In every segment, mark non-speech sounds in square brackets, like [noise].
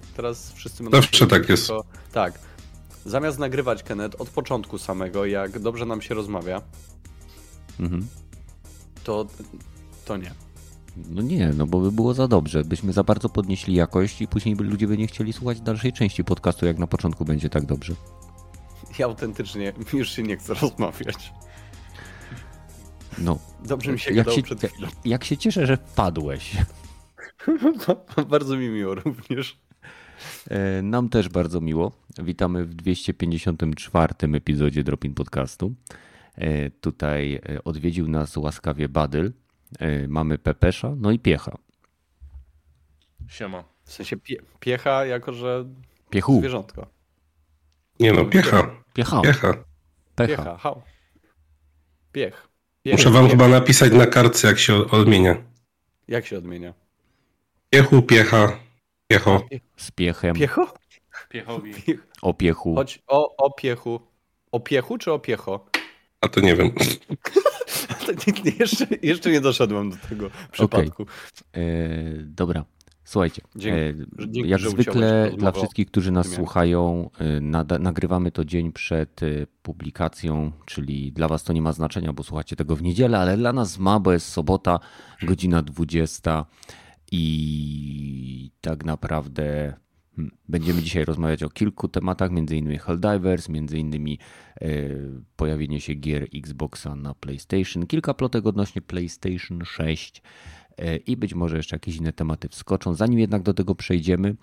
tak? Teraz wszyscy będą... Zawsze tak jest. Tylko, tak. Zamiast nagrywać Kenneth od początku samego, jak dobrze nam się rozmawia, Mhm. to, to nie. No nie, no bo by było za dobrze. Byśmy za bardzo podnieśli jakość i później by ludzie by nie chcieli słuchać dalszej części podcastu, jak na początku będzie tak dobrze. Ja autentycznie już się nie chcę rozmawiać. No. Dobrze mi się Jak się, przed chwilą. jak się cieszę, że wpadłeś. [laughs] Bardzo mi miło również. E, Nam też bardzo miło. Witamy w 254 epizodzie Dropin Podcastu. E, Tutaj e, odwiedził nas łaskawie Badyl. Mamy Pepesza, no i Piecha. Siema. W sensie pie, piecha jako, że Piechu, zwierzątko. Nie no, piecha, Piecha, piecha. Piecha, hał. Piech. Piech. Muszę wam Piech. chyba napisać na kartce, jak się odmienia. Jak się odmienia? Piechu, piecha, piecho. Z Piechem, Piecho? Piechowi. Piech. o Piechu. Chodź o, o piechu. O piechu czy o piecho? A to nie wiem. [laughs] Jeszcze, jeszcze nie doszedłem do tego przypadku. E, dobra, słuchajcie. Dzięki, e, dzięki, jak zwykle dla wszystkich, którzy nas słuchają, e, nagrywamy to dzień przed publikacją, czyli dla was to nie ma znaczenia, bo słuchacie tego w niedzielę, ale dla nas ma, bo jest sobota, godzina 20 i tak naprawdę hmm, będziemy dzisiaj rozmawiać o kilku tematach, między innymi Helldivers, między innymi e, pojawienie się gier Xboxa na PlayStation, kilka plotek odnośnie PlayStation 6 e, i być może jeszcze jakieś inne tematy wskoczą. Zanim jednak do tego przejdziemy,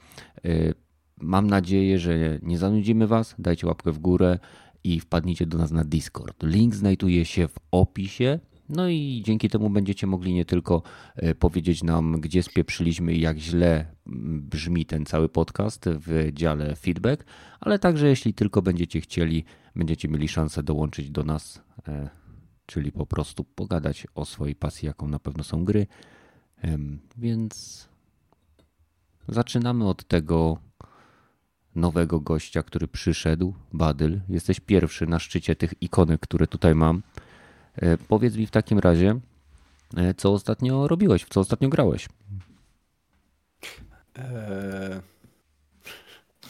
e, mam nadzieję, że nie zanudzimy Was. Dajcie łapkę w górę i wpadnijcie do nas na Discord. Link znajduje się w opisie. No i dzięki temu będziecie mogli nie tylko e, powiedzieć nam, gdzie spieprzyliśmy i jak źle mm, brzmi ten cały podcast w dziale feedback, ale także jeśli tylko będziecie chcieli, będziecie mieli szansę dołączyć do nas, e, czyli po prostu pogadać o swojej pasji, jaką na pewno są gry. Więc zaczynamy od tego nowego gościa, który przyszedł, Badyl. Jesteś pierwszy na szczycie tych ikonek, które tutaj mam. E, Powiedz mi w takim razie, e, co ostatnio robiłeś, w co ostatnio grałeś? Eee,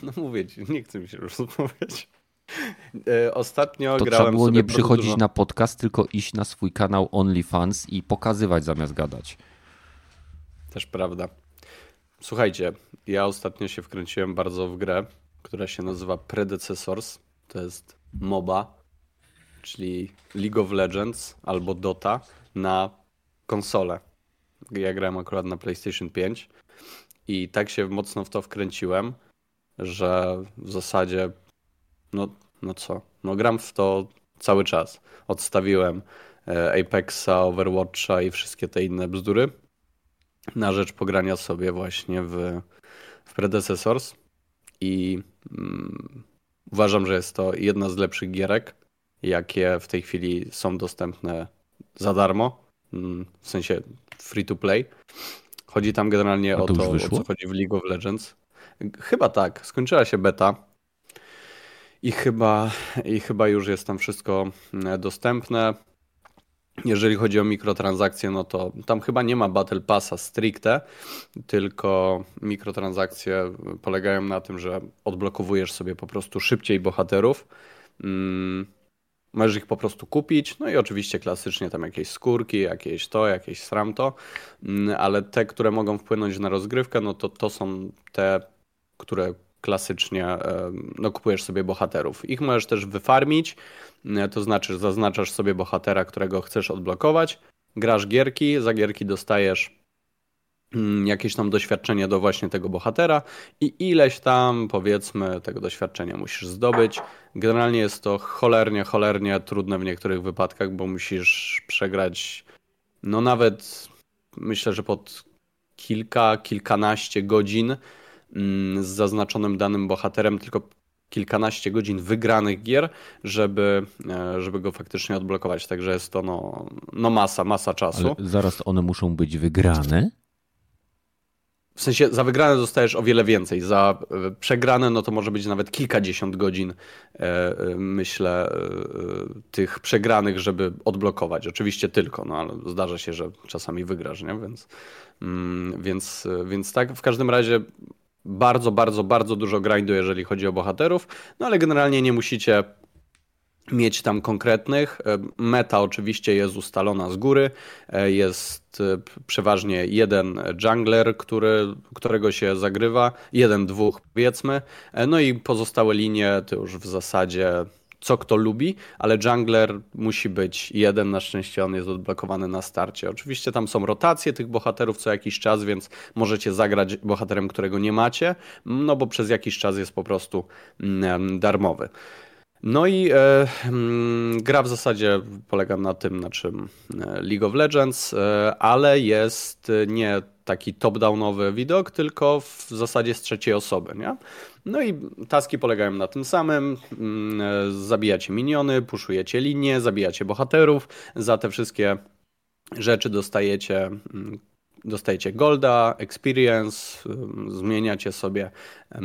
no mówię ci, nie chcę mi się już rozmawiać. Eee, ostatnio To grałem trzeba było nie przychodzić dużo... na podcast, tylko iść na swój kanał OnlyFans i pokazywać zamiast gadać. Też prawda. Słuchajcie, ja ostatnio się wkręciłem bardzo w grę, która się nazywa Predecessors. To jest MOBA, czyli League of Legends albo Dota na konsolę. Ja grałem akurat na PlayStation 5 i tak się mocno w to wkręciłem, że w zasadzie no, no co, no gram w to cały czas. Odstawiłem e, Apexa, Overwatcha i wszystkie te inne bzdury na rzecz pogrania sobie właśnie w, w Predecessors i mm, uważam, że jest to jedna z lepszych gierek, jakie w tej chwili są dostępne za darmo, mm, w sensie free to play. Chodzi tam generalnie A o to to, o co chodzi w League of Legends. Chyba tak, skończyła się beta i chyba, i chyba już jest tam wszystko mm, dostępne. Jeżeli chodzi o mikrotransakcje, no to tam chyba nie ma Battle Passa stricte, tylko mikrotransakcje polegają na tym, że odblokowujesz sobie po prostu szybciej bohaterów. Mm, Możesz ich po prostu kupić, no i oczywiście klasycznie tam jakieś skórki, jakieś to, jakieś sramto, Mm, ale te, które mogą wpłynąć na rozgrywkę, no to to są te, które klasycznie no, kupujesz sobie bohaterów. Ich możesz też wyfarmić, e, to znaczy zaznaczasz sobie bohatera, którego chcesz odblokować, grasz gierki, za gierki dostajesz mm, jakieś tam doświadczenie do właśnie tego bohatera i ileś tam powiedzmy tego doświadczenia musisz zdobyć. Generalnie jest to cholernie, cholernie trudne w niektórych wypadkach, bo musisz przegrać no nawet myślę, że pod kilka, kilkanaście godzin mm, z zaznaczonym danym bohaterem, tylko kilkanaście godzin wygranych gier, żeby, e, żeby go faktycznie odblokować. Także jest to no, no masa, masa czasu. Ale zaraz one muszą być wygrane. W sensie za wygrane dostajesz o wiele więcej. Za e, przegrane no to może być nawet kilkadziesiąt godzin, e, e, myślę, tych przegranych, żeby odblokować. Oczywiście tylko, no ale zdarza się, że czasami wygrasz, nie? Więc, mm, więc, więc tak, w każdym razie bardzo, bardzo, bardzo dużo grindu, jeżeli chodzi o bohaterów, no ale generalnie nie musicie mieć tam konkretnych. E, meta oczywiście jest ustalona z góry. E, jest e, przeważnie jeden jungler, który, którego się zagrywa, jeden, dwóch powiedzmy. No i pozostałe linie to już w zasadzie co kto lubi, ale jungler musi być jeden, na szczęście on jest odblokowany na starcie. Oczywiście tam są rotacje tych bohaterów co jakiś czas, więc możecie zagrać bohaterem, którego nie macie, no bo przez jakiś czas jest po prostu mm, darmowy. No i e, mm, gra w zasadzie polega na tym, na czym e, League of Legends, e, ale jest nie taki top-downowy widok, tylko w zasadzie z trzeciej osoby. Nie? No i taski polegają na tym samym. Mm, e, zabijacie miniony, puszujecie linie, zabijacie bohaterów. Za te wszystkie rzeczy dostajecie mm, dostajecie golda, experience, zmieniacie sobie e,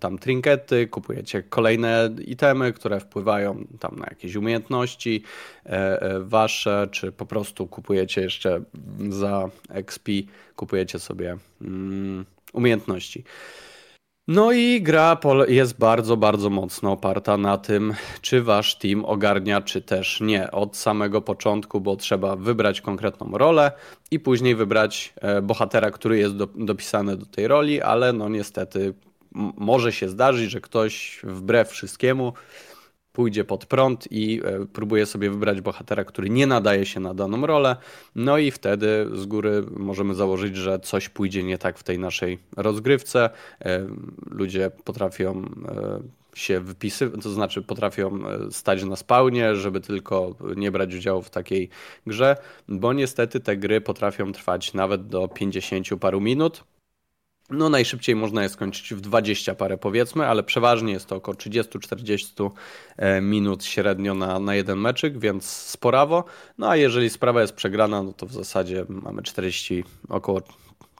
tam trinkety, kupujecie kolejne itemy, które wpływają tam na jakieś umiejętności e, wasze, czy po prostu kupujecie jeszcze za XP, kupujecie sobie umiejętności. No i gra jest bardzo, bardzo mocno oparta na tym, czy wasz team ogarnia, czy też nie. Od samego początku, bo trzeba wybrać konkretną rolę i później wybrać e, bohatera, który jest do, dopisany do tej roli, ale no niestety może się zdarzyć, że ktoś wbrew wszystkiemu pójdzie pod prąd i e, próbuje sobie wybrać bohatera, który nie nadaje się na daną rolę. No i wtedy z góry możemy założyć, że coś pójdzie nie tak w tej naszej rozgrywce. E, ludzie potrafią e, się wypisywać, to znaczy potrafią stać na spawnie, żeby tylko nie brać udziału w takiej grze, bo niestety te gry potrafią trwać nawet do 50 paru minut. No najszybciej można je skończyć w 20 parę powiedzmy, ale przeważnie jest to około 30-40 e, minut średnio na, na jeden meczyk, więc sporawo. No a jeżeli sprawa jest przegrana, no to w zasadzie mamy 40, około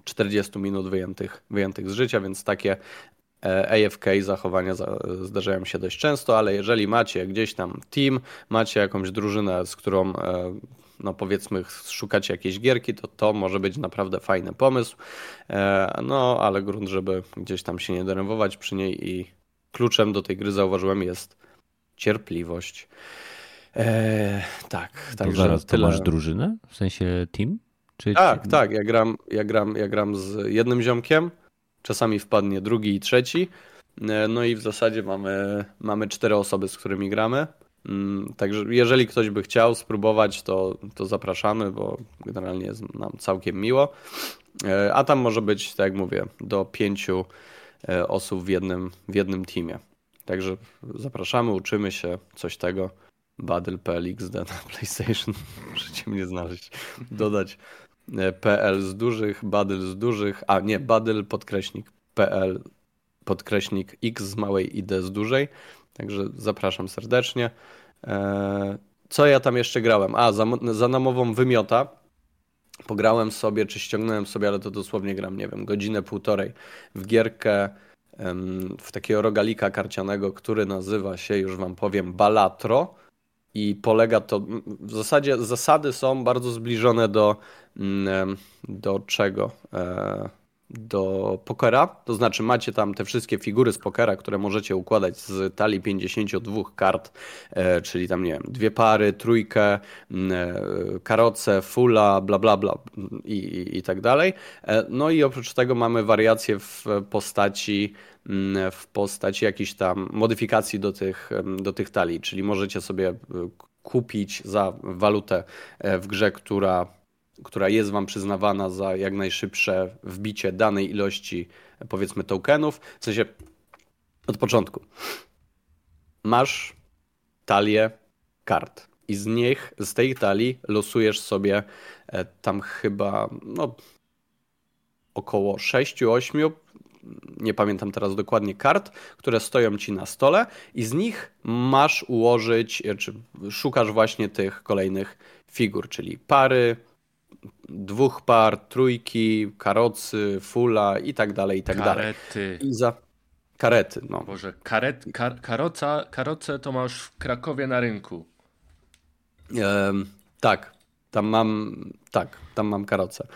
40 minut wyjętych, wyjętych z życia, więc takie e, AFK zachowania zdarzają się dość często, ale jeżeli macie gdzieś tam team, macie jakąś drużynę, z którą e, no powiedzmy szukacie jakiejś gierki, to to może być naprawdę fajny pomysł. E, no ale grunt, żeby gdzieś tam się nie denerwować przy niej i kluczem do tej gry zauważyłem jest cierpliwość. E, tak, także zaraz, tyle. Masz drużynę? W sensie team? Czy... Tak, tak, ja gram, ja, gram, ja gram z jednym ziomkiem, czasami wpadnie drugi i trzeci, e, no i w zasadzie mamy, mamy cztery osoby, z którymi gramy. Mm, także jeżeli ktoś by chciał spróbować, to, to zapraszamy, bo generalnie jest nam całkiem miło. E, a tam może być, tak jak mówię, do pięciu e, osób w jednym, w jednym teamie. Także zapraszamy, uczymy się coś tego. Battle.pl XD na [laughs] PlayStation. Możecie mnie znaleźć. Dodać e, PL z dużych, Badel z dużych, a nie, Badel podkreśnik PL podkreśnik X z małej ID z dużej. Także zapraszam serdecznie. E, co ja tam jeszcze grałem? A, za, za namową wymiota pograłem sobie, czy ściągnąłem sobie, ale to dosłownie gram, nie wiem, godzinę, półtorej w gierkę w takiego rogalika karcianego, który nazywa się, już wam powiem, Balatro i polega to, w zasadzie zasady są bardzo zbliżone do, do czego? Do pokera, to znaczy macie tam te wszystkie figury z pokera, które możecie układać z talii 52 kart, e, czyli tam nie wiem, dwie pary, trójkę, e, karoce, fula, bla bla bla i, i, tak dalej. E, no i oprócz tego mamy wariacje w postaci w postaci jakichś tam modyfikacji do tych, do tych talii, czyli możecie sobie kupić za walutę w grze, która która jest Wam przyznawana za jak najszybsze wbicie danej ilości, powiedzmy, tokenów. W sensie od początku. Masz talię kart i z nich, z tej talii losujesz sobie e, tam chyba no, około 6-8, nie pamiętam teraz dokładnie, kart, które stoją ci na stole i z nich masz ułożyć, e, czy szukasz właśnie tych kolejnych figur, czyli pary, dwóch par, trójki, karocy, fula i tak dalej, i tak Karety. dalej. I za karety, no. Boże, karet, kar, karoca, karoce to masz w Krakowie na rynku. tak, tam mam, tak, tam mam karocę.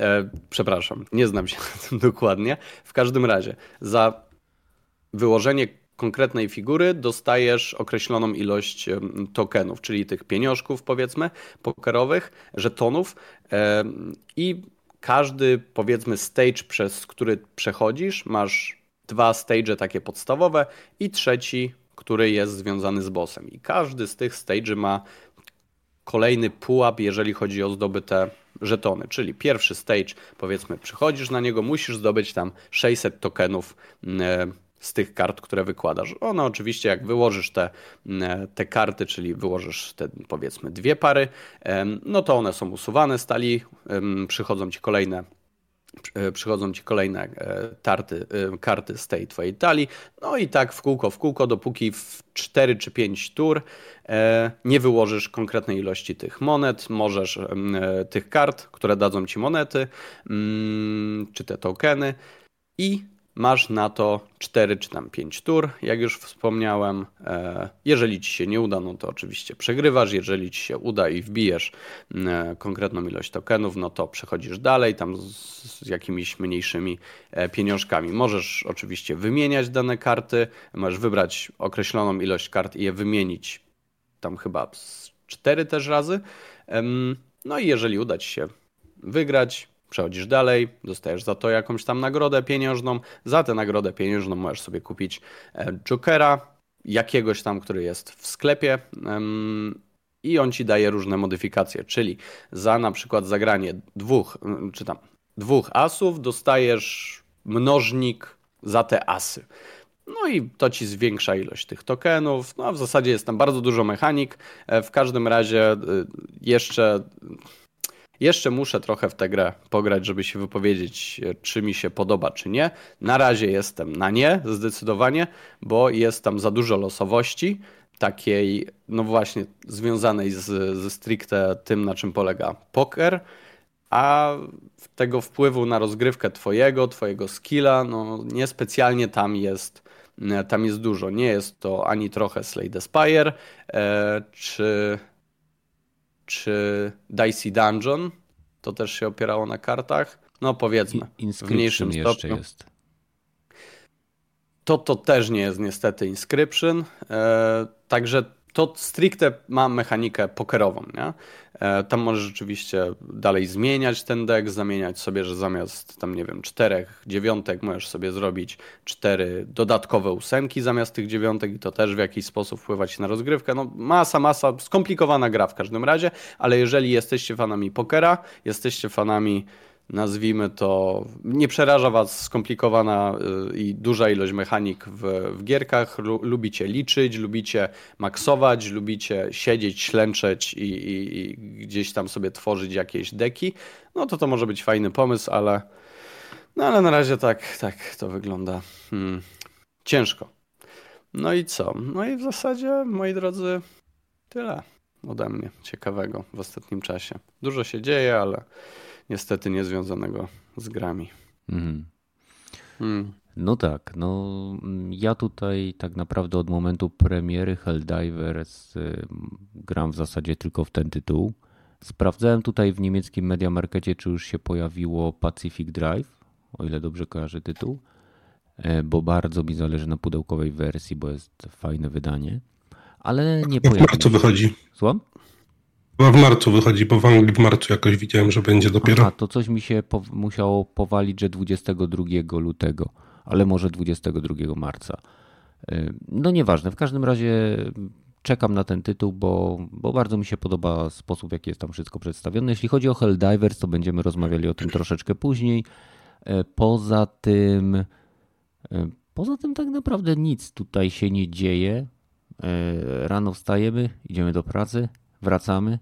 E, przepraszam, nie znam się [laughs] na tym dokładnie. W każdym razie, za wyłożenie konkretnej figury dostajesz określoną ilość tokenów, czyli tych pieniążków, powiedzmy, pokerowych, żetonów i każdy, powiedzmy, stage, przez który przechodzisz, masz dwa stage takie podstawowe i trzeci, który jest związany z bossem. I każdy z tych stage ma kolejny pułap, jeżeli chodzi o zdobyte żetony. Czyli pierwszy stage, powiedzmy, przychodzisz na niego, musisz zdobyć tam 600 tokenów z tych kart, które wykładasz. One oczywiście, jak wyłożysz te, te karty, czyli wyłożysz te powiedzmy dwie pary, no to one są usuwane z talii, przychodzą ci kolejne e, przychodzą ci kolejne e, tarty, e, karty z tej twojej talii. No i tak w kółko, w kółko, dopóki w 4 czy 5 tur nie wyłożysz konkretnej ilości tych monet, możesz tych kart, które dadzą ci monety, mm, czy te tokeny i Masz na to 4 czy tam 5 tur, jak już wspomniałem. E, jeżeli ci się nie uda, no to oczywiście przegrywasz. Jeżeli ci się uda i wbijesz e, konkretną ilość tokenów, no to przechodzisz dalej, tam z jakimiś mniejszymi e, pieniążkami. Możesz oczywiście wymieniać dane karty, możesz wybrać określoną ilość kart i je wymienić tam chyba 4 też razy. No i jeżeli uda ci się wygrać, Przechodzisz dalej, dostajesz za to jakąś tam nagrodę pieniężną. Za tę nagrodę pieniężną możesz sobie kupić e, Jokera, jakiegoś tam, który jest w sklepie. I on ci daje różne modyfikacje, czyli za na przykład zagranie dwóch, czy tam dwóch asów dostajesz mnożnik za te asy. No i to ci zwiększa ilość tych tokenów. No a w zasadzie jest tam bardzo dużo mechanik. E, w każdym razie e, jeszcze jeszcze muszę trochę w tę grę pograć, żeby się wypowiedzieć, czy mi się podoba, czy nie. Na razie jestem na nie, zdecydowanie, bo jest tam za dużo losowości, takiej, no właśnie, związanej z, ze stricte tym, na czym polega poker, a tego wpływu na rozgrywkę twojego, twojego skilla, no niespecjalnie tam jest tam jest dużo. Nie jest to ani trochę Slay the Spire, e, czy czy Dicey Dungeon, to też się opierało na kartach. No powiedzmy, w mniejszym stopniu. Jest. To to też nie jest niestety Inscription, e, także to stricte ma mechanikę pokerową. Nie? E, tam możesz rzeczywiście dalej zmieniać ten deck, zamieniać sobie, że zamiast tam nie wiem, czterech dziewiątek możesz sobie zrobić cztery dodatkowe ósemki zamiast tych dziewiątek i to też w jakiś sposób wpływać na rozgrywkę. No masa, masa, skomplikowana gra w każdym razie, ale jeżeli jesteście fanami pokera, jesteście fanami nazwijmy to, nie przeraża Was skomplikowana y, i duża ilość mechanik w, w gierkach, lubicie liczyć, lubicie maksować, lubicie siedzieć, ślęczeć i, i, i, gdzieś tam sobie tworzyć jakieś deki, no to to może być fajny pomysł, ale no ale na razie tak, tak to wygląda hmm, ciężko. No i co? No i w zasadzie, moi drodzy, tyle ode mnie ciekawego w ostatnim czasie. Dużo się dzieje, ale niestety niezwiązanego z grami. Mhm. Mm. No tak, no ja tutaj tak naprawdę od momentu premiery Helldivers y, gram w zasadzie tylko w ten tytuł. Sprawdzałem tutaj w niemieckim Media Markecie, czy już się pojawiło Pacific Drive, o ile dobrze kojarzę tytuł, e, bo bardzo mi zależy na pudełkowej wersji, bo jest fajne wydanie, ale nie pojawiło się. to wychodzi. Słucham? Chyba w marcu wychodzi, bo w Anglii w marcu jakoś widziałem, że będzie dopiero. A to coś mi się po, musiało powalić, że 22 lutego, ale może 22 marca. Y, no nieważne, w każdym razie czekam na ten tytuł, bo, bo bardzo mi się podoba sposób, w jaki jest tam wszystko przedstawione. Jeśli chodzi o Helldivers, to będziemy rozmawiali o tym troszeczkę później. Y, poza tym, y, poza tym tak naprawdę nic tutaj się nie dzieje. Rano wstajemy, idziemy do pracy, wracamy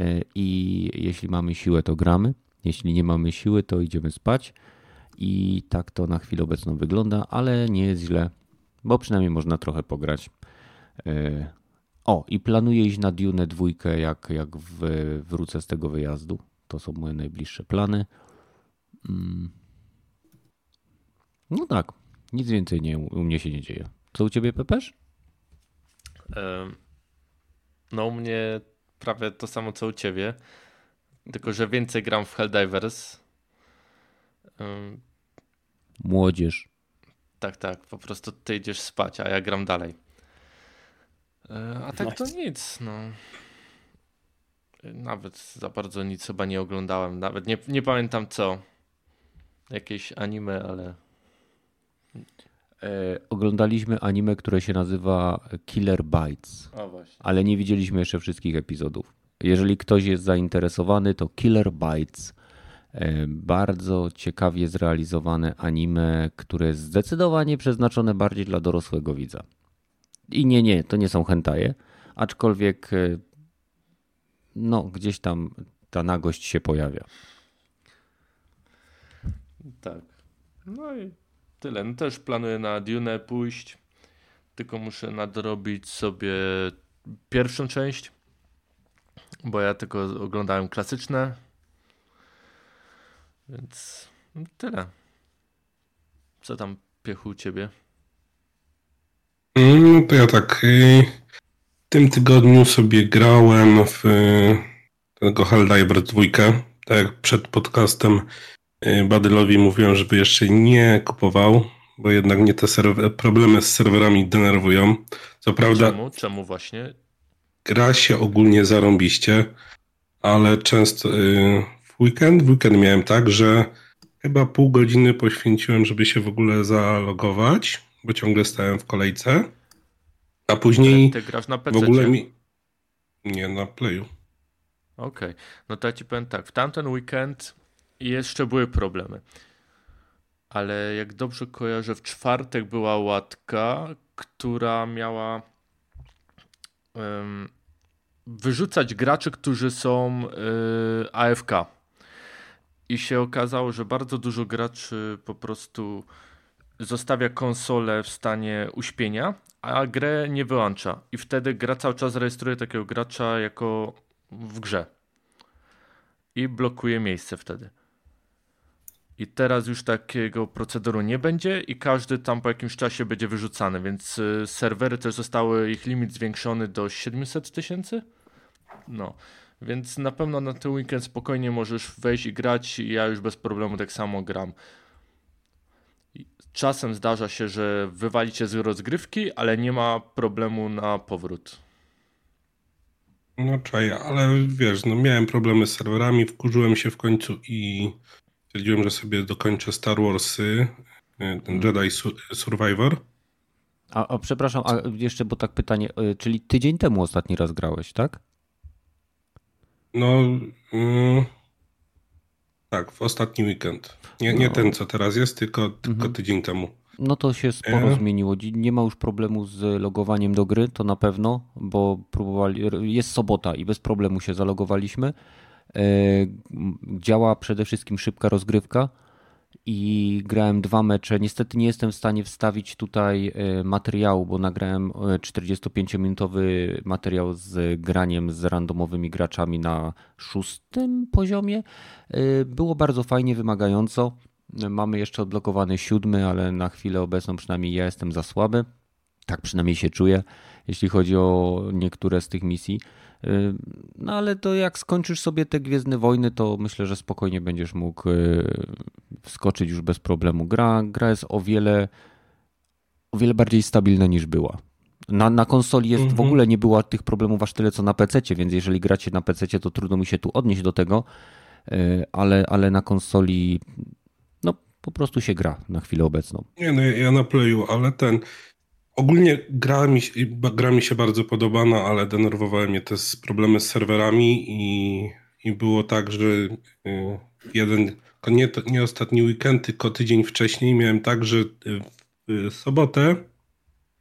e, i jeśli mamy siłę, to gramy. Jeśli nie mamy siły, to idziemy spać. I tak to na chwilę obecną wygląda, ale nie jest źle, bo przynajmniej można trochę pograć. E, o, i planuję iść na Dune dwójkę, jak, jak wrócę z tego wyjazdu. To są moje najbliższe plany. Mm. No tak, nic więcej nie, u mnie się nie dzieje. Co u ciebie, Pepesz? No u mnie prawie to samo co u ciebie, tylko że więcej gram w Helldivers Młodzież. tak, tak, po prostu ty idziesz spać, a ja gram dalej. E, A tak to nic, no. Nawet za bardzo nic chyba nie oglądałem, nawet nie, nie pamiętam co. Jakieś anime, ale oglądaliśmy anime, które się nazywa Killer Bites, ale nie widzieliśmy jeszcze wszystkich epizodów. Jeżeli ktoś jest zainteresowany, to Killer Bites. e, Bardzo ciekawie zrealizowane anime, które jest zdecydowanie przeznaczone bardziej dla dorosłego widza. I nie, nie, to nie są hentaje, aczkolwiek e, no, gdzieś tam ta nagość się pojawia. Tak. No i tyle. No też planuję na Dune pójść. Tylko muszę nadrobić sobie pierwszą część. Bo ja tylko oglądałem klasyczne. Więc tyle. Co tam piechu u ciebie? Mm, to ja tak. y, W tym tygodniu sobie grałem w y, tego Helldiver 2. Tak jak przed podcastem Badylowi mówiłem, żeby jeszcze nie kupował, bo jednak mnie te problemy z serwerami denerwują. Co prawda Czemu? Czemu właśnie? gra się ogólnie zarąbiście, ale często y, w weekend, w weekend miałem tak, że chyba pół godziny poświęciłem, żeby się w ogóle zalogować, bo ciągle stałem w kolejce, a później Ty grasz na w PC. ogóle mi... Nie, na Playu. Okej, no to ja ci powiem tak, w tamten weekend jeszcze były problemy. Ale jak dobrze kojarzę, w czwartek była łatka, która miała em, wyrzucać graczy, którzy są y, AFK. I się okazało, że bardzo dużo graczy po prostu zostawia konsolę w stanie uśpienia, a grę nie wyłącza. I wtedy gra cały czas rejestruje takiego gracza jako w grze. I blokuje miejsce wtedy. I teraz już takiego proceduru nie będzie i każdy tam po jakimś czasie będzie wyrzucany, więc y, serwery też zostały, ich limit zwiększony do 700 tysięcy. No, więc na pewno na ten weekend spokojnie możesz wejść i grać ja już bez problemu tak samo gram. Czasem zdarza się, że wywalicie z rozgrywki, ale nie ma problemu na powrót. No czaję, ale wiesz, no miałem problemy z serwerami, wkurzyłem się w końcu i stwierdziłem, że sobie dokończę Star Warsy, y, ten Jedi Su- Survivor. A, a przepraszam, a jeszcze, bo tak pytanie, y, czyli tydzień temu ostatni raz grałeś, tak? No, mm, tak, w ostatni weekend. Nie, nie No. ten, co teraz jest, tylko, tylko Mhm. tydzień temu. No to się sporo E. zmieniło. Nie ma już problemu z logowaniem do gry, to na pewno, bo próbowali, jest sobota i bez problemu się zalogowaliśmy. M, Działa przede wszystkim szybka rozgrywka i grałem dwa mecze. Niestety nie jestem w stanie wstawić tutaj e, materiału, bo nagrałem e, 45-minutowy materiał z graniem z randomowymi graczami na szóstym poziomie. Było bardzo fajnie, wymagająco. Mamy jeszcze odblokowany siódmy, ale na chwilę obecną przynajmniej ja jestem za słaby. Tak przynajmniej się czuję, jeśli chodzi o niektóre z tych misji. No ale to jak skończysz sobie te Gwiezdne Wojny, to myślę, że spokojnie będziesz mógł yy, wskoczyć już bez problemu. Gra, gra jest o wiele, o wiele bardziej stabilna niż była. Na, na konsoli jest w Mhm. ogóle nie było tych problemów aż tyle co na PC, więc jeżeli gracie na PC, to trudno mi się tu odnieść do tego, yy, ale, ale na konsoli no po prostu się gra na chwilę obecną. Nie, no ja ja na Playu, ale ten... Ogólnie gra mi, gra mi się bardzo podoba, no, ale denerwowały mnie te problemy z serwerami i, i było tak, że y, jeden, nie, nie ostatni weekend, tylko tydzień wcześniej miałem tak, że y, w sobotę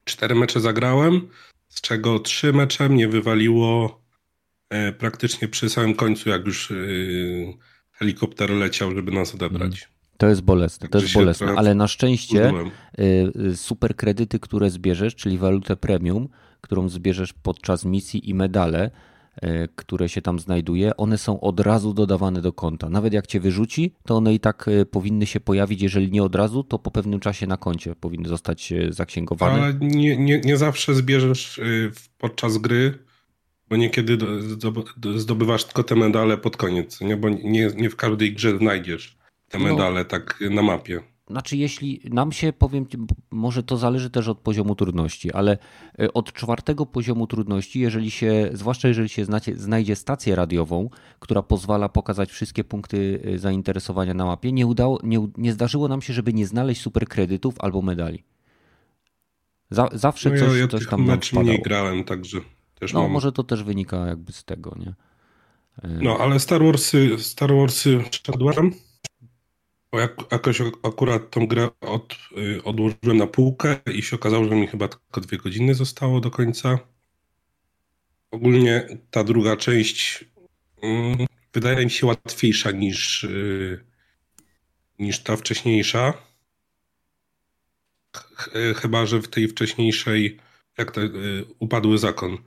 cztery mecze zagrałem, z czego trzy mecze mnie wywaliło e, praktycznie przy samym końcu, jak już y, helikopter leciał, żeby nas odebrać. To jest bolesne, to jest bolesne, ale na szczęście y, y, super kredyty, które zbierzesz, czyli walutę premium, którą zbierzesz podczas misji i medale, y, które się tam znajduje, one są od razu dodawane do konta. Nawet jak cię wyrzuci, to one i tak powinny się pojawić, jeżeli nie od razu, to po pewnym czasie na koncie powinny zostać zaksięgowane. Ale nie, nie, nie zawsze zbierzesz podczas gry, bo niekiedy do- zdob- do- zdobywasz tylko te medale pod koniec, nie? bo nie, nie w każdej grze znajdziesz te medale no, tak na mapie. Znaczy, jeśli nam się, powiem, może to zależy też od poziomu trudności, ale e, od czwartego poziomu trudności, jeżeli się, zwłaszcza jeżeli się znacie, znajdzie stację radiową, która pozwala pokazać wszystkie punkty e, zainteresowania na mapie, nie, udało, nie, nie zdarzyło nam się, żeby nie znaleźć super kredytów albo medali. zawsze no ja, coś, ja coś tam nam mniej grałem, także też No, mam... może to też wynika jakby z tego, nie? E, no, ale Star Warsy, Star Warsy szedłem bo jak, jakoś akurat tą grę od, y, odłożyłem na półkę i się okazało, że mi chyba tylko dwie godziny zostało do końca. Ogólnie ta druga część y, wydaje mi się łatwiejsza niż, y, niż ta wcześniejsza. Ch chyba, że w tej wcześniejszej, jak to, y, upadły zakon.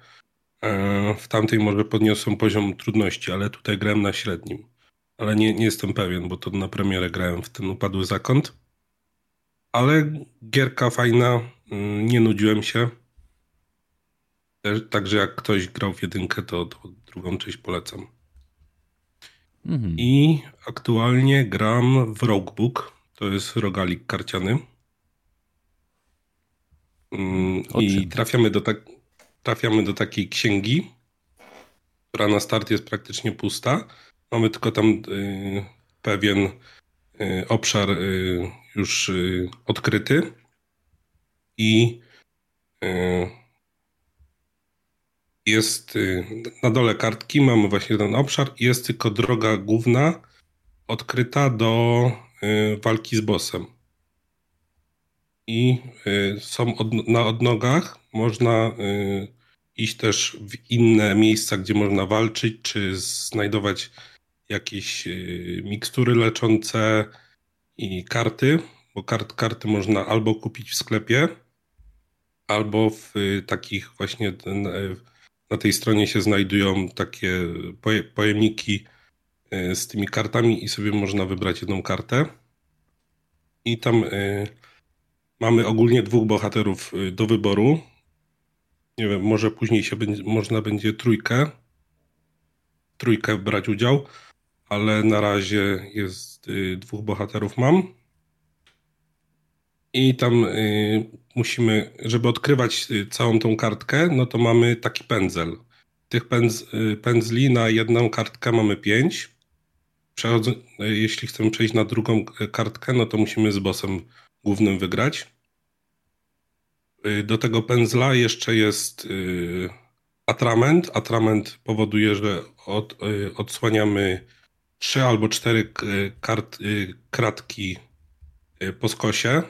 E, w tamtej może podniosą poziom trudności, ale tutaj grałem na średnim ale nie, nie jestem pewien, bo to na premierę grałem w ten upadły zakąt. Ale gierka fajna, mm, nie nudziłem się. Także jak ktoś grał w jedynkę, to, to drugą część polecam. Mhm. I aktualnie gram w Roguebook. To jest rogalik karciany. Mm, I trafiamy do, tak, trafiamy do takiej księgi, która na start jest praktycznie pusta Mamy tylko tam y, pewien y, obszar y, już odkryty i jest na dole kartki, mamy właśnie ten obszar i jest tylko droga główna odkryta do walki z bossem. I są od, na odnogach, można iść też w inne miejsca, gdzie można walczyć, czy znajdować jakieś y, mikstury leczące i karty, bo kart, karty można albo kupić w sklepie, albo w y, takich właśnie y, na tej stronie się znajdują takie pojemniki z tymi kartami i sobie można wybrać jedną kartę. I tam mamy ogólnie dwóch bohaterów do wyboru. Nie wiem, może później się będzie, można będzie trójkę, trójkę brać udział ale na razie jest y, dwóch bohaterów mam. I tam y, musimy, żeby odkrywać y, całą tą kartkę, no to mamy taki pędzel. Tych pędz, pędzli na jedną kartkę mamy pięć. Przechodząc, jeśli chcemy przejść na drugą kartkę, no to musimy z bossem głównym wygrać. Do tego pędzla jeszcze jest atrament. Atrament powoduje, że od, odsłaniamy trzy albo cztery kart, y, kratki y, po skosie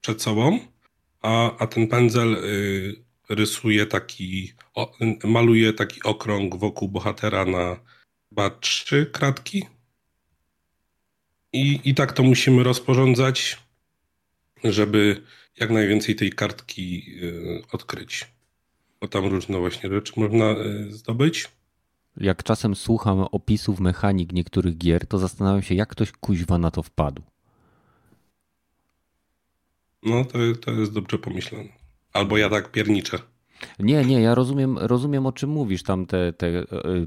przed sobą, a, a ten pędzel y, rysuje taki, maluje taki okrąg wokół bohatera na chyba trzy kratki. I, I tak to musimy rozporządzać, żeby jak najwięcej tej kartki odkryć. Bo tam różne właśnie rzeczy można zdobyć jak czasem słucham opisów mechanik niektórych gier, to zastanawiam się, jak ktoś kuźwa na to wpadł. No, to, to jest dobrze pomyślane. Albo ja tak pierniczę. Nie, nie, ja rozumiem, rozumiem o czym mówisz. Tam te, te e,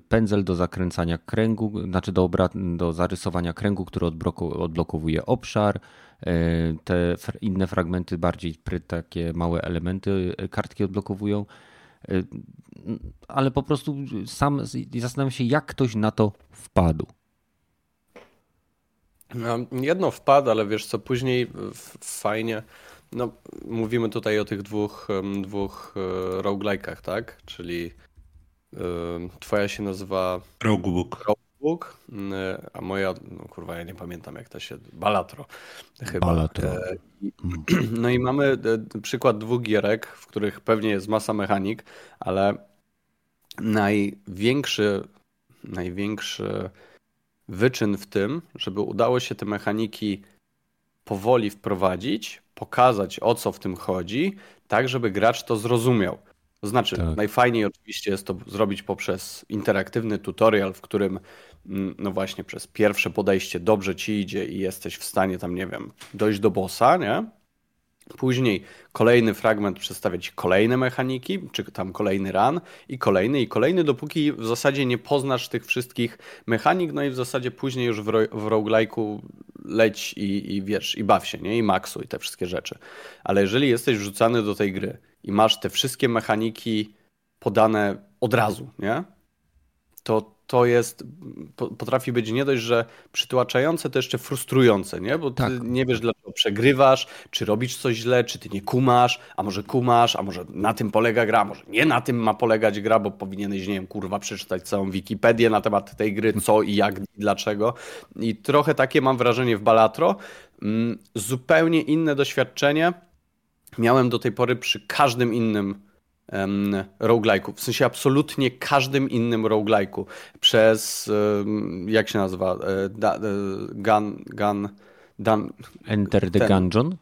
pędzel do zakręcania kręgu, znaczy do, obrat, do zarysowania kręgu, który odblokowuje obszar. E, te inne fragmenty, bardziej takie małe elementy e, kartki odblokowują. Y, ale po prostu sam zastanawiam się, jak ktoś na to wpadł. No, jedno wpadł, ale wiesz co, później fajnie. No, mówimy tutaj o tych dwóch, dwóch e, roguelike'ach, tak? Czyli twoja się nazywa Roguebook. Bóg, mm, a moja, no kurwa, ja nie pamiętam jak to się, Balatro chyba. Balatro. E, mm. [clears throat] No i mamy e, przykład dwóch gierek, w których pewnie jest masa mechanik, ale największy, największy wyczyn w tym, żeby udało się te mechaniki powoli wprowadzić, pokazać o co w tym chodzi, tak żeby gracz to zrozumiał. To znaczy, tak. najfajniej oczywiście jest to zrobić poprzez interaktywny tutorial, w którym mm, no właśnie przez pierwsze podejście dobrze ci idzie i jesteś w stanie tam, nie wiem, dojść do bossa, nie? Później kolejny fragment przedstawia ci kolejne mechaniki, czy tam kolejny run i kolejny i kolejny, dopóki w zasadzie nie poznasz tych wszystkich mechanik, no i w zasadzie później już w, ro w roguelike'u leć i, i wiesz, i baw się, nie? I maksuj te wszystkie rzeczy. Ale jeżeli jesteś wrzucany do tej gry i masz te wszystkie mechaniki podane od razu, nie? To to jest, potrafi być nie dość, że przytłaczające, to jeszcze frustrujące, nie? Bo ty tak. nie wiesz, dlaczego przegrywasz, czy robisz coś źle, czy ty nie kumasz, a może kumasz, a może na tym polega gra, może nie na tym ma polegać gra, bo powinieneś, nie wiem, kurwa, przeczytać całą Wikipedię na temat tej gry, co i jak i dlaczego. I trochę takie mam wrażenie w Balatro. Mm, zupełnie inne doświadczenie miałem do tej pory przy każdym innym um, roguelike'u. W sensie absolutnie każdym innym roguelike'u. Przez, um, jak się nazywa? E, da, e, gun, gun, dun, Enter the ten, Gungeon?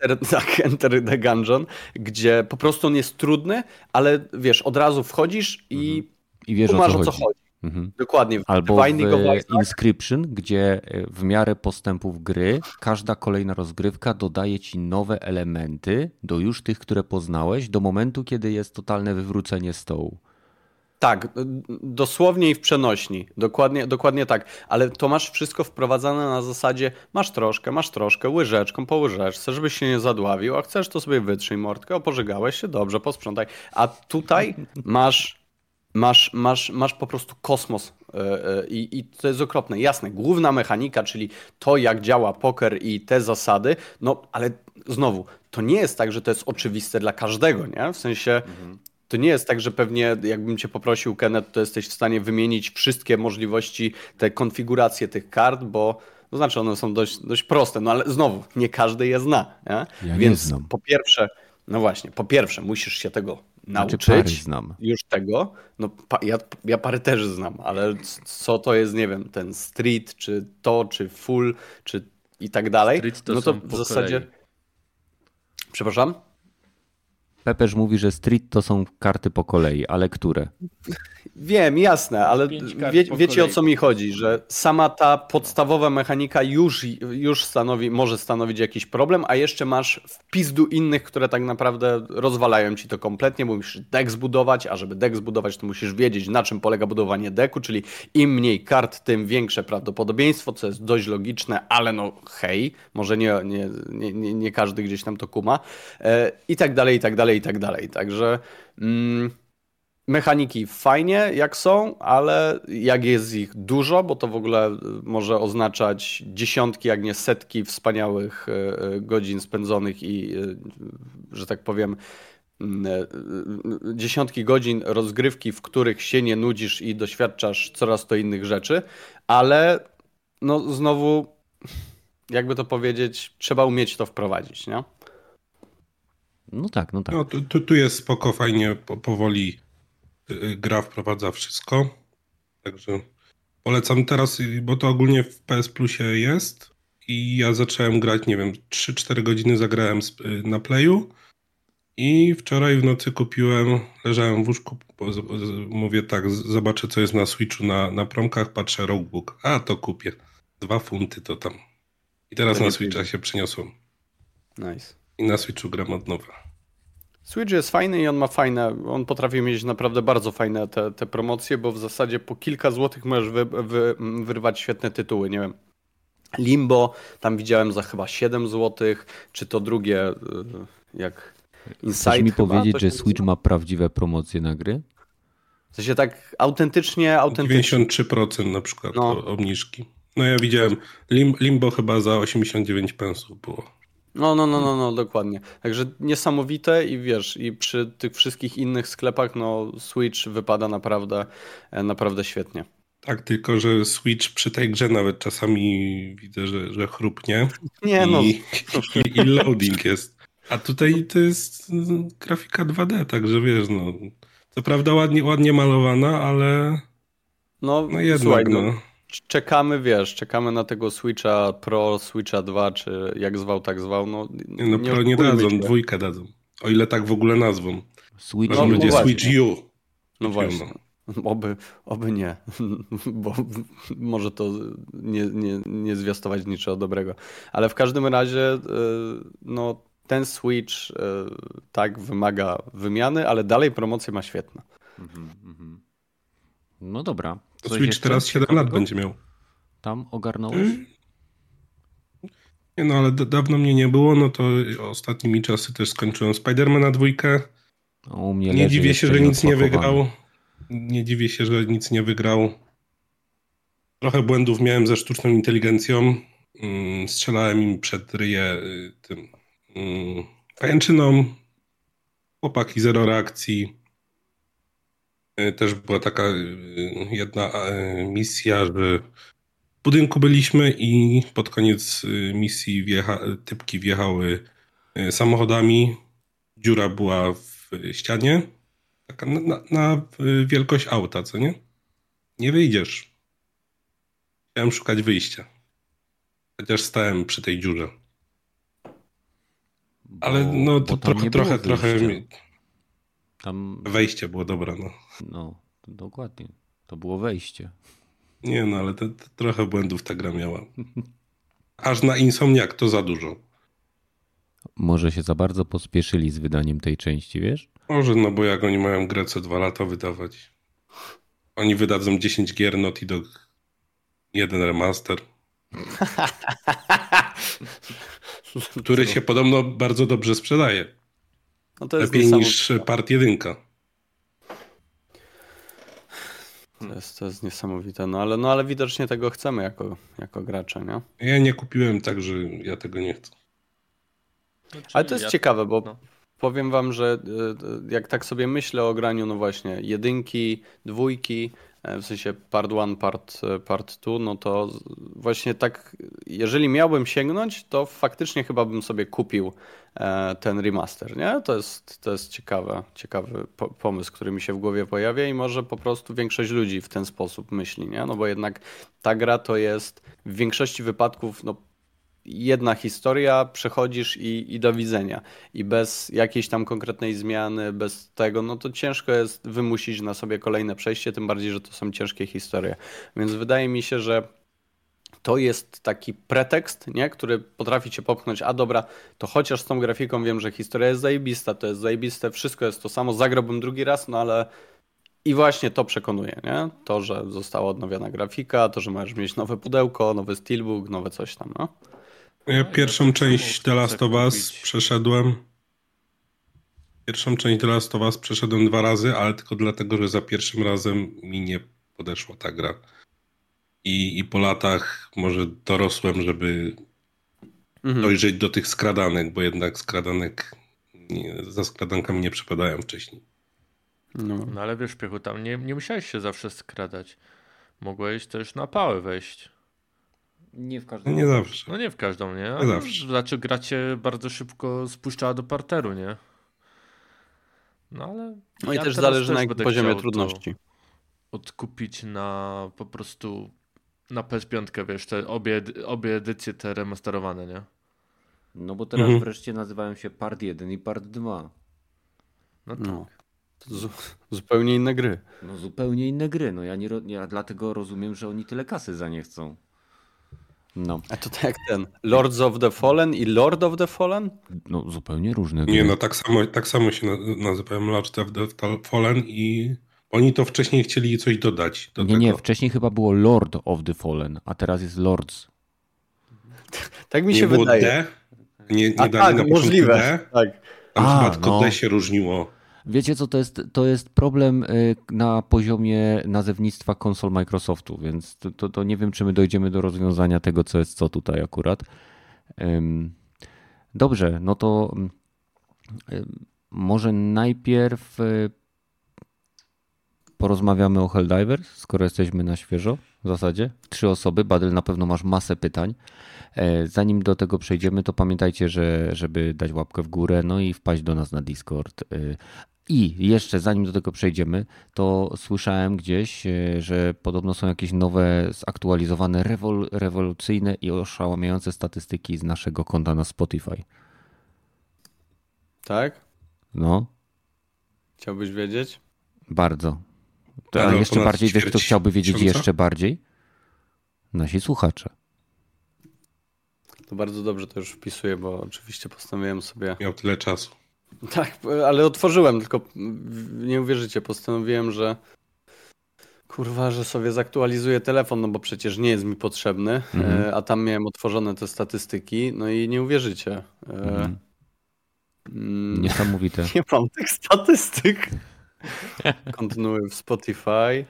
Enter, tak, Enter the Gungeon, gdzie po prostu on jest trudny, ale wiesz, od razu wchodzisz i, mhm. I wiesz, o co, o co chodzi. Mhm. Dokładnie. Albo w Inscription, gdzie e, w miarę postępów gry każda kolejna rozgrywka dodaje ci nowe elementy do już tych, które poznałeś, do momentu, kiedy jest totalne wywrócenie stołu. Tak, dosłownie i w przenośni. Dokładnie, dokładnie tak. Ale to masz wszystko wprowadzane na zasadzie masz troszkę, masz troszkę, łyżeczką po łyżeczce, żebyś się nie zadławił, a chcesz to sobie wytrzyj mordkę, opożygałeś się, dobrze, posprzątaj. A tutaj [laughs] masz masz, masz, masz po prostu kosmos e, e, I, i to jest okropne. Jasne, główna mechanika, czyli to, jak działa poker i te zasady, no ale znowu, to nie jest tak, że to jest oczywiste dla każdego, nie? W sensie. Mhm. To nie jest tak, że pewnie jakbym cię poprosił, Kenneth, to jesteś w stanie wymienić wszystkie możliwości, te konfiguracje tych kart, bo to znaczy one są dość, dość proste, no ale znowu, nie każdy je zna. Nie? Ja Więc nie po pierwsze, no właśnie, po pierwsze musisz się tego nauczyć znaczy znam. już tego. No, pa, ja, ja parę też znam, ale co to jest, nie wiem, ten street, czy to, czy full, czy i tak dalej. to no to w zasadzie. Kolei. Przepraszam? Pepeż mówi, że street to są karty po kolei, ale które? Wiem, jasne, ale wie, wiecie o co mi chodzi, że sama ta podstawowa mechanika już, już stanowi, może stanowić jakiś problem, a jeszcze masz wpizdu innych, które tak naprawdę rozwalają ci to kompletnie, bo musisz deck zbudować, a żeby deck zbudować, to musisz wiedzieć na czym polega budowanie deku, czyli im mniej kart, tym większe prawdopodobieństwo, co jest dość logiczne, ale no hej, może nie, nie, nie, nie każdy gdzieś tam to kuma e, i tak dalej, i tak dalej, i tak dalej. Także... Mm, Mechaniki fajnie, jak są, ale jak jest ich dużo, bo to w ogóle może oznaczać dziesiątki, jak nie setki wspaniałych e, e, godzin spędzonych i, że tak powiem, dziesiątki godzin rozgrywki, w których się nie nudzisz i doświadczasz coraz to innych rzeczy, ale no znowu, jakby to powiedzieć, trzeba umieć to wprowadzić, nie? No tak, no tak. No, tu, tu jest spoko, fajnie, powoli Y, gra wprowadza wszystko. Także polecam teraz, bo to ogólnie w PS Plusie jest i ja zacząłem grać, nie wiem, 3-4 godziny zagrałem y, na Playu i wczoraj w nocy kupiłem, leżałem w łóżku, mówię tak, zobaczę co jest na Switchu na, na promkach, patrzę Roguebook, a to kupię. Dwa funty to tam. I teraz to na Switcha się przeniosłem. Nice. I na Switchu gram od nowa. Switch jest fajny i on ma fajne, on potrafi mieć naprawdę bardzo fajne te, te promocje, bo w zasadzie po kilka złotych możesz wy, wy, wyrwać świetne tytuły, nie wiem. Limbo, tam widziałem za chyba 7 złotych, czy to drugie, y, jak Inside Chcesz mi chyba, powiedzieć, że Switch ma prawdziwe promocje na gry? W sensie tak autentycznie, autentycznie. 93% na przykład no. obniżki. No ja widziałem, Limbo chyba za 89 pensów było. No, no, no, no, no, dokładnie. Także niesamowite i wiesz, i przy tych wszystkich innych sklepach, no Switch wypada naprawdę, e, naprawdę świetnie. Tak, tylko że Switch przy tej grze nawet czasami widzę, że, że chrupnie. Nie i, no. [laughs] I, I loading jest. A tutaj to jest grafika 2D, także wiesz, no. Co prawda ładnie, ładnie malowana, ale. No, no jednak, słuchaj, no. No czekamy, wiesz, czekamy na tego Switcha Pro, Switcha 2, czy jak zwał, tak zwał. No, nie, no nie Pro nie dadzą, się. dwójkę dadzą. O ile tak w ogóle nazwą. Switch no, będzie no Switch U. No właśnie. Oby, oby nie, [laughs] bo może to nie, nie, nie zwiastować niczego dobrego. Ale w każdym razie, y, no ten Switch y, tak wymaga wymiany, ale dalej promocję ma świetne. Mhm, mhm. No dobra. Switch teraz 7 lat będzie miał. Tam ogarnąłeś? Hmm? Nie no, ale dawno mnie nie było, no to ostatnimi czasy też skończyłem Spidermana dwójkę. U mnie nie dziwię się, że nic nie wygrał. Nie dziwię się, że nic nie wygrał. Trochę błędów miałem ze sztuczną inteligencją. Mm, strzelałem im przed ryje y, tym mm, pajęczyną. Chłopaki zero reakcji. Y, też była taka y, jedna misja, że w budynku byliśmy i pod koniec misji wjecha, typki wjechały samochodami. Dziura była w ścianie. Taka na, na, na wielkość auta, co nie? Nie wyjdziesz. Chciałem szukać wyjścia. Chociaż stałem przy tej dziurze. Bo, Ale no to trochę, trochę, trochę. Tam... Wejście było dobre, no. No, dokładnie. To było wejście. Nie, no ale to, to trochę błędów ta gra miała. Aż na Insomniak to za dużo. Może się za bardzo pospieszyli z wydaniem tej części, wiesz? Może, no bo jak oni mają grę co dwa lata wydawać. Oni wydadzą 10 gier Naughty Dog jeden remaster. [laughs] który się podobno bardzo dobrze sprzedaje. No to jest Lepiej niż part jedynka. To jest, to jest niesamowite, no ale, no ale widocznie tego chcemy jako, jako gracze, nie? Ja nie kupiłem, także ja tego nie chcę. Znaczy, ale to jest ja... ciekawe, bo no. powiem wam, że y, y, jak tak sobie myślę o graniu, no właśnie, jedynki, dwójki, E, w sensie part one, part, e, part two, no to właśnie tak, jeżeli miałbym sięgnąć, to faktycznie chyba bym sobie kupił e, ten remaster, nie? To jest, to jest ciekawe, ciekawy pomysł, który mi się w głowie pojawia i może po prostu większość ludzi w ten sposób myśli, nie? No bo jednak ta gra to jest w większości wypadków, no jedna historia, przechodzisz i, i do widzenia. I bez jakiejś tam konkretnej zmiany, bez tego, no to ciężko jest wymusić na sobie kolejne przejście, tym bardziej, że to są ciężkie historie. Więc wydaje mi się, że to jest taki pretekst, nie? który potrafi cię popchnąć, a dobra, to chociaż z tą grafiką wiem, że historia jest zajebista, to jest zajebiste, wszystko jest to samo, zagrałbym drugi raz, no ale i właśnie to przekonuje, nie? To, że została odnowiona grafika, to, że możesz mieć nowe pudełko, nowy steelbook, nowe coś tam, no. Ja pierwszą część The Last of Us przeszedłem. Pierwszą część The Last of Us przeszedłem dwa razy, ale tylko dlatego, że za pierwszym razem mi nie podeszła ta gra. I, i po latach może dorosłem, żeby mhm. dojrzeć do tych skradanek, bo jednak skradanek nie, za skradankami nie przepadają wcześniej. No. no ale wiesz, Piechu, tam nie, nie musiałeś się zawsze skradać. Mogłeś też na pałę wejść. Nie w każdą. Nie zawsze. No nie w każdą, nie? nie zawsze. Znaczy gracie bardzo szybko spuszczała do parteru, nie? No ale. No ja i też zależy też na poziomie trudności. Odkupić na po prostu na PS5, wiesz, te obie, obie edycje te remasterowane, nie? No bo teraz mhm. wreszcie nazywają się Part 1 i Part 2. No tak. No. To zupełnie inne gry. No zupełnie inne gry. No ja, nie, ja dlatego rozumiem, że oni tyle kasy za nie chcą. No. A to tak ten Lords of the Fallen i Lord of the Fallen? No zupełnie różne. Nie, no tak samo, tak samo się nazywają Lords of the Fallen i oni to wcześniej chcieli coś dodać. Do nie, tego. nie, wcześniej chyba było Lord of the Fallen, a teraz jest Lords. [laughs] tak mi się nie wydaje. D? Nie, nie a, tak, na możliwe. D? Tak. Tam a, chyba tylko no. D się różniło. Wiecie co, to jest, to jest problem y, na poziomie nazewnictwa konsol Microsoftu, więc to, to, to nie wiem, czy my dojdziemy do rozwiązania tego, co jest co tutaj akurat. Dobrze, no to może najpierw y, porozmawiamy o Helldivers, skoro jesteśmy na świeżo w zasadzie. Trzy osoby, Badel na pewno masz masę pytań. E, zanim do tego przejdziemy, to pamiętajcie, że żeby dać łapkę w górę, no i wpaść do nas na Discord. I jeszcze zanim do tego przejdziemy, to słyszałem gdzieś, e, że podobno są jakieś nowe, zaktualizowane, rewol, rewolucyjne i oszałamiające statystyki z naszego konta na Spotify. Tak? No. Chciałbyś wiedzieć? Bardzo. To, a jeszcze bardziej, wiesz, kto chciałby wiedzieć jeszcze bardziej? Nasi słuchacze. To bardzo dobrze to już wpisuję, bo oczywiście postanowiłem sobie. Miał tyle czasu. Tak, ale otworzyłem, tylko nie uwierzycie, postanowiłem, że kurwa, że sobie zaktualizuję telefon, no bo przecież nie jest mi potrzebny, mhm. a tam miałem otworzone te statystyki, no i nie uwierzycie. E, mhm. Mm, Niesamowite. [laughs] Nie mam tych statystyk. Kontynuuję w Spotify.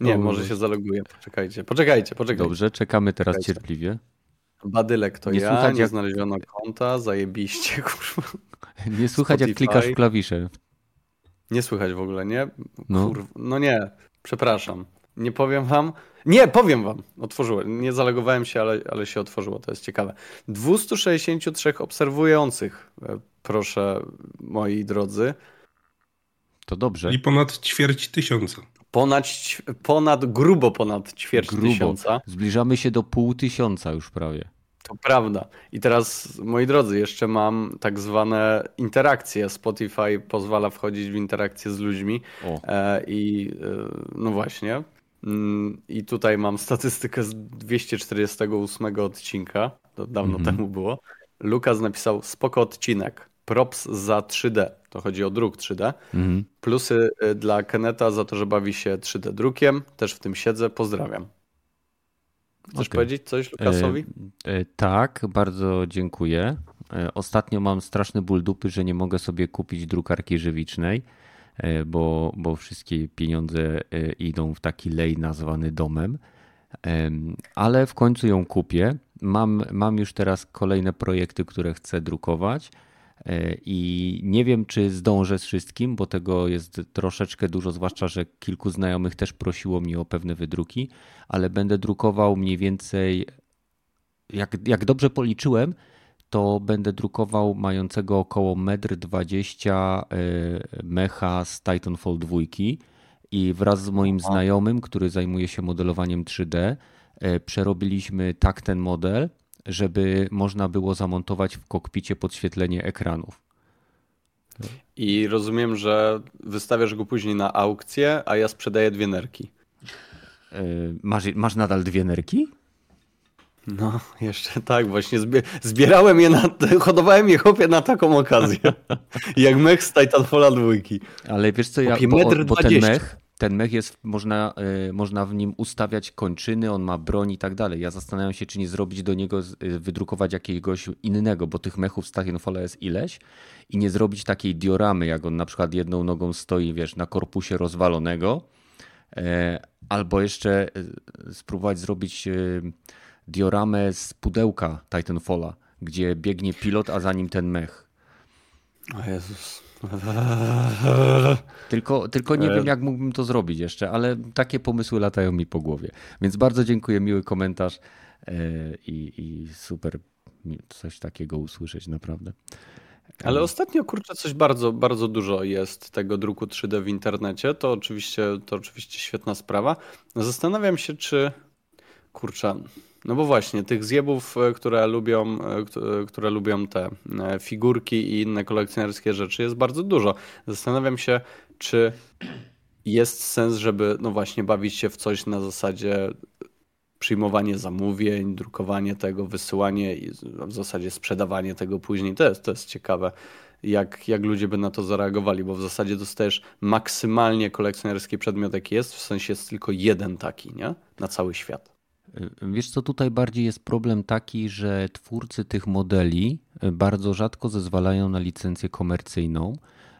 Nie, o, może się zaloguję. Poczekajcie, poczekajcie, poczekajcie. Dobrze, czekamy teraz poczekajcie. cierpliwie. Badylek to nie ja, nie jak... znaleziono konta, zajebiście, [laughs] kurwa. Nie słychać Spotify. jak klikasz w klawisze. Nie słychać w ogóle, nie? No. no nie, przepraszam. Nie powiem wam. Nie, powiem wam. Otworzyłem. Nie zalegowałem się, ale, ale się otworzyło. To jest ciekawe. 263 obserwujących, e, proszę moi drodzy. To dobrze. I ponad ćwierć tysiąca. Ponad, ponad grubo ponad ćwierć grubo. tysiąca. Zbliżamy się do pół tysiąca już prawie. To prawda. I teraz, moi drodzy, jeszcze mam tak zwane interakcje. Spotify pozwala wchodzić w interakcje z ludźmi. E, I e, no właśnie. Mm, I tutaj mam statystykę z 248 odcinka. To dawno mm -hmm. temu było. Lukas napisał spoko odcinek. Props za 3D. To chodzi o druk 3D. Mm -hmm. Plusy e, dla Keneta za to, że bawi się 3D drukiem. Też w tym siedzę. Pozdrawiam. Chcesz okay. powiedzieć coś Lukasowi? E, e, tak, bardzo dziękuję. E, ostatnio mam straszny ból dupy, że nie mogę sobie kupić drukarki żywicznej, e, bo, bo wszystkie pieniądze e, idą w taki lej nazwany domem. Ale w końcu ją kupię. Mam, mam już teraz kolejne projekty, które chcę drukować. E, I nie wiem, czy zdążę z wszystkim, bo tego jest troszeczkę dużo, zwłaszcza, że kilku znajomych też prosiło mnie o pewne wydruki, ale będę drukował mniej więcej, jak, jak dobrze policzyłem, to będę drukował mającego około 1,20 m e, mecha z Titanfall 2 i wraz z moim znajomym, który zajmuje się modelowaniem 3D, e, przerobiliśmy tak ten model żeby można było zamontować w kokpicie podświetlenie ekranów. I rozumiem, że wystawiasz go później na aukcję, a ja sprzedaję dwie nerki. E, masz, masz nadal dwie nerki? No, jeszcze tak, właśnie zbierałem je, na, hodowałem je chłopie na taką okazję. [laughs] Jak mech z Titanfalla dwójki. Ale wiesz co, ja, bo, bo ten mech, ten mech jest, można, y, można w nim ustawiać kończyny, on ma broń i tak dalej. Ja zastanawiam się, czy nie zrobić do niego, y, wydrukować jakiegoś innego, bo tych mechów z Titanfalla jest ileś i nie zrobić takiej dioramy, jak on na przykład jedną nogą stoi, wiesz, na korpusie rozwalonego, e, albo jeszcze spróbować zrobić dioramę z pudełka Titanfalla, gdzie biegnie pilot, a za nim ten mech. O Jezus. Tylko, tylko nie wiem, jak mógłbym to zrobić jeszcze, ale takie pomysły latają mi po głowie. Więc bardzo dziękuję, miły komentarz e, i, i super coś takiego usłyszeć, naprawdę. Ale ostatnio, kurczę, coś bardzo, bardzo dużo jest tego druku 3D w internecie. To oczywiście, to oczywiście świetna sprawa. Zastanawiam się, czy kurczę, no bo właśnie, tych zjebów, e, które lubią, e, które lubią te e, figurki i inne kolekcjonerskie rzeczy jest bardzo dużo. Zastanawiam się, czy jest sens, żeby no właśnie bawić się w coś na zasadzie przyjmowanie zamówień, drukowanie tego, wysyłanie i w zasadzie sprzedawanie tego później. To jest, to jest ciekawe, jak, jak ludzie by na to zareagowali, bo w zasadzie dostajesz maksymalnie kolekcjonerski przedmiot, jaki jest, w sensie jest tylko jeden taki, nie? Na cały świat. Wiesz co, tutaj bardziej jest problem taki, że twórcy tych modeli e, bardzo rzadko zezwalają na licencję komercyjną,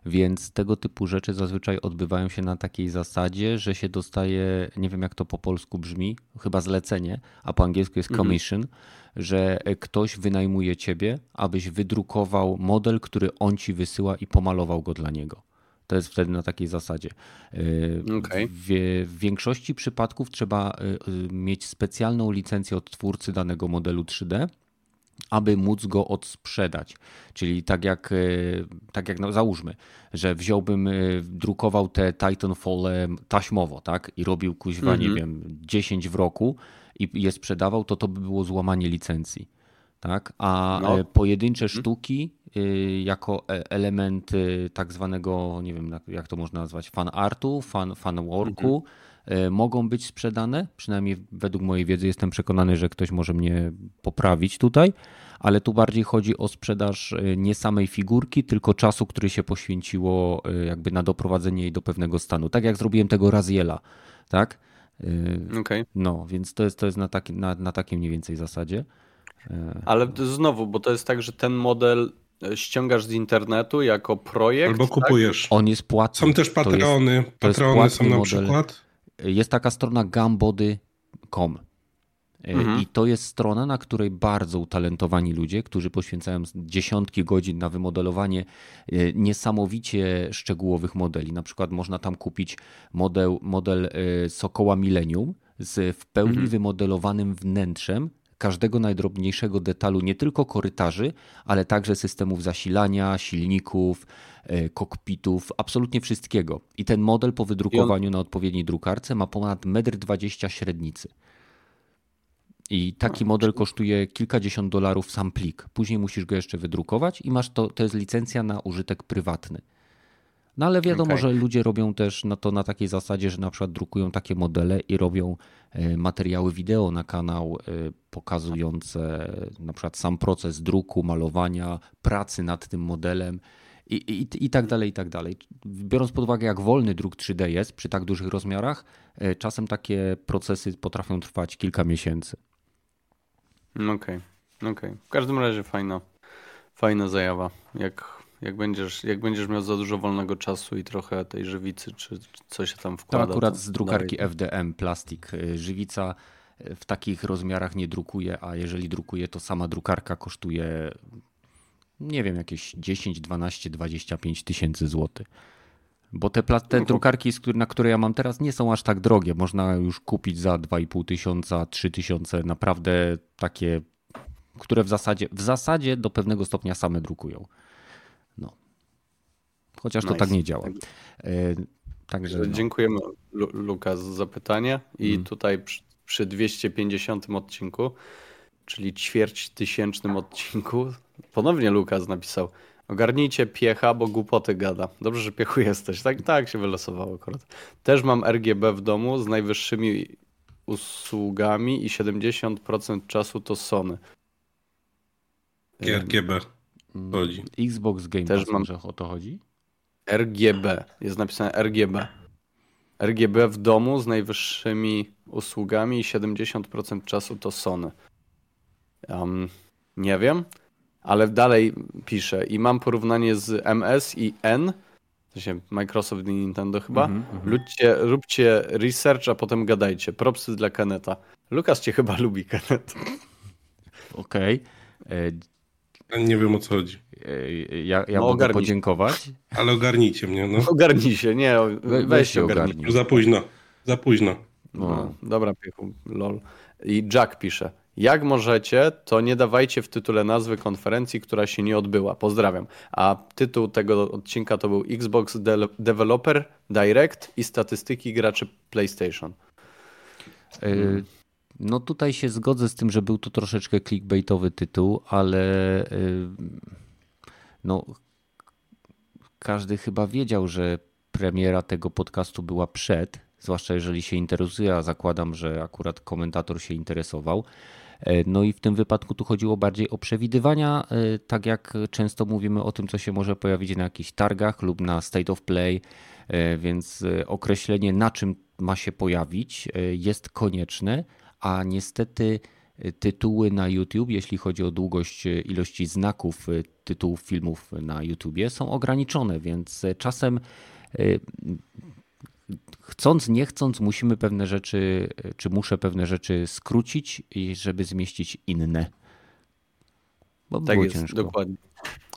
więc tego typu rzeczy zazwyczaj odbywają się na takiej zasadzie, że się dostaje, nie wiem jak to po polsku brzmi, chyba zlecenie, a po angielsku jest mhm. commission, mhm. że ktoś wynajmuje ciebie, abyś wydrukował model, który on ci wysyła i pomalował go dla niego. To jest wtedy na takiej zasadzie. E, okay. W, w, większości przypadków trzeba e, e, mieć specjalną licencję od twórcy danego modelu 3D, aby móc go odsprzedać. Czyli tak jak, tak jak no, załóżmy, że wziąłbym, drukował te Titanfall taśmowo, tak? I robił kuźwa, mm -hmm. nie mhm. wiem, 10 w roku i je sprzedawał, to to by było złamanie licencji. Tak? A no. pojedyncze mhm. sztuki Y, jako e, element tak zwanego, nie wiem jak to można nazwać, fan artu, fan, fan worku, e, mogą być sprzedane, przynajmniej według mojej wiedzy jestem przekonany, że ktoś może mnie poprawić tutaj, ale tu bardziej chodzi o sprzedaż e, nie samej figurki, tylko czasu, który się poświęciło e, jakby na doprowadzenie jej do pewnego stanu. Tak jak zrobiłem tego Raziela, tak? Okay. No, więc to jest, to jest na, taki, na, na takiej mniej więcej zasadzie. Ale znowu, bo to jest tak, że ten model ściągasz z internetu jako projekt. Albo tak? kupujesz. Tak? On jest płatny. Są też patrony. Jest, patrony są na model. przykład. Jest taka strona gambody.com. E, mhm. I to jest strona, na której bardzo utalentowani ludzie, którzy poświęcają dziesiątki godzin na wymodelowanie e, niesamowicie szczegółowych modeli. Na przykład można tam kupić model, model e, Sokoła Millennium z w pełni mhm. wymodelowanym wnętrzem każdego najdrobniejszego detalu, nie tylko korytarzy, ale także systemów zasilania, silników, e, kokpitów, absolutnie wszystkiego. I ten model po wydrukowaniu on... na odpowiedniej drukarce ma ponad 1,20 m średnicy. I taki model kosztuje kilkadziesiąt dolarów sam plik. Później musisz go jeszcze wydrukować i masz to, to jest licencja na użytek prywatny. No ale wiadomo, okay. że ludzie robią też na to na takiej zasadzie, że na przykład drukują takie modele i robią e, materiały wideo na kanał e, pokazujące na przykład sam proces druku, malowania, pracy nad tym modelem i, i, i tak dalej, i tak dalej. Biorąc pod uwagę, jak wolny druk 3D jest przy tak dużych rozmiarach, e, czasem takie procesy potrafią trwać kilka miesięcy. Okej, okay. okej. Okay. W każdym razie fajna, fajna zajawa. Jak jak będziesz, jak będziesz miał za dużo wolnego czasu i trochę tej żywicy, czy, coś się tam wkłada. To akurat z drukarki dalej. FDM, plastik. Y, żywica y, w takich rozmiarach nie drukuje, a jeżeli drukuje, to sama drukarka kosztuje nie wiem, jakieś 10, 12, 25 tysięcy złotych. Bo te, te no drukarki, na które ja mam teraz, nie są aż tak drogie. Można już kupić za 2,5 tysiąca, 3 tysiące, naprawdę takie, które w zasadzie, w zasadzie do pewnego stopnia same drukują. Chociaż nice. to tak nie działa. Tak. E, także, no. Dziękujemy Lukas za zapytanie i mm. tutaj przy, przy 250 odcinku, czyli ćwierć tysięcznym odcinku, ponownie Lukas napisał Ogarnijcie piecha, bo głupoty gada. Dobrze, że piechu jesteś. Tak, tak się wylosowało akurat. Też mam RGB w domu z najwyższymi usługami i 70% czasu to Sony. RGB chodzi. Xbox Game Też Pass, mam... o to chodzi? RGB. Jest napisane RGB. RGB w domu z najwyższymi usługami i 70% czasu to Sony. Um, nie wiem, ale dalej piszę i mam porównanie z MS i N, w sensie Microsoft i Nintendo chyba. Mm -hmm. Ludźcie, róbcie research, a potem gadajcie. Propsy dla Keneta. Lukas cię chyba lubi, Kenet. Okej. Okay. Nie wiem o co chodzi. Ja, ja no, mogę ogarnij. podziękować. Ale ogarnijcie mnie. No. Ogarnij się, nie, we, weź się ogarnij. Za późno, za późno. No, no. Dobra, piechu, lol. I Jack pisze. Jak możecie, to nie dawajcie w tytule nazwy konferencji, która się nie odbyła. Pozdrawiam. A tytuł tego odcinka to był Xbox De Developer Direct i statystyki graczy PlayStation. Y no tutaj się zgodzę z tym, że był to troszeczkę clickbaitowy tytuł, ale y, no każdy chyba wiedział, że premiera tego podcastu była przed, zwłaszcza jeżeli się interesuje, a zakładam, że akurat komentator się interesował. E, no i w tym wypadku tu chodziło bardziej o przewidywania, e, tak jak często mówimy o tym, co się może pojawić na jakichś targach lub na State of Play, e, więc określenie na czym ma się pojawić jest konieczne, a niestety tytuły na YouTube, jeśli chodzi o długość ilości znaków tytułów filmów na YouTubie, są ograniczone, więc czasem chcąc, nie chcąc, musimy pewne rzeczy, czy muszę pewne rzeczy skrócić, żeby zmieścić inne. Bo tak jest, ciężko. dokładnie.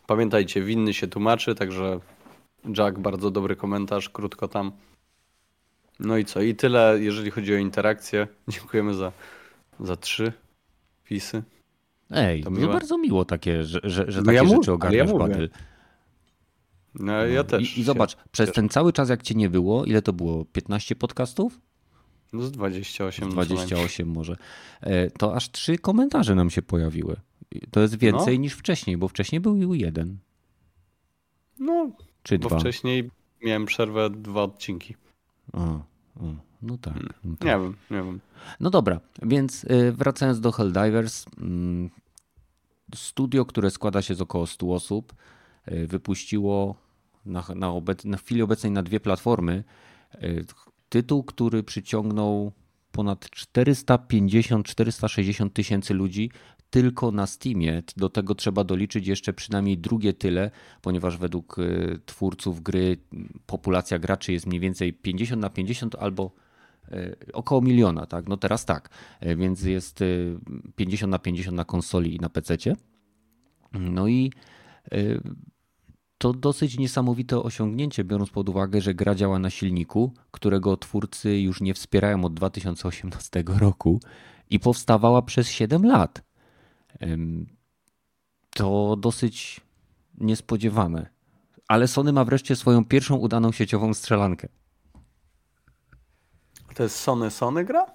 Pamiętajcie, winny się tłumaczy, także Jack, bardzo dobry komentarz, krótko tam. No i co? I tyle, jeżeli chodzi o interakcję. [laughs] Dziękujemy za, za trzy wpisy. Ej, to no bardzo miło takie, że, że, że no takie ja rzeczy ogarniasz, ja Badyl. No, ja też. I, i zobacz, przez ten cały czas, jak cię nie było, ile to było? 15 podcastów? No z 28. Z 28 może. E, to aż trzy komentarze nam się pojawiły. To jest więcej no. niż wcześniej, bo wcześniej był jeden. No, czy bo dwa. wcześniej miałem przerwę dwa odcinki. A, No tak. No tak. Nie wiem, nie wiem. No dobra, więc y, wracając do Helldivers. Mm, studio, które składa się z około 100 osób, y, wypuściło na, na, obec, na chwili obecnej na dwie platformy y, tytuł, który przyciągnął ponad 450-460 tysięcy ludzi tylko na Steamie. Do tego trzeba doliczyć jeszcze przynajmniej drugie tyle, ponieważ według y, twórców gry populacja graczy jest mniej więcej 50 na 50 albo y, około miliona, tak? No teraz tak, y, więc jest 50 na 50 na konsoli i na PC. No i to dosyć niesamowite osiągnięcie, biorąc pod uwagę, że gra działa na silniku, którego twórcy już nie wspierają od 2018 roku i powstawała przez 7 lat. To dosyć niespodziewane. Ale Sony ma wreszcie swoją pierwszą udaną sieciową strzelankę. To jest Sony Sony gra?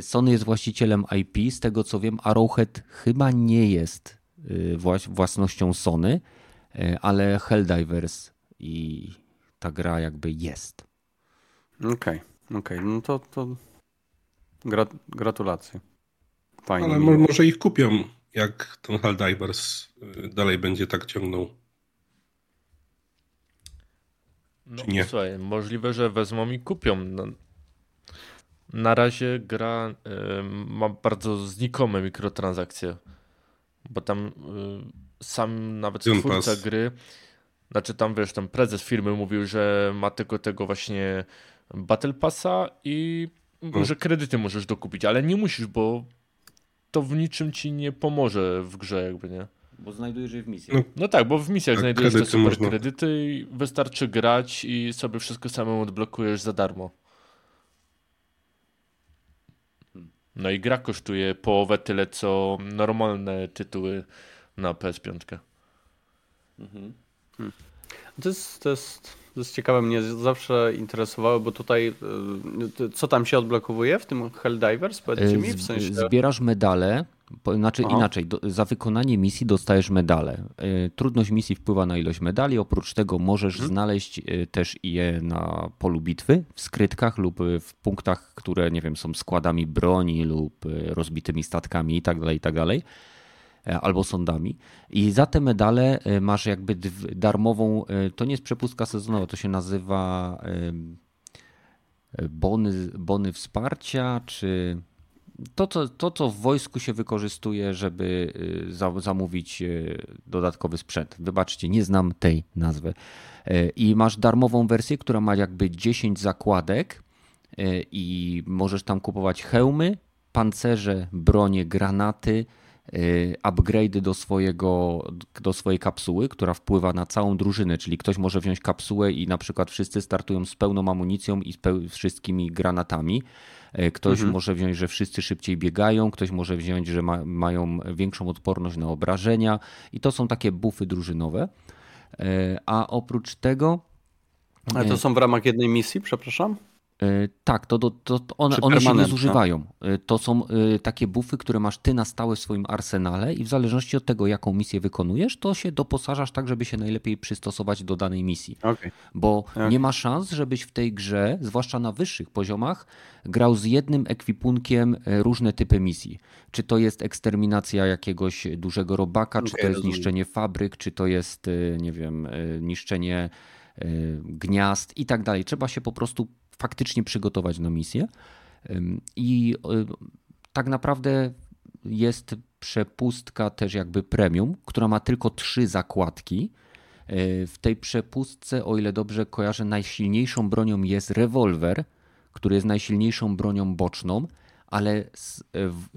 Sony jest właścicielem IP. Z tego co wiem, Arrowhead chyba nie jest y, własnością Sony, y, ale Helldivers i ta gra jakby jest. Okej, okay, okej. Okay. No to, to gratulacje. Fajnie. Ale miło. może ich kupią, jak ten Helldivers y, dalej będzie tak ciągnął. No, nie? Słuchaj, możliwe, że wezmą i kupią. No, na razie gra y, ma bardzo znikome mikrotransakcje, bo tam y, sam nawet Game twórca Pass. gry, znaczy tam wiesz, ten prezes firmy mówił, że ma tylko tego właśnie Battle Passa i hmm. że kredyty możesz dokupić, ale nie musisz, bo to w niczym ci nie pomoże w grze, jakby nie. Bo znajdujesz je w misji. No, no tak, bo w misjach tak, znajdujesz te super można. kredyty i wystarczy grać i sobie wszystko samemu odblokujesz za darmo. Hmm. No i gra kosztuje połowę tyle, co normalne tytuły na PS5. Mhm. Hmm. To jest, to jest jest ciekawe, mnie zawsze interesowało, bo tutaj y, co tam się odblokowuje w tym Helldivers? Powiedzcie mi, w sensie... Zbierasz medale, znaczy Aha. inaczej, do, za wykonanie misji dostajesz medale. Y, trudność misji wpływa na ilość medali, oprócz tego możesz hmm. znaleźć y, też je na polu bitwy, w skrytkach lub w punktach, które nie wiem, są składami broni lub rozbitymi statkami itd., tak itd. E, albo sądami. I za te medale e, masz jakby darmową, e, to nie jest przepustka sezonowa, to się nazywa bony, bony wsparcia, czy to co, to, co w wojsku się wykorzystuje, żeby zamówić dodatkowy sprzęt. Wybaczcie, nie znam tej nazwy. I masz darmową wersję, która ma jakby 10 zakładek i możesz tam kupować hełmy, pancerze, bronie, granaty, upgrade do, swojego, do swojej kapsuły, która wpływa na całą drużynę, czyli ktoś może wziąć kapsułę i na przykład wszyscy startują z pełną amunicją i z wszystkimi granatami. Y, ktoś mhm. może wziąć, że wszyscy szybciej biegają, ktoś może wziąć, że ma, mają większą odporność na obrażenia i to są takie bufy drużynowe. Y, a oprócz tego. Ale to są w ramach jednej misji, przepraszam? E, tak, to, to, to one, one się nie zużywają. E, to są e, takie bufy, które masz ty na stałe w swoim arsenale i w zależności od tego, jaką misję wykonujesz, to się doposażasz tak, żeby się najlepiej przystosować do danej misji. Okay. Bo okay. nie ma szans, żebyś w tej grze, zwłaszcza na wyższych poziomach, grał z jednym ekwipunkiem różne typy misji. Czy to jest eksterminacja jakiegoś dużego robaka, okay, czy to jest rozumiem. niszczenie fabryk, czy to jest, nie wiem, niszczenie gniazd i tak dalej. Trzeba się po prostu faktycznie przygotować na misję. I tak naprawdę jest przepustka też jakby premium, która ma tylko trzy zakładki. E, w tej przepustce, o ile dobrze kojarzę, najsilniejszą bronią jest rewolwer, który jest najsilniejszą bronią boczną, ale e,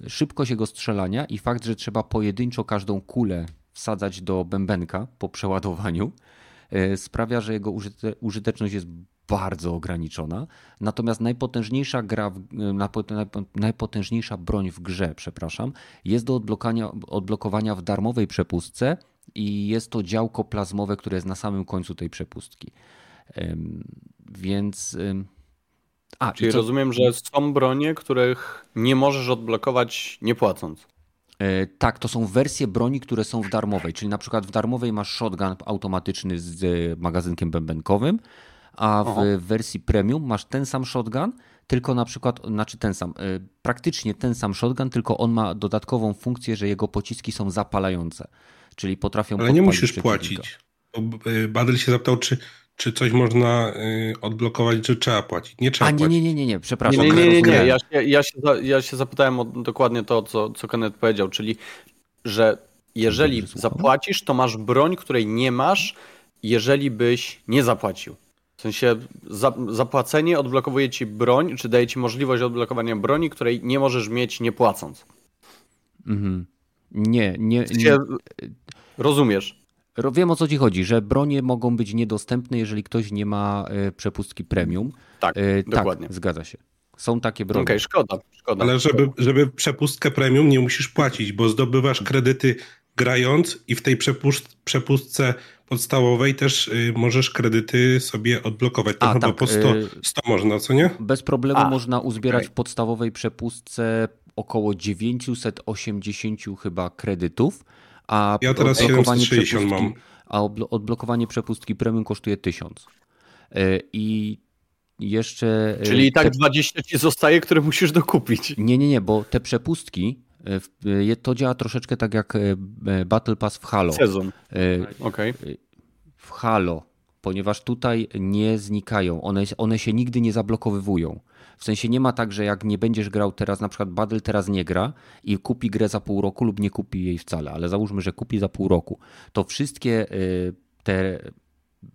szybkość jego strzelania i fakt, że trzeba pojedynczo każdą kulę wsadzać do bębenka po przeładowaniu, sprawia, że jego użyteczność jest bardzo ograniczona. Natomiast najpotężniejsza gra, najpotężniejsza broń w grze, przepraszam, jest do odblokowania w darmowej przepustce i jest to działko plazmowe, które jest na samym końcu tej przepustki. Więc. A, Czyli co... rozumiem, że są bronie, których nie możesz odblokować nie płacąc. E, tak, to są wersje broni, które są w darmowej. Czyli na przykład w darmowej masz shotgun automatyczny z magazynkiem bębenkowym, a w Oho. wersji premium masz ten sam shotgun, tylko na przykład, znaczy ten sam, y, praktycznie ten sam shotgun, tylko on ma dodatkową funkcję, że jego pociski są zapalające, czyli potrafią Ale nie musisz płacić. Y, Badel się zapytał, czy, czy coś można y, odblokować, czy trzeba płacić. Nie trzeba A nie, płacić. nie, nie, nie, nie, przepraszam. Nie, nie, nie, nie. Ja, się, ja, się, ja się zapytałem o dokładnie to, co, co Kenneth powiedział, czyli że jeżeli zapłacisz, to masz broń, której nie masz, jeżeli byś nie zapłacił. W sensie za, zapłacenie odblokowuje ci broń, czy daje ci możliwość odblokowania broni, której nie możesz mieć nie płacąc. Mhm. Nie, nie, nie. Rozumiesz. Wiem o co ci chodzi, że bronie mogą być niedostępne, jeżeli ktoś nie ma e, przepustki premium. Tak, e, dokładnie. Tak, zgadza się. Są takie bronie. Okej, okay, szkoda, szkoda. Ale żeby, żeby przepustkę premium nie musisz płacić, bo zdobywasz kredyty grając i w tej przepustce podstawowej też y, możesz kredyty sobie odblokować. To A, chyba tak, po 100, 100 y, można, co nie? Bez problemu A, można uzbierać okay. w podstawowej przepustce około 980 chyba kredytów. A ja teraz 760 mam. A odblokowanie przepustki premium kosztuje 1000. Y, I jeszcze. Czyli i tak te... 20 ci zostaje, które musisz dokupić. Nie, nie, nie, bo te przepustki to działa troszeczkę tak jak Battle Pass w Halo. Sezon. Okay. W Halo, ponieważ tutaj nie znikają, one, one się nigdy nie zablokowywują. W sensie nie ma tak, że jak nie będziesz grał teraz, na przykład Battle teraz nie gra i kupi grę za pół roku lub nie kupi jej wcale, ale załóżmy, że kupi za pół roku, to wszystkie te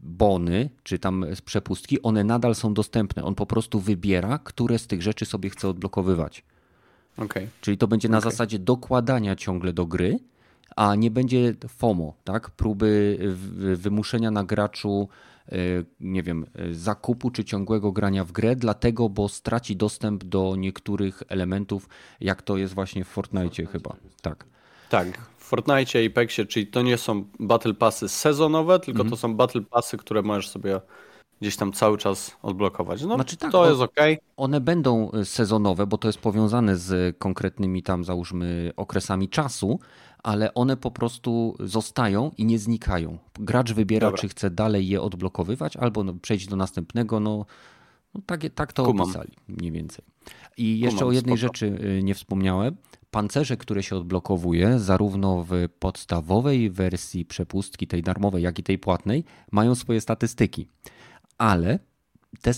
bony, czy tam przepustki, one nadal są dostępne. On po prostu wybiera, które z tych rzeczy sobie chce odblokowywać. Okay. Czyli to będzie na okay. zasadzie dokładania ciągle do gry, a nie będzie FOMO, tak? Próby wymuszenia na graczu e, nie wiem, zakupu czy ciągłego grania w grę, dlatego, bo straci dostęp do niektórych elementów, jak to jest właśnie w Fortnite chyba. Tak. Tak, w Fortnite i Pexie, czyli to nie są battle passy sezonowe, tylko mm -hmm. to są battle passy, które możesz sobie gdzieś tam cały czas odblokować. No, znaczy tak, to jest ok. One będą y, sezonowe, bo to jest powiązane z konkretnymi tam załóżmy okresami czasu, ale one po prostu zostają i nie znikają. Gracz wybiera, Dobra. czy chce dalej je odblokowywać, albo no, przejść do następnego. No, no tak, tak to Kumam. opisali mniej więcej. I jeszcze Kumam, o jednej spoko. rzeczy y, nie wspomniałem. Pancerze, które się odblokowuje, zarówno w podstawowej wersji przepustki, tej darmowej, jak i tej płatnej, mają swoje statystyki ale te,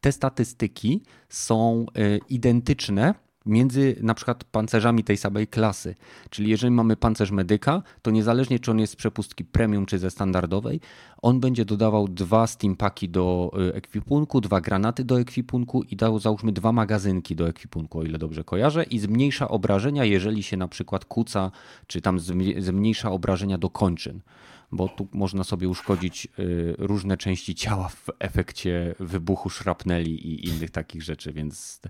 te statystyki są e, identyczne między na przykład pancerzami tej samej klasy. Czyli jeżeli mamy pancerz medyka, to niezależnie czy on jest z przepustki premium czy ze standardowej, on będzie dodawał dwa steampaki do e, ekwipunku, dwa granaty do ekwipunku i dał załóżmy dwa magazynki do ekwipunku, o ile dobrze kojarzę, i zmniejsza obrażenia, jeżeli się na przykład kuca, czy tam zmniejsza obrażenia do kończyn bo tu można sobie uszkodzić y, różne części ciała w efekcie wybuchu szrapneli i innych takich rzeczy, więc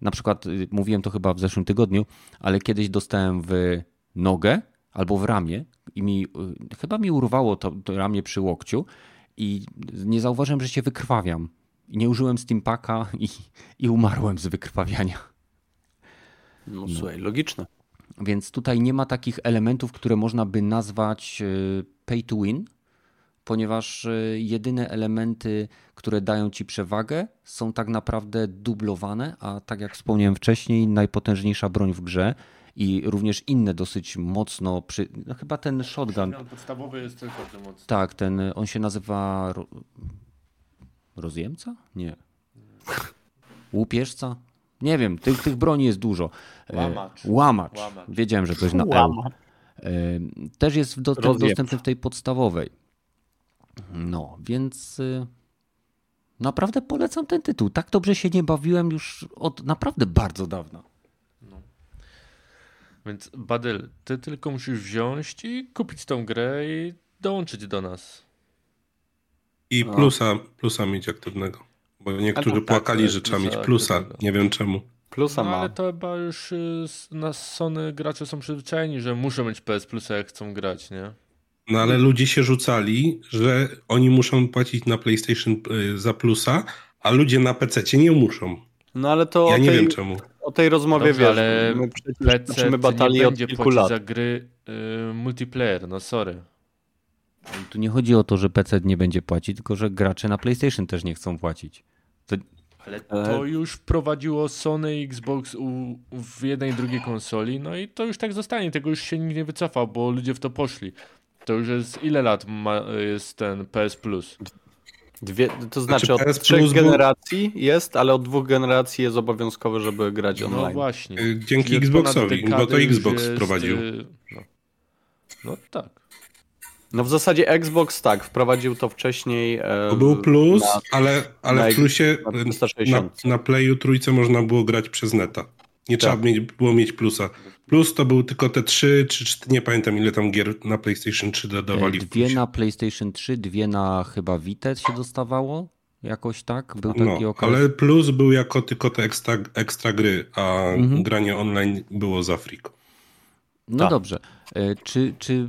na przykład y, mówiłem to chyba w zeszłym tygodniu, ale kiedyś dostałem w nogę albo w ramię i mi, y, chyba mi urwało to, to ramię przy łokciu i nie zauważyłem, że się wykrwawiam. Nie użyłem Steampaka i, i umarłem z wykrwawiania. No, no słuchaj, logiczne. Więc tutaj nie ma takich elementów, które można by nazwać pay to win, ponieważ e, jedyne elementy, które dają ci przewagę, są tak naprawdę dublowane, a tak jak wspomniałem wcześniej, najpotężniejsza broń w grze i również inne dosyć mocno. Przy... No chyba ten shotgun. Podstawowy jest tylko mocny. Tak, ten on się nazywa. Ro... Rozjemca? Nie. Łupieżca? Nie wiem, tych, tych broni jest dużo. E, łamacz. Łamacz. Łamacz. Wiedziałem, że coś na L. Też jest dostępny w tej podstawowej. No, więc y, naprawdę polecam ten tytuł. Tak dobrze się nie bawiłem już od naprawdę bardzo dawna. No. Więc Badyl, ty tylko musisz wziąć i kupić tą grę i dołączyć do nas. I plusa, plusa mieć aktywnego. Bo niektórzy tak, płakali, że trzeba mieć plusa. Nie wiem czemu. Plusa no, ma. Ale to chyba już y, na Sony gracze są przyzwyczajeni, że muszą mieć PS Plusa jak chcą grać, nie? No ale ludzie się rzucali, że oni muszą płacić na PlayStation y, za plusa, a ludzie na PC nie muszą. No ale to. Ja nie tej, wiem czemu. O tej rozmowie Dobrze, wiesz, ale my PC my będzie od kilku lat. za gry y, multiplayer, no sorry. Tu nie chodzi o to, że PC nie będzie płacić, tylko że gracze na PlayStation też nie chcą płacić. To Ale to już wprowadziło Sony i Xbox u, w jednej i drugiej konsoli, no i to już tak zostanie, tego już się nikt nie wycofał, bo ludzie w to poszli. To już jest ile lat ma, jest ten PS Plus? Dwie, to znaczy, znaczy od trzech generacji był... jest, ale od dwóch generacji jest obowiązkowy, żeby grać no online. No właśnie. Y, dzięki Czyli Xboxowi, bo to Xbox jest... wprowadził. Y, no. no tak. No w zasadzie Xbox tak, wprowadził to wcześniej. To był plus, na, ale, ale na, w plusie na, na, na Playu trójce można było grać przez neta. Nie tak. trzeba mieć, było mieć plusa. Plus to był tylko te trzy, czy, czy nie pamiętam ile tam gier na PlayStation 3 dodawali. Dwie na PlayStation 3, dwie na chyba Vita się dostawało. Jakoś tak? Był taki no, okres. Ale plus był jako tylko te ekstra, ekstra gry, a mhm. granie online było za friko. No tak. dobrze. E, czy, czy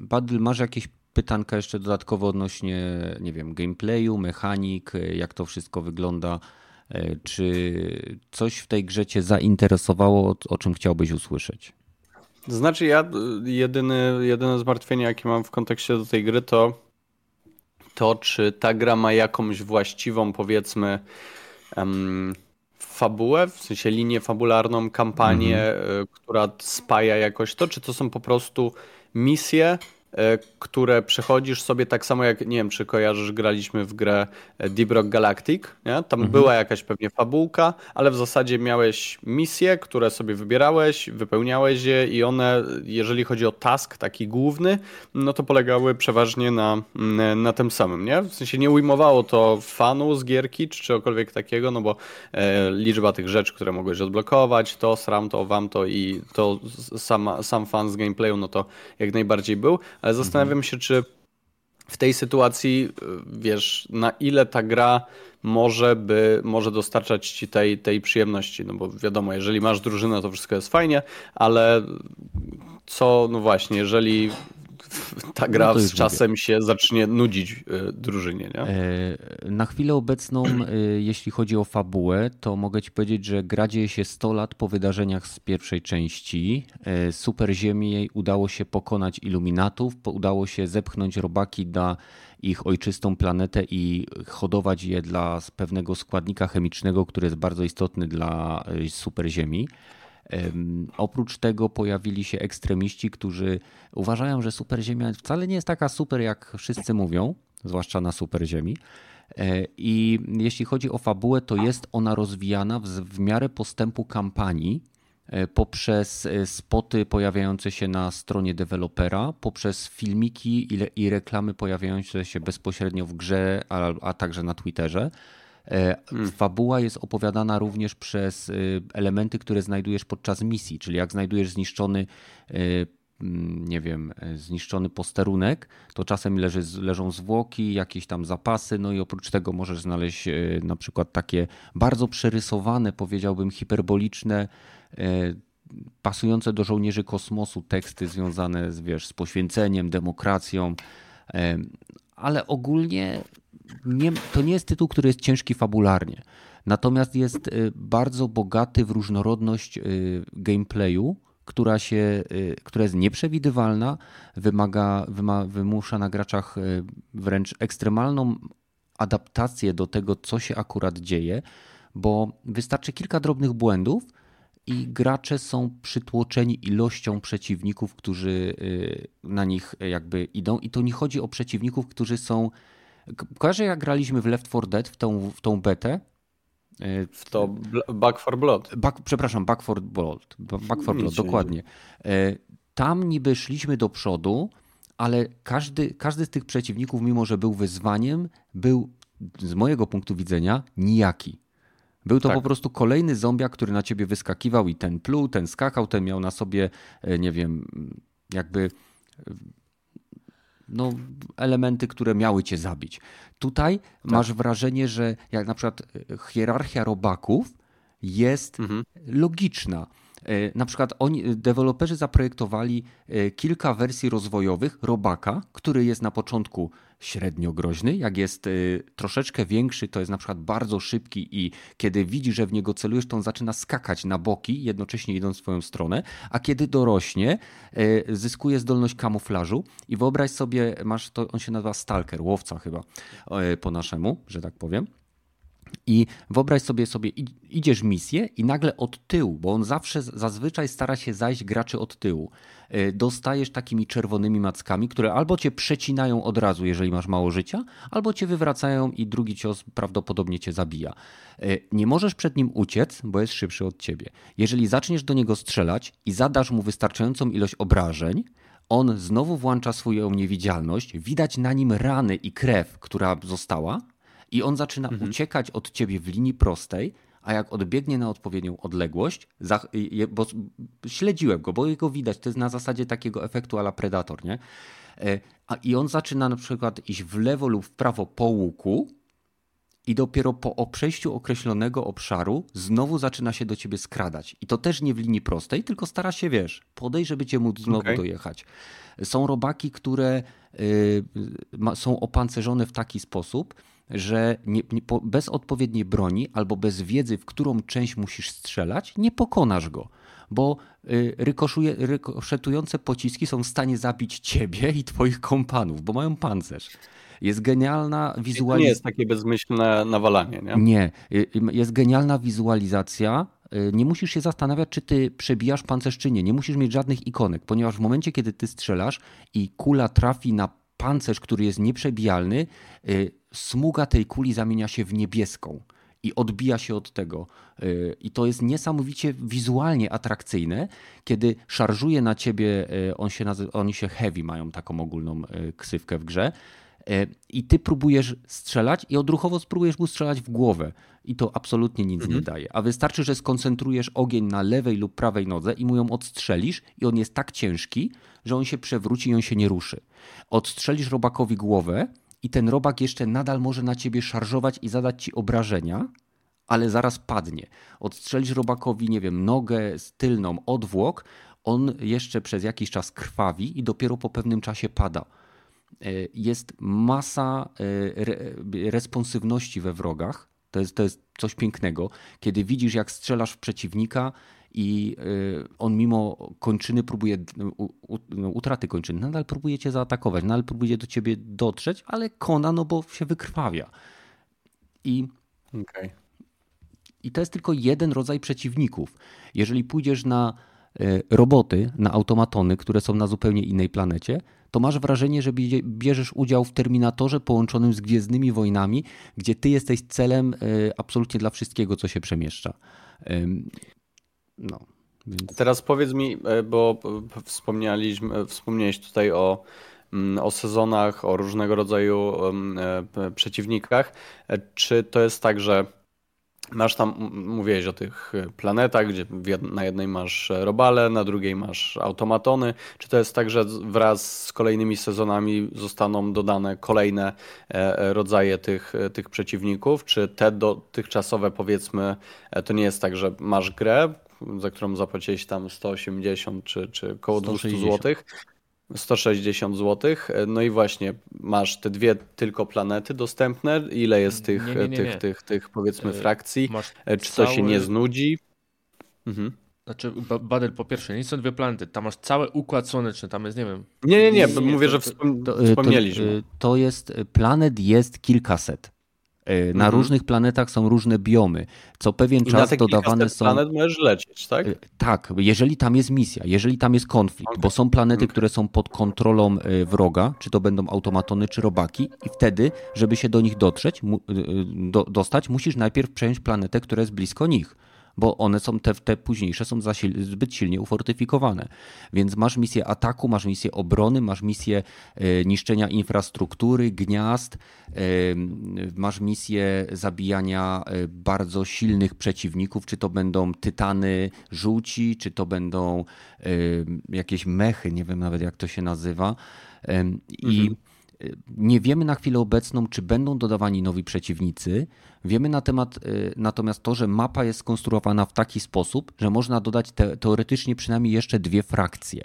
Badl, masz jakieś pytanka jeszcze dodatkowo odnośnie, nie wiem, gameplayu, mechanik, jak to wszystko wygląda? E, czy coś w tej grze Cię zainteresowało, o czym chciałbyś usłyszeć? Znaczy, ja jedyny, jedyne zmartwienie, jakie mam w kontekście do tej gry, to to, czy ta gra ma jakąś właściwą, powiedzmy, um, fabułę, w sensie linię fabularną, kampanię, mm -hmm. która spaja jakoś to, czy to są po prostu misje, E, które przechodzisz sobie tak samo jak, nie wiem, czy kojarzysz, graliśmy w grę e, Deep Rock Galactic, nie? Tam mhm. była jakaś pewnie fabułka, ale w zasadzie miałeś misje, które sobie wybierałeś, wypełniałeś je i one, jeżeli chodzi o task taki główny, no to polegały przeważnie na, mm, na tym samym, nie? W sensie nie ujmowało to fanu z gierki, czy czegokolwiek takiego, no bo e, liczba tych rzeczy, które mogłeś odblokować, to, sram to, wam to i to sama, sam fan z gameplayu, no to jak najbardziej był, ale zastanawiam się, czy w tej sytuacji, y, wiesz, na ile ta gra może by, może dostarczać ci tej, tej przyjemności, no bo wiadomo, jeżeli masz drużynę, to wszystko jest fajnie, ale co, no właśnie, jeżeli [laughs] ta gra no z czasem mówię. się zacznie nudzić y, drużynie. Nie? E, na chwilę obecną, y, jeśli chodzi o fabułę, to mogę ci powiedzieć, że gra dzieje się 100 lat po wydarzeniach z pierwszej części. E, Super Ziemi udało się pokonać iluminatów, udało się zepchnąć robaki na ich ojczystą planetę i hodować je dla pewnego składnika chemicznego, który jest bardzo istotny dla super Ziemi. Oprócz tego pojawili się ekstremiści, którzy uważają, że superziemia wcale nie jest taka super, jak wszyscy mówią, zwłaszcza na superziemi. E, I jeśli chodzi o fabułę, to jest ona rozwijana w, w miarę postępu kampanii e, poprzez e, spoty pojawiające się na stronie dewelopera, poprzez filmiki i reklamy pojawiające się bezpośrednio w grze, a, a także na Twitterze. E, hmm. Fabuła jest opowiadana również przez y, elementy, które znajdujesz podczas misji, czyli jak znajdujesz zniszczony y, mm, nie wiem, zniszczony posterunek, to czasem leży, leżą zwłoki, jakieś tam zapasy, no i oprócz tego możesz znaleźć y, na przykład takie bardzo przerysowane, powiedziałbym hiperboliczne, pasujące do żołnierzy kosmosu teksty związane z, wiesz, z poświęceniem, demokracją, ale ogólnie nie, to nie jest tytuł, który jest ciężki fabularnie. Natomiast jest y, bardzo bogaty w różnorodność y, gameplayu, która, się, y, która jest nieprzewidywalna, wymaga, wymusza na graczach wręcz ekstremalną adaptację do tego, co się akurat dzieje, bo wystarczy kilka drobnych błędów i gracze są przytłoczeni ilością przeciwników, którzy na nich jakby idą. I to nie chodzi o przeciwników, którzy są Kojarzę jak graliśmy w Left 4 Dead, w tą, w tą betę, e, w to Back for Blood. Back, przepraszam, Back for Blood. Back for Blood, dokładnie. E, tam niby szliśmy do przodu, ale każdy, każdy z tych przeciwników, mimo że był wyzwaniem, był z mojego punktu widzenia nijaki. Był to tak. po prostu kolejny zombiak, który na ciebie wyskakiwał i ten pluł, ten skakał, ten miał na sobie, e, nie wiem, jakby no, elementy, które miały cię zabić. Tutaj tak. masz wrażenie, że jak na przykład hierarchia robaków jest mhm. logiczna. E, na przykład oni, deweloperzy zaprojektowali e, kilka wersji rozwojowych robaka, który jest na początku średnio groźny, jak jest troszeczkę większy, to jest na przykład bardzo szybki i kiedy widzi, że w niego celujesz, to on zaczyna skakać na boki, jednocześnie idąc w swoją stronę, a kiedy dorośnie, zyskuje zdolność kamuflażu i wyobraź sobie, masz to, on się nazywa stalker, łowca chyba po naszemu, że tak powiem. I wyobraź sobie, sobie idziesz misję i nagle od tyłu, bo on zawsze zazwyczaj stara się zajść graczy od tyłu. E, dostajesz takimi czerwonymi mackami, które albo cię przecinają od razu, jeżeli masz mało życia, albo cię wywracają i drugi cios prawdopodobnie cię zabija. E, nie możesz przed nim uciec, bo jest szybszy od ciebie. Jeżeli zaczniesz do niego strzelać i zadasz mu wystarczającą ilość obrażeń, on znowu włącza swoją niewidzialność, widać na nim rany i krew, która została, i on zaczyna mhm. uciekać od ciebie w linii prostej, a jak odbiegnie na odpowiednią odległość, bo śledziłem go, bo jego widać, to jest na zasadzie takiego efektu ala Predator, nie? E, a I on zaczyna na przykład iść w lewo lub w prawo po łuku i dopiero po przejściu określonego obszaru znowu zaczyna się do ciebie skradać. I to też nie w linii prostej, tylko stara się, wiesz, podejść, żeby cię znowu okay. dojechać. Są robaki, które y, są opancerzone w taki sposób, że nie, nie, bez odpowiedniej broni albo bez wiedzy, w którą część musisz strzelać, nie pokonasz go, bo y, rykoszuje, rykoszetujące pociski są w stanie zabić ciebie i twoich kompanów, bo mają pancerz. Jest genialna wizualizacja. nie jest takie bezmyślne nawalanie, nie? Nie. Y, jest genialna wizualizacja. Y, nie musisz się zastanawiać, czy ty przebijasz pancerz, czy nie. Nie musisz mieć żadnych ikonek, ponieważ w momencie, kiedy ty strzelasz i kula trafi na pancerz, który jest nieprzebijalny, y, smuga tej kuli zamienia się w niebieską i odbija się od tego. Y, I to jest niesamowicie wizualnie atrakcyjne, kiedy szarżuje na ciebie, y, on się nazywa, oni się heavy mają taką ogólną ksywkę w grze. I ty próbujesz strzelać i odruchowo spróbujesz mu strzelać w głowę. I to absolutnie nic mhm. nie daje. A wystarczy, że skoncentrujesz ogień na lewej lub prawej nodze i mu ją odstrzelisz, i on jest tak ciężki, że on się przewróci i on się nie ruszy. Odstrzelisz robakowi głowę i ten robak jeszcze nadal może na ciebie szarżować i zadać ci obrażenia, ale zaraz padnie. Odstrzelisz robakowi, nie wiem, nogę tylną, odwłok, on jeszcze przez jakiś czas krwawi i dopiero po pewnym czasie pada. E, jest masa e, responsywności we wrogach. To jest, to jest coś pięknego, kiedy widzisz, jak strzelasz w przeciwnika i y, on mimo kończyny próbuje, no, utraty kończyny, nadal próbuje cię zaatakować, nadal próbuje do ciebie dotrzeć, ale kona, no bo się wykrwawia. I, okay. I to jest tylko jeden rodzaj przeciwników. Jeżeli pójdziesz na y, roboty, na automatony, które są na zupełnie innej planecie, to masz wrażenie, że bierzesz udział w Terminatorze połączonym z Gwiezdnymi Wojnami, gdzie ty jesteś celem y, absolutnie dla wszystkiego, co się przemieszcza. No. Więc... Teraz powiedz mi, e, bo wspomnieliśmy, wspomniałeś tutaj o, mm, o sezonach, o różnego rodzaju e, przeciwnikach. E, czy to jest tak, że masz tam, mówiłeś o tych planetach, gdzie na jednej masz robale, na drugiej masz automatony. Czy to jest tak, że wraz z kolejnymi sezonami zostaną dodane kolejne rodzaje tych, tych przeciwników? Czy te dotychczasowe, powiedzmy, to nie jest tak, że masz grę, za którą zapłaciłeś tam 180 czy, czy około 200 zł. 160 zł. No i właśnie masz te dwie tylko planety dostępne. Ile jest tych, nie, nie, nie, tych, tych, tych powiedzmy e, frakcji? Masz czy to się nie znudzi? Mhm. Znaczy, Badel, po pierwsze, nie są dwie planety, tam masz cały układ słoneczny, tam jest, nie wiem. Nie, nie, nie, nie mówię, to, że wspom to, wspomnieliśmy. To, to, jest, planet jest kilkaset. E, na mhm. różnych planetach są różne biomy. Co pewien I czas dodawane są. planet możesz lecieć, tak? E, tak, jeżeli tam jest misja, jeżeli tam jest konflikt, okay. bo są planety, które są pod kontrolą e, wroga, czy to będą automatony, czy robaki, i wtedy, żeby się do nich dotrzeć, do, dostać, musisz najpierw przejąć planetę, która jest blisko nich bo one są te, te późniejsze są zbyt silnie ufortyfikowane. Więc masz misję ataku, masz misję obrony, masz misję e, niszczenia infrastruktury, gniazd, e, masz misję zabijania e, bardzo silnych przeciwników, czy to będą tytany żółci, czy to będą jakieś mechy, nie wiem nawet jak to się nazywa. I mhm nie wiemy na chwilę obecną, czy będą dodawani nowi przeciwnicy. Wiemy na temat, y, natomiast to, że mapa jest skonstruowana w taki sposób, że można dodać te, teoretycznie przynajmniej jeszcze dwie frakcje.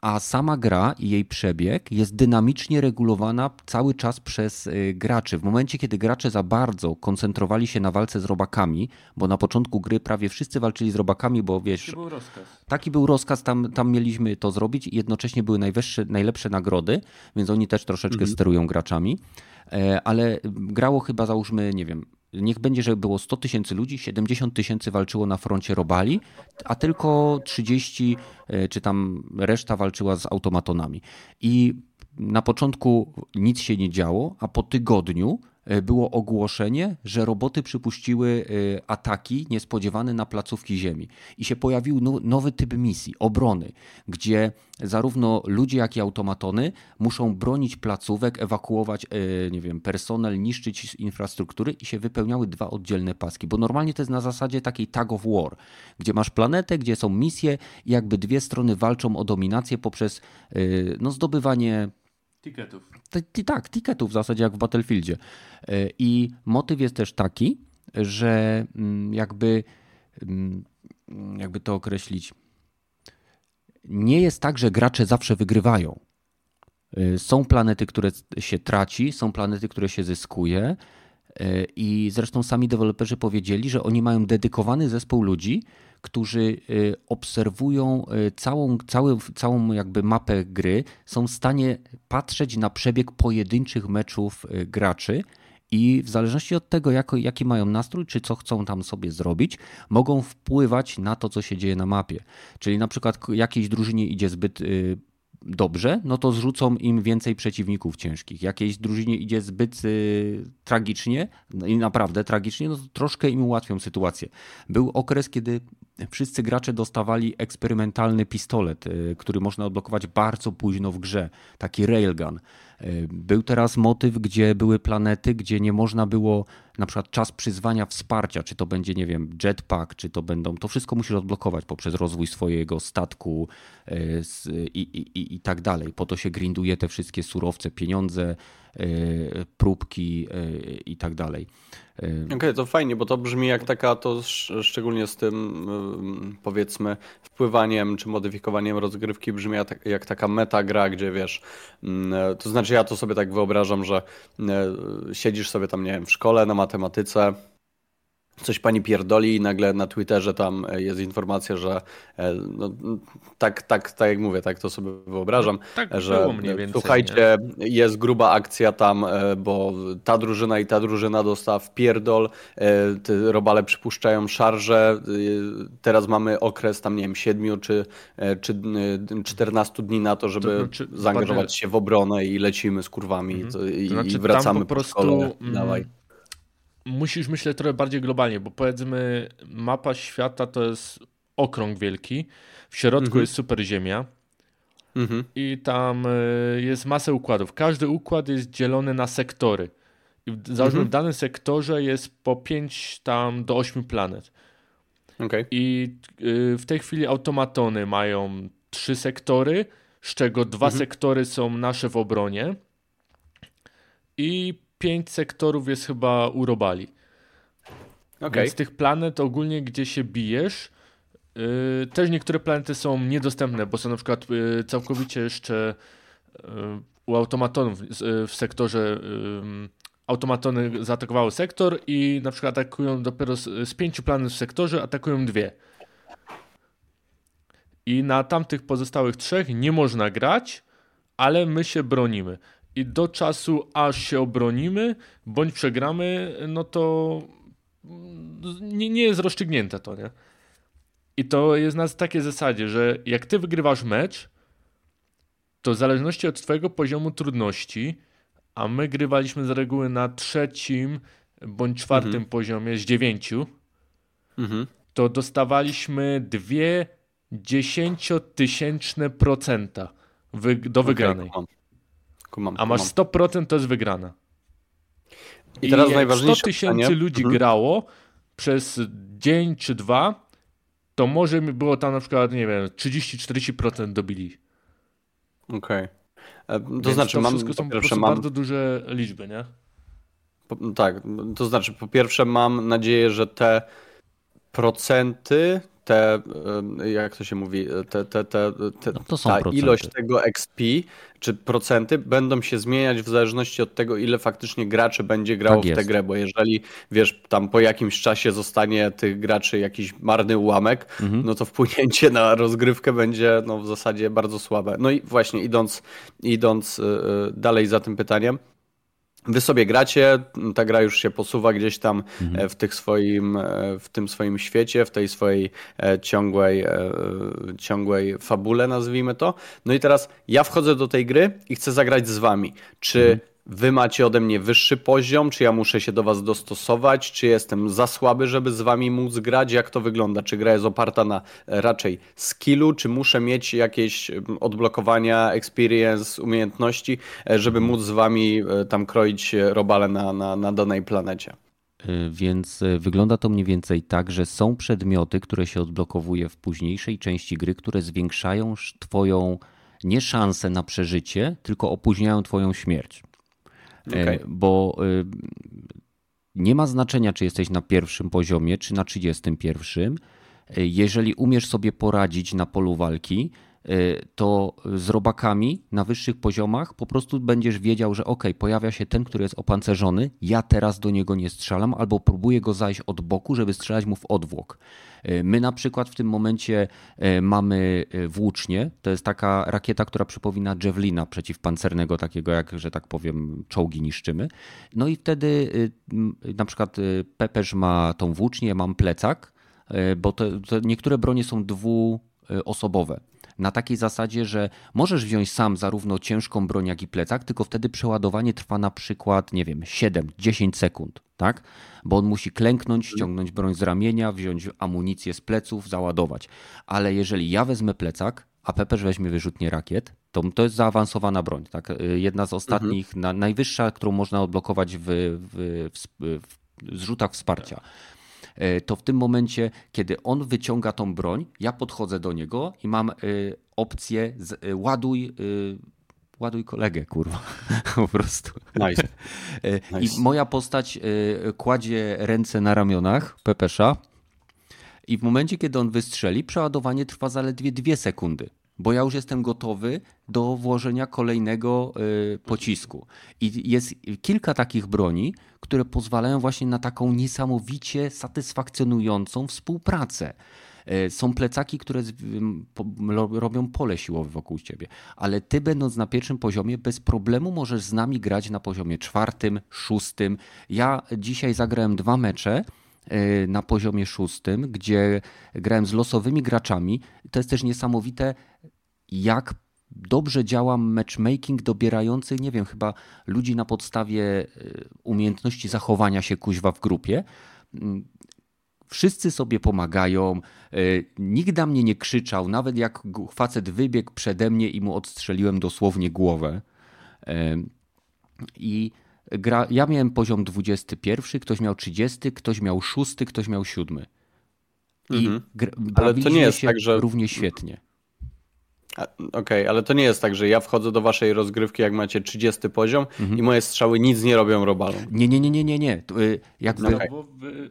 A sama gra i jej przebieg jest dynamicznie regulowana cały czas przez y, graczy. W momencie, kiedy gracze za bardzo koncentrowali się na walce z robakami, bo na początku gry prawie wszyscy walczyli z robakami, bo wiesz. Taki był rozkaz. Taki był rozkaz, tam, tam mieliśmy to zrobić i jednocześnie były najwyższe, najlepsze nagrody, więc oni też troszeczkę mhm. sterują graczami. E, ale grało chyba załóżmy, nie wiem, niech będzie, że było 100 tysięcy ludzi, 70 tysięcy walczyło na froncie robali, a tylko 30 e, czy tam reszta walczyła z automatonami. I na początku nic się nie działo, a po tygodniu było ogłoszenie, że roboty przypuściły e, ataki niespodziewane na placówki Ziemi. I się pojawił nowy typ misji obrony, gdzie zarówno ludzie, jak i automatony muszą bronić placówek, ewakuować, e, nie wiem, personel, niszczyć infrastruktury i się wypełniały dwa oddzielne paski. Bo normalnie to jest na zasadzie takiej tag of war, gdzie masz planetę, gdzie są misje i jakby dwie strony walczą o dominację poprzez no, zdobywanie Tiketów. Tak, tiketów w zasadzie jak w Battlefieldzie. E, I motyw jest też taki, że mm, jakby, mm, jakby to określić, nie jest tak, że gracze zawsze wygrywają. E, są planety, które się traci, są planety, które się zyskuje. E, I zresztą sami deweloperzy powiedzieli, że oni mają dedykowany zespół ludzi, którzy y, obserwują y, całą, cały, całą jakby mapę gry, są w stanie patrzeć na przebieg pojedynczych meczów y, graczy i w zależności od tego, jako, jaki mają nastrój, czy co chcą tam sobie zrobić, mogą wpływać na to, co się dzieje na mapie. Czyli na przykład jakiejś drużynie idzie zbyt dobrze, no to zrzucą im więcej przeciwników ciężkich. Jakiejś drużynie idzie zbyt y, tragicznie no i naprawdę tragicznie, no to troszkę im ułatwią sytuację. Był okres, kiedy wszyscy gracze dostawali eksperymentalny pistolet, y, który można odblokować bardzo późno w grze, taki railgun. Y, był teraz motyw, gdzie były planety, gdzie nie można było na przykład czas przyzwania wsparcia, czy to będzie, nie wiem, jetpack, czy to będą, to wszystko musisz odblokować poprzez rozwój swojego statku y, i, i, i tak dalej. Po to się grinduje te wszystkie surowce, pieniądze, próbki i tak dalej. Okej, okay, to fajnie, bo to brzmi jak taka, to szczególnie z tym powiedzmy wpływaniem czy modyfikowaniem rozgrywki brzmi jak, jak taka metagra, gdzie wiesz, mm, to znaczy ja to sobie tak wyobrażam, że e, siedzisz sobie tam, nie wiem, w szkole na matematyce, coś pani pierdoli i nagle na Twitterze tam e, jest informacja, że e, no, tak, tak, tak jak mówię, tak to sobie wyobrażam, tak że więcej, słuchajcie, nie? jest gruba akcja tam, e, bo ta drużyna i ta drużyna dostała w pierdol, te robale przypuszczają szarże, teraz mamy okres tam, nie wiem, 7 czy, czy 14 dni na to, żeby to znaczy, zaangażować się w obronę i lecimy z kurwami mhm. i, to znaczy, i wracamy po prostu, po szkole. Mm, Dawaj musisz myśleć trochę bardziej globalnie, bo powiedzmy mapa świata to jest okrąg wielki, w środku mhm. jest super ziemia mhm. i tam e, jest masę układów. Każdy układ jest dzielony na sektory. I załóżmy mhm. w danym sektorze jest po 5 tam do 8 planet. Okay. I e, w tej chwili automatony mają trzy sektory, z czego dwa mhm. sektory są nasze w obronie. I pięć sektorów jest chyba u robali. Okay. Więc tych planet ogólnie, gdzie się bijesz, yy, też niektóre planety są niedostępne, bo są na przykład yy, całkowicie jeszcze yy, u automatonów y, w sektorze y, automatony zaatakowały sektor i na przykład atakują dopiero z, z pięciu planet w sektorze, atakują dwie. I na tamtych pozostałych trzech nie można grać, ale my się bronimy i do czasu, aż się obronimy, bądź przegramy, no to nie, nie jest rozstrzygnięte to, nie? I to jest na takiej zasadzie, że jak ty wygrywasz mecz, to w zależności od twojego poziomu trudności, a my grywaliśmy z reguły na trzecim bądź czwartym mhm. poziomie z dziewięciu, mhm. to dostawaliśmy dwie dziesięciotysięczne procenta do wygranej. Okay, Kumam, A masz 100% to jest wygrana. I, I teraz najważniejsze 100 tysięcy ludzi mhm. grało przez dzień czy dwa, to może było tam na przykład, nie wiem, 30-40% dobili. Okej. Okay. E, to Więc znaczy, to mam, wszystko są pierwsze, mam... bardzo duże liczby, nie? Po, tak, to znaczy, po pierwsze, mam nadzieję, że te procenty te, jak to się mówi, te, te, te, te no ta procenty. ilość tego XP czy procenty będą się zmieniać w zależności od tego, ile faktycznie graczy będzie grało tak w tę grę, bo jeżeli wiesz, tam po jakimś czasie zostanie tych graczy jakiś marny ułamek, mhm. no to wpłynięcie na rozgrywkę będzie no, w zasadzie bardzo słabe. No i właśnie idąc, idąc y, y, dalej za tym pytaniem, Wy sobie gracie, ta gra już się posuwa gdzieś tam mhm. w, tych swoim, w tym swoim świecie, w tej swojej ciągłej, ciągłej fabule, nazwijmy to. No i teraz ja wchodzę do tej gry i chcę zagrać z wami. Czy mhm wy macie ode mnie wyższy poziom, czy ja muszę się do was dostosować, czy jestem za słaby, żeby z wami móc grać, jak to wygląda, czy gra jest oparta na e, raczej skillu, czy muszę mieć jakieś odblokowania, experience, umiejętności, e, żeby móc z wami e, tam kroić robale na, na, na danej planecie. Więc wygląda to mniej więcej tak, że są przedmioty, które się odblokowuje w późniejszej części gry, które zwiększają Twoją nie szansę na przeżycie, tylko opóźniają Twoją śmierć. Okay. Bo y, nie ma znaczenia, czy jesteś na pierwszym poziomie, czy na 31. Y, jeżeli umiesz sobie poradzić na polu walki, to z robakami na wyższych poziomach po prostu będziesz wiedział, że ok, pojawia się ten, który jest opancerzony, ja teraz do niego nie strzelam, albo próbuję go zajść od boku, żeby strzelać mu w odwłok. E, my na przykład w tym momencie e, mamy włócznie, to jest taka rakieta, która przypomina javelina przeciwpancernego, takiego jak, że tak powiem, czołgi niszczymy. No i wtedy na przykład Peperz ma tą włócznię, mam plecak, bo to, to niektóre bronie są dwuosobowe na takiej zasadzie, że możesz wziąć sam zarówno ciężką broń, jak i plecak, tylko wtedy przeładowanie trwa na przykład, nie wiem, 7-10 sekund, tak? Bo on musi klęknąć, ściągnąć broń z ramienia, wziąć amunicję z pleców, załadować. Ale jeżeli ja wezmę plecak, a Peperz weźmie wyrzutnie rakiet, to, to jest zaawansowana broń. Tak? Jedna z ostatnich, mhm. na, najwyższa, którą można odblokować w, w, w, w zrzutach wsparcia. E, to w tym momencie, kiedy on wyciąga tą broń, ja podchodzę do niego i mam e, opcję z, e, ładuj ładuj kolegę, kurwa, [laughs] po prostu. Nice. nice. I moja postać kładzie ręce na ramionach Pepesza i w momencie, kiedy on wystrzeli, przeładowanie trwa zaledwie dwie sekundy bo ja już jestem gotowy do włożenia kolejnego pocisku. I jest kilka takich broni, które pozwalają właśnie na taką niesamowicie satysfakcjonującą współpracę. Y, są plecaki, które robią pole siłowe wokół ciebie, ale ty, będąc na pierwszym poziomie, bez problemu możesz z nami grać na poziomie czwartym, szóstym. Ja dzisiaj zagrałem dwa mecze y, na poziomie szóstym, gdzie grałem z losowymi graczami. To jest też niesamowite, jak dobrze działa matchmaking dobierający, nie wiem, chyba ludzi na podstawie e, umiejętności zachowania się kuźwa w grupie. Mm, wszyscy sobie pomagają. E, nikt na mnie nie krzyczał, nawet jak facet wybiegł przede mnie i mu odstrzeliłem dosłownie głowę. I gra, ja miałem poziom 21, ktoś miał 30, ktoś miał 6, ktoś miał 7. I mhm. Ale to nie jest tak, że równie świetnie. Okej, okay, ale to nie jest tak, że ja wchodzę do waszej rozgrywki, jak macie 30 poziom mhm. i moje strzały nic nie robią robalom. Nie, nie, nie, nie, nie, nie. Y, jak wy... podstawowy,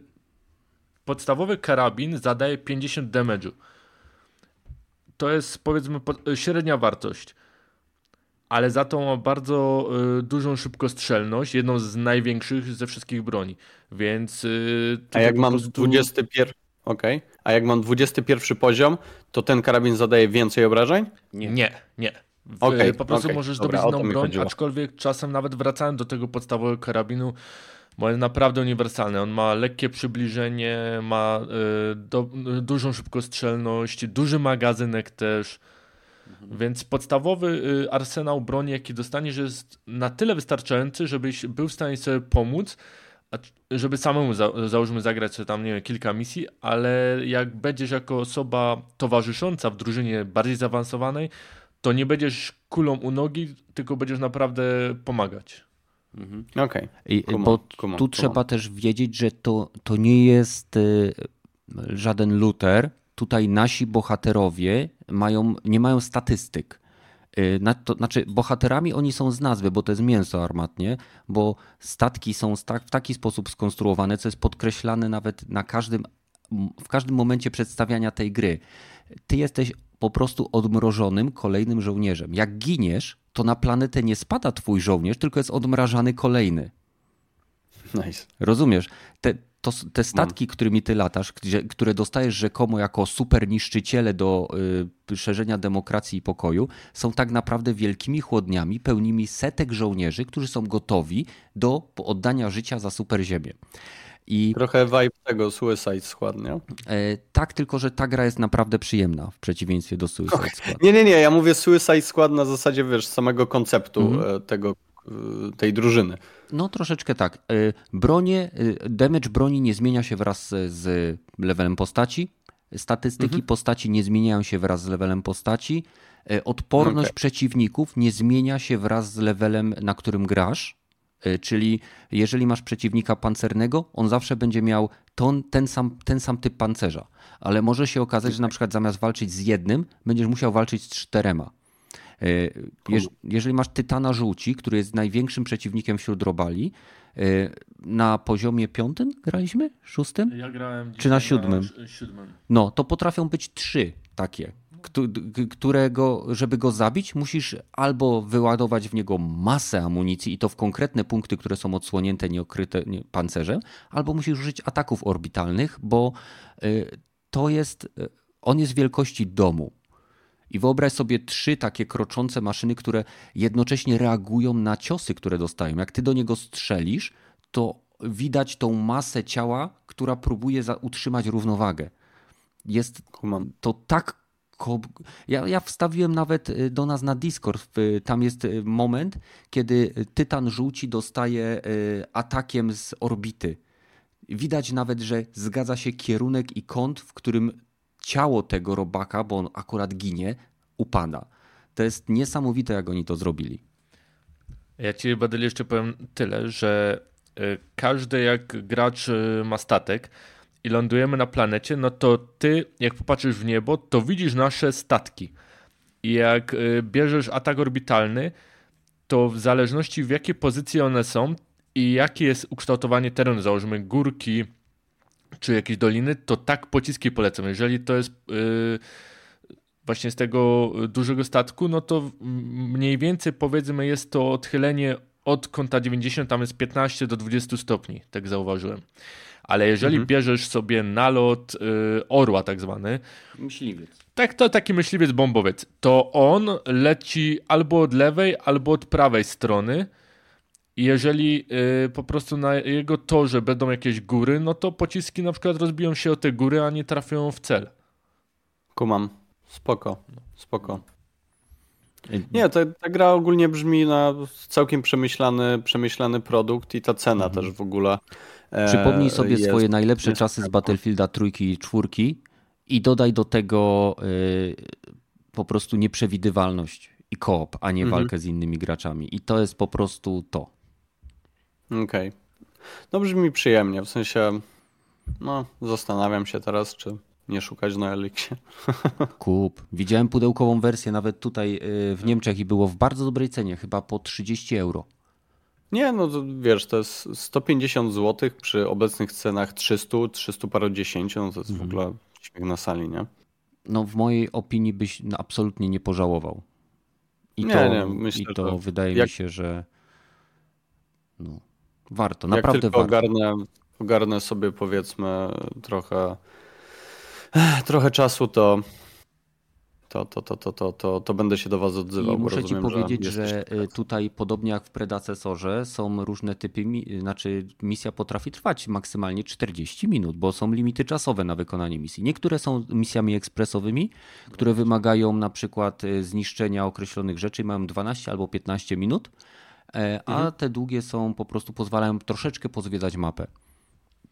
podstawowy karabin zadaje 50 damage'u. To jest powiedzmy średnia wartość. Ale za to ma bardzo y, dużą szybkostrzelność, jedną z największych ze wszystkich broni. Więc. Y, A jak mam prostu... 21. Okej. Okay. A jak mam 21 poziom, to ten karabin zadaje więcej obrażeń? Nie, nie. nie. Okay, po prostu okay, możesz dobra, zdobyć inną broń, chodziło. aczkolwiek czasem nawet wracałem do tego podstawowego karabinu, bo jest naprawdę uniwersalny. On ma lekkie przybliżenie, ma y, do, y, dużą szybkostrzelność, duży magazynek też. Mhm. Więc podstawowy y, arsenał broni, jaki dostaniesz, jest na tyle wystarczający, żebyś był w stanie sobie pomóc żeby samemu za, załóżmy zagrać sobie tam, nie wiem, kilka misji, ale jak będziesz jako osoba towarzysząca w drużynie bardziej zaawansowanej, to nie będziesz kulą u nogi, tylko będziesz naprawdę pomagać. Mhm. Okej. Okay. Bo tu trzeba też wiedzieć, że to, to nie jest y, żaden looter. Tutaj nasi bohaterowie mają, nie mają statystyk. Y, to, znaczy, bohaterami oni są z nazwy, bo to jest mięso armatnie, bo statki są w taki sposób skonstruowane, co jest podkreślane nawet na każdym, w każdym momencie przedstawiania tej gry. Ty jesteś po prostu odmrożonym kolejnym żołnierzem. Jak giniesz, to na planetę nie spada twój żołnierz, tylko jest odmrażany kolejny. Nice. Rozumiesz? Te, to, te statki, którymi ty latasz, gdzie, które dostajesz rzekomo jako super niszczyciele do y, szerzenia demokracji i pokoju, są tak naprawdę wielkimi chłodniami pełnymi setek żołnierzy, którzy są gotowi do oddania życia za super ziemię. I... Trochę vibe tego Suicide Squad, nie? E, tak, tylko że ta gra jest naprawdę przyjemna w przeciwieństwie do Suicide Squad. Nie, nie, nie, ja mówię Suicide Squad na zasadzie, wiesz, samego konceptu mm. tego, e, tej drużyny. No troszeczkę tak. E, bronie, e, damage broni nie zmienia się wraz z levelem postaci. Statystyki mhm. postaci nie zmieniają się wraz z levelem postaci. Odporność okay. przeciwników nie zmienia się wraz z levelem, na którym grasz. Czyli jeżeli masz przeciwnika pancernego, on zawsze będzie miał ton, ten, sam, ten sam typ pancerza. Ale może się okazać, że na przykład zamiast walczyć z jednym, będziesz musiał walczyć z czterema. E, jeżeli masz Tytana Żółci, który jest największym przeciwnikiem wśród robali, e, na poziomie piątym graliśmy? Szóstym? Ja grałem. Czy na siódmym? Na siódmym? No, to potrafią być trzy takie którego, żeby go zabić, musisz albo wyładować w niego masę amunicji i to w konkretne punkty, które są odsłonięte, nieokryte pancerzem, albo musisz użyć ataków orbitalnych, bo y, to jest, on jest wielkości domu. I wyobraź sobie trzy takie kroczące maszyny, które jednocześnie reagują na ciosy, które dostają. Jak ty do niego strzelisz, to widać tą masę ciała, która próbuje utrzymać równowagę. Jest to tak ja, ja wstawiłem nawet y, do nas na Discord. Tam jest y, moment, kiedy Tytan żółci dostaje y, atakiem z orbity. Widać nawet, że zgadza się kierunek i kąt, w którym ciało tego robaka, bo on akurat ginie, upada. To jest niesamowite, jak oni to zrobili. Ja ci, Badel, jeszcze powiem tyle, że każdy jak gracz ma statek, i lądujemy na planecie, no to ty, jak popatrzysz w niebo, to widzisz nasze statki. I jak y, bierzesz atak orbitalny, to w zależności w jakiej pozycji one są i jakie jest ukształtowanie terenu, założymy górki czy jakieś doliny, to tak pociski polecą. Jeżeli to jest yy, właśnie z tego dużego statku, no to mniej więcej powiedzmy jest to odchylenie od kąta 90, tam jest 15 do 20 stopni, tak zauważyłem ale jeżeli mhm. bierzesz sobie nalot y, orła tak zwany, myśliwiec. Tak, to taki myśliwiec bombowiec, to on leci albo od lewej, albo od prawej strony. Jeżeli y, po prostu na jego torze będą jakieś góry, no to pociski na przykład rozbiją się o te góry, a nie trafią w cel. Kumam. Spoko. Spoko. Nie, ta, ta gra ogólnie brzmi na całkiem przemyślany, przemyślany produkt i ta cena mhm. też w ogóle. E, Przypomnij sobie jest, swoje najlepsze czasy z Battlefielda trójki i czwórki i dodaj do tego y, po prostu nieprzewidywalność i koop, a nie mhm. walkę z innymi graczami. I to jest po prostu to. Okej. Okay. No brzmi przyjemnie, w sensie no zastanawiam się teraz, czy nie szukać na Elixie. [laughs] Kup. Widziałem pudełkową wersję nawet tutaj y, w Niemczech i było w bardzo dobrej cenie, chyba po 30 euro. Nie, no to wiesz, to jest 150 zł przy obecnych cenach 300, 300 dziesięciu, no to jest mhm. w ogóle śmiech na sali, nie? No w mojej opinii byś no, absolutnie nie pożałował. I nie, to, nie, myślę, i to wydaje jak... mi się, że no, warto, naprawdę jak tylko warto. Ogarnę, ogarnę sobie powiedzmy trochę trochę czasu, to to, to, to, to, to, to, to będę się do Was odzywał. I muszę rozumiem, Ci powiedzieć, że, że y, tutaj, podobnie jak w Predacesorze, są różne typy, znaczy misja potrafi trwać maksymalnie 40 minut, bo są limity czasowe na wykonanie misji. Niektóre są misjami ekspresowymi, które wymagają na przykład y, zniszczenia określonych rzeczy, mają 12 albo 15 minut, a mhm. te długie są po prostu pozwalają troszeczkę pozwiedzać mapę.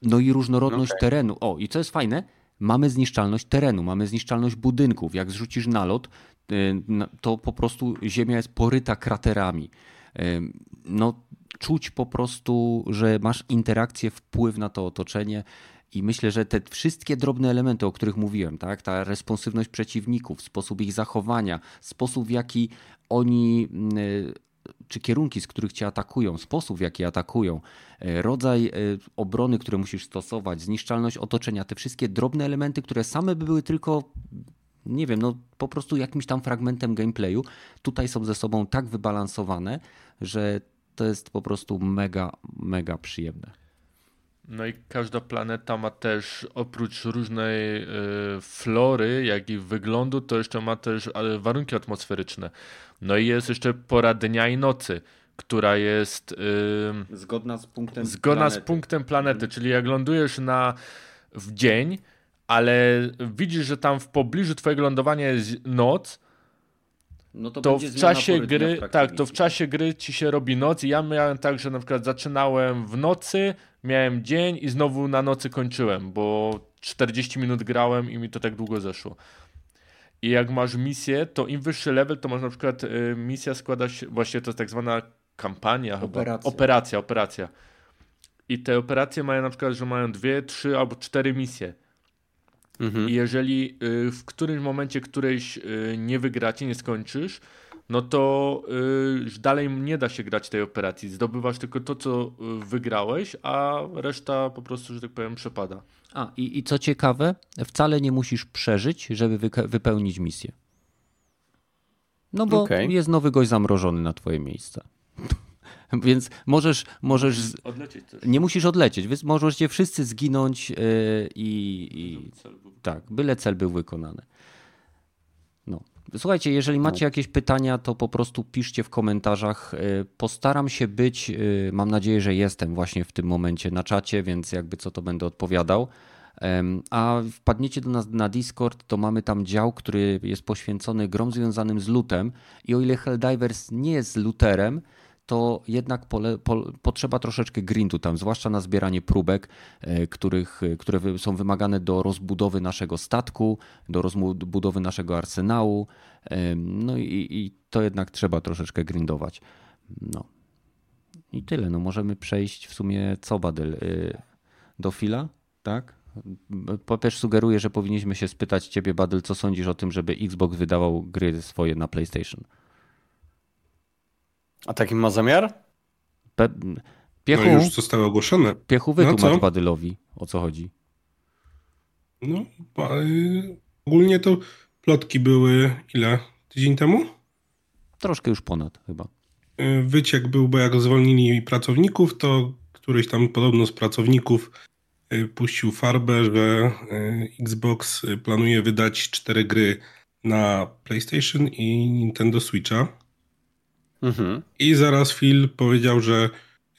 No i różnorodność okay. terenu. O, i co jest fajne, mamy zniszczalność terenu, mamy zniszczalność budynków. Jak zrzucisz nalot, y, to po prostu ziemia jest poryta kraterami. Y, no, czuć po prostu, że masz interakcję, wpływ na to otoczenie. I myślę, że te wszystkie drobne elementy, o których mówiłem, tak, ta responsywność przeciwników, sposób ich zachowania, sposób w jaki oni y, czy kierunki, z których cię atakują, sposób w jaki atakują, e, rodzaj e, obrony, które musisz stosować, zniszczalność otoczenia, te wszystkie drobne elementy, które same by były tylko nie wiem, no po prostu jakimś tam fragmentem gameplayu, tutaj są ze sobą tak wybalansowane, że to jest po prostu mega, mega przyjemne. No i każda planeta ma też oprócz różnej y, flory, jak i wyglądu, to jeszcze ma też warunki atmosferyczne. No i jest jeszcze pora dnia i nocy, która jest y, zgodna z punktem zgodna planety. z punktem planety, czyli jak lądujesz na w dzień, ale widzisz, że tam w pobliżu twojego lądowania jest noc, no to, to w czasie gry, tak, to w czasie gry ci się robi noc i ja miałem tak, że na przykład zaczynałem w nocy, miałem dzień i znowu na nocy kończyłem, bo 40 minut grałem i mi to tak długo zeszło. I jak masz misję, to im wyższy level, to masz na przykład y, misja składa się, właśnie to jest tak zwana kampania operacja. chyba. Operacja, operacja. I te operacje mają na przykład, że mają dwie, trzy albo cztery misje. Mhm. I jeżeli y, w którymś momencie którejś y, nie wygracie, nie skończysz, no to y, dalej nie da się grać tej operacji. Zdobywasz tylko to, co wygrałeś, a reszta po prostu, że tak powiem, przepada. A i, i co ciekawe, wcale nie musisz przeżyć, żeby wypełnić misję. No bo okay. jest nowy gość zamrożony na twoje miejsce. [laughs] Więc możesz, możesz odlecieć też. nie musisz odlecieć, więc możecie wszyscy zginąć yy, i, i tak, byle cel był wykonany. Słuchajcie, jeżeli no. macie jakieś pytania, to po prostu piszcie w komentarzach. Y, postaram się być, y, mam nadzieję, że jestem właśnie w tym momencie na czacie, więc jakby co to będę odpowiadał. A wpadniecie do nas na Discord, to mamy tam dział, który jest poświęcony grom związanym z lutem. I o ile Helldivers nie jest luterem, to jednak pole, po, potrzeba troszeczkę grindu tam, zwłaszcza na zbieranie próbek, e, których, które są wymagane do rozbudowy naszego statku, do rozbudowy naszego arsenału. No i, i to jednak trzeba troszeczkę grindować. No. I tyle. No możemy przejść w sumie co, Badyl? Do fila, tak? Też sugeruję, że powinniśmy się spytać ciebie, Badyl, co sądzisz o tym, żeby Xbox wydawał gry swoje na PlayStation? A taki ma zamiar? Pe... Piechu, no już zostały ogłoszone. Piechu wytłumacz no Badylowi, o co chodzi. No, y, ogólnie to plotki były ile? Tydzień temu? Troszkę już ponad chyba. Y, wyciek był, bo jak zwolnili pracowników, to któryś tam podobno z pracowników y, puścił farbę, że Xbox planuje wydać cztery gry na PlayStation i Nintendo Switcha. Mhm. I zaraz Phil powiedział, że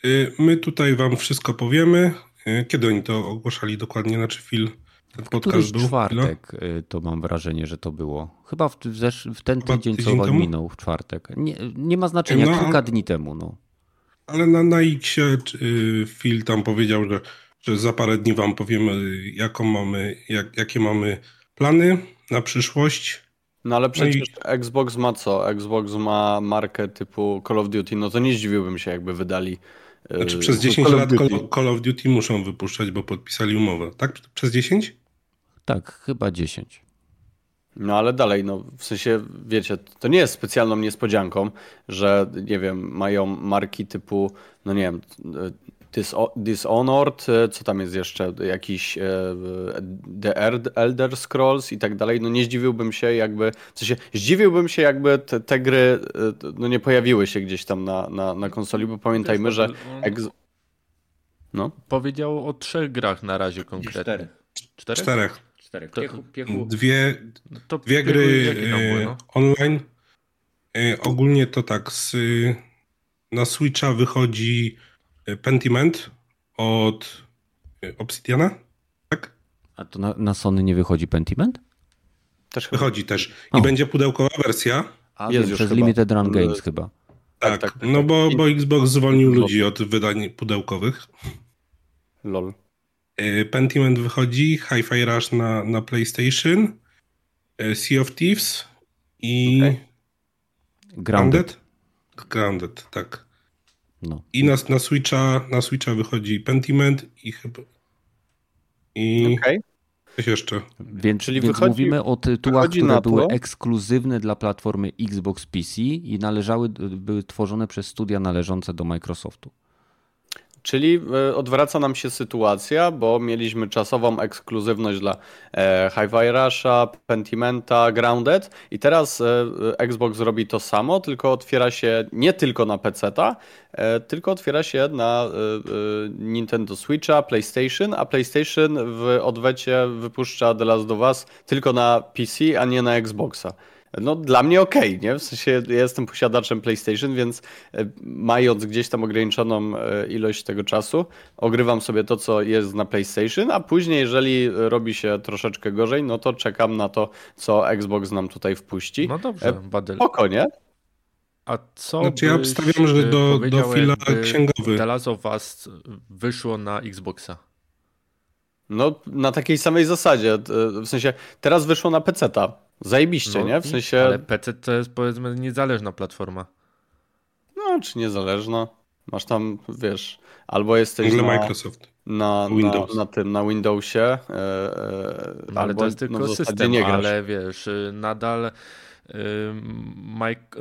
y, my tutaj wam wszystko powiemy. Y, kiedy oni to ogłaszali dokładnie? Znaczy Phil, ten podcast był? czwartek Philo? to mam wrażenie, że to było. Chyba w, w ten Chyba tydzień, tydzień co temu? minął, w czwartek. Nie, nie ma znaczenia, no, kilka dni temu. No. Ale na, na y, Phil tam powiedział, że, że za parę dni wam powiemy, jaką mamy, jak, jakie mamy plany na przyszłość. No ale przecież no i... Xbox ma co? Xbox ma markę typu Call of Duty, no to nie zdziwiłbym się, jakby wydali. E, znaczy przez 10 Call lat Call, Call of Duty muszą wypuszczać, bo podpisali umowę. Tak? Przez 10? Tak, chyba 10. No ale dalej, no w sensie, wiecie, to nie jest specjalną niespodzianką, że nie wiem, mają marki typu, no nie wiem, Dishonored, e, co tam jest jeszcze, jakiś e, The Elder Scrolls i tak dalej, no nie zdziwiłbym się jakby, w sensie zdziwiłbym się jakby te, te gry e, no nie pojawiły się gdzieś tam na, na, na konsoli, bo pamiętajmy, że ex... no. Powiedział o trzech grach na razie konkretnie. Czterech. Czterech? Czterech. Czterech. Piechu, piechu. Dwie, no dwie gry były, no? online. Ogólnie to tak, z, na Switcha wychodzi Pentiment od y, Obsidiana, tak? A to na, na Sony nie wychodzi Pentiment? Też wychodzi też. I o. będzie pudełkowa wersja. A jest przez chyba. Limited Run Games chyba. Tak, tak, tak, no bo, bo Xbox zwolnił ludzi od wydań pudełkowych. Lol. Y, Pentiment wychodzi, Hi-Fi Rush na, na PlayStation, y, Sea of Thieves i okay. Grounded. Grounded, tak. No. I na, na, Switcha, na Switcha wychodzi Pentiment i chyba. I okay. coś jeszcze. Więc, Czyli więc wychodzi, mówimy o tytułach, które były ekskluzywne dla platformy Xbox PC i należały, były tworzone przez studia należące do Microsoftu. Czyli e, odwraca nam się sytuacja, bo mieliśmy czasową ekskluzywność dla e, Hi-Fi Rusha, Pentimenta, Grounded i teraz e, Xbox robi to samo, tylko otwiera się nie tylko na PC-ta, tylko otwiera się na Nintendo Switcha, PlayStation, a PlayStation w odwecie wypuszcza The Last of Us tylko na PC, a nie na Xboxa. No dla mnie okej, okay, nie? W sensie ja jestem posiadaczem PlayStation, więc e, mając gdzieś tam ograniczoną e, ilość tego czasu, ogrywam sobie to, co jest na PlayStation, a później, jeżeli robi się troszeczkę gorzej, no to czekam na to, co Xbox nam tutaj wpuści. No dobrze, e, Badel. Spoko, nie? A co Znaczy ja obstawiam, że do, do fila księgowy. The Last of Us wyszło na Xboxa. No, na takiej samej zasadzie. W sensie, teraz wyszło na PC-ta. Zajebiście, no, nie? W sensie. Ale PC to jest powiedzmy niezależna platforma. No, czy niezależna? Masz tam, wiesz, albo jesteś na, Microsoft. Na, Windows. na, na tym, na Windowsie. E, ale albo, to jest tylko no, system, nie ale wiesz, nadal. Mike,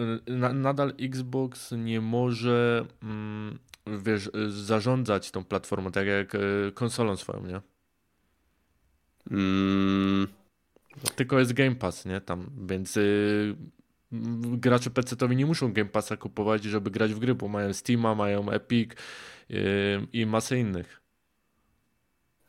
nadal Xbox nie może mm, wiesz, zarządzać tą platformą tak jak e, konsolą swoją, nie? Mm. Tylko jest Game Pass, nie? Tam, więc yy, gracze PC-towi nie muszą Game Passa kupować, żeby grać w gry, bo mają Steama, mają Epic yy, i masę innych.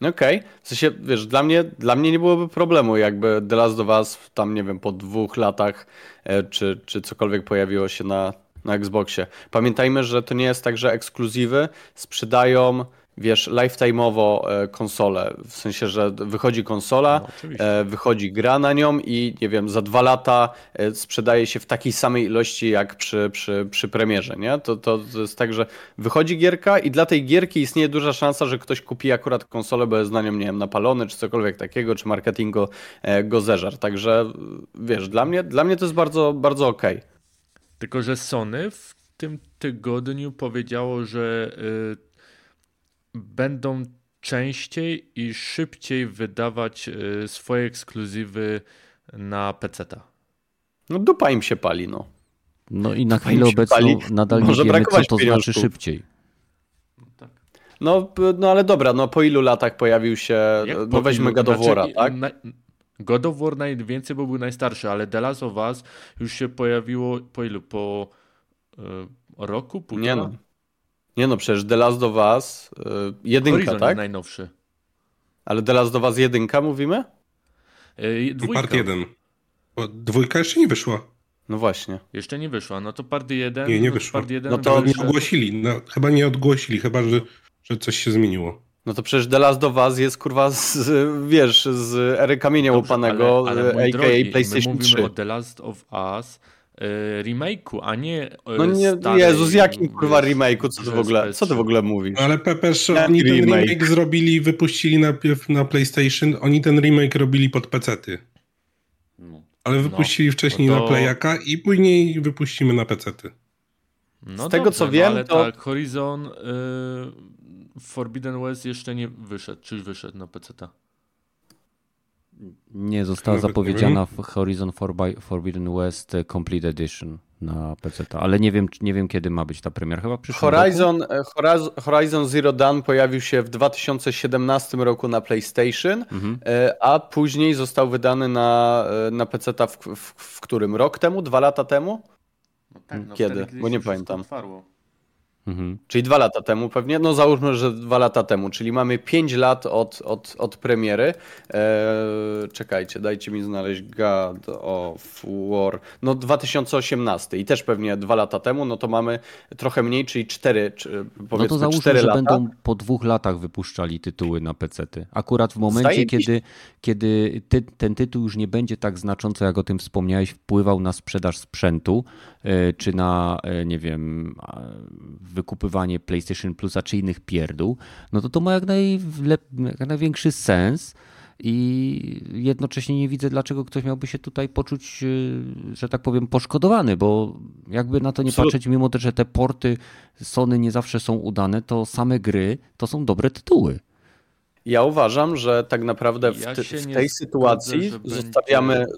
Okej, okay. w sensie, wiesz, dla mnie, dla mnie nie byłoby problemu, jakby The Last of Us tam, nie wiem, po dwóch latach, e, czy, czy cokolwiek pojawiło się na, na Xboxie. Pamiętajmy, że to nie jest tak, że ekskluzywy sprzedają wiesz, lifetime'owo e, konsolę. W sensie, że wychodzi konsola, no, wychodzi gra na nią i nie wiem, za dwa lata e, sprzedaje się w takiej samej ilości jak przy, przy, przy premierze, nie? To, to, to jest tak, że wychodzi gierka i dla tej gierki istnieje duża szansa, że ktoś kupi akurat konsolę, bo jest na nią, nie wiem, napalony, czy cokolwiek takiego, czy marketing go, go zeżar. Także wiesz, dla mnie, dla mnie to jest bardzo, bardzo okej. Okay. Tylko, że Sony w tym tygodniu powiedziało, że będą częściej i szybciej wydawać y, swoje ekskluzywy na PC-ta. No dupa im się pali, no. No i na chwilę obecną pali. nadal nie Może wiemy, co to znaczy szybciej. Tak. No, no ale dobra, no po ilu latach pojawił się, Jak no weźmy God of War, znaczy, tak? Na, God of War najwięcej, bo był najstarszy, ale The Last of Us już się pojawiło po ilu? Po y, roku, półtora? Nie no. Nie no, przecież The Last of Us yy, jedynka, Horizon tak? najnowszy. Ale The Last of Us jedynka mówimy? Yy, dwójka. Part jeden. Bo dwójka jeszcze nie wyszła. No właśnie. Jeszcze nie wyszła. No to part jeden. Nie, nie no wyszła. Part jeden no to nie ogłosili. No, chyba nie ogłosili, chyba że, że coś się zmieniło. No to przecież The Last of Us jest kurwa z, [laughs] wiesz, z ery kamienia Dobrze, łupanego, ale, ale aka drogi, PlayStation my mówimy 3. o The Last of Us remake'u, a nie e, No nie, Jezus, jakim kurwa remake'u, co ty w ogóle, co ty w ogóle mówisz? Ale Pepeż, oni ten remake? remake zrobili, wypuścili najpierw na PlayStation, oni ten remake robili pod pecety. No. Ale wypuścili no, wcześniej no to... na Playaka i później wypuścimy na pecety. No Z tego dobrze, co no wiem, ale to... tak, Horizon y, Forbidden West jeszcze nie wyszedł, czy wyszedł na peceta? Nie, została Nawet zapowiedziana w Horizon Forbidden West Complete Edition na PC, ale nie wiem, nie wiem kiedy ma być ta premiera. Chyba Horizon, roku? Horizon Zero Dawn pojawił się w 2017 roku na PlayStation, mhm. E, a później został wydany na, e, na PC w, w, w, którym? Rok temu? Dwa lata temu? No tak, no kiedy? Bo nie pamiętam. Otwarło. Mhm. Czyli dwa lata temu pewnie, no załóżmy, że dwa lata temu, czyli mamy pięć lat od, od, od premiery. Eee, czekajcie, dajcie mi znaleźć God of War. No 2018 i też pewnie dwa lata temu, no to mamy trochę mniej, czyli cztery, czy, powiedzmy no to załóżmy, cztery że lata. będą po dwóch latach wypuszczali tytuły na PC-ty. Akurat w momencie, kiedy, kiedy ty, ten tytuł już nie będzie tak znacząco, jak o tym wspomniałeś, wpływał na sprzedaż sprzętu, e, czy na, e, nie wiem, wykupywanie PlayStation Plusa czy innych pierdół, no to to ma jak, jak największy sens i jednocześnie nie widzę, dlaczego ktoś miałby się tutaj poczuć, y, że tak powiem, poszkodowany, bo jakby na to nie patrzeć, mimo że te porty Sony nie zawsze są udane, to same gry to są dobre tytuły. Ja uważam, że tak naprawdę w, ja w tej sytuacji zostawiamy, będzie...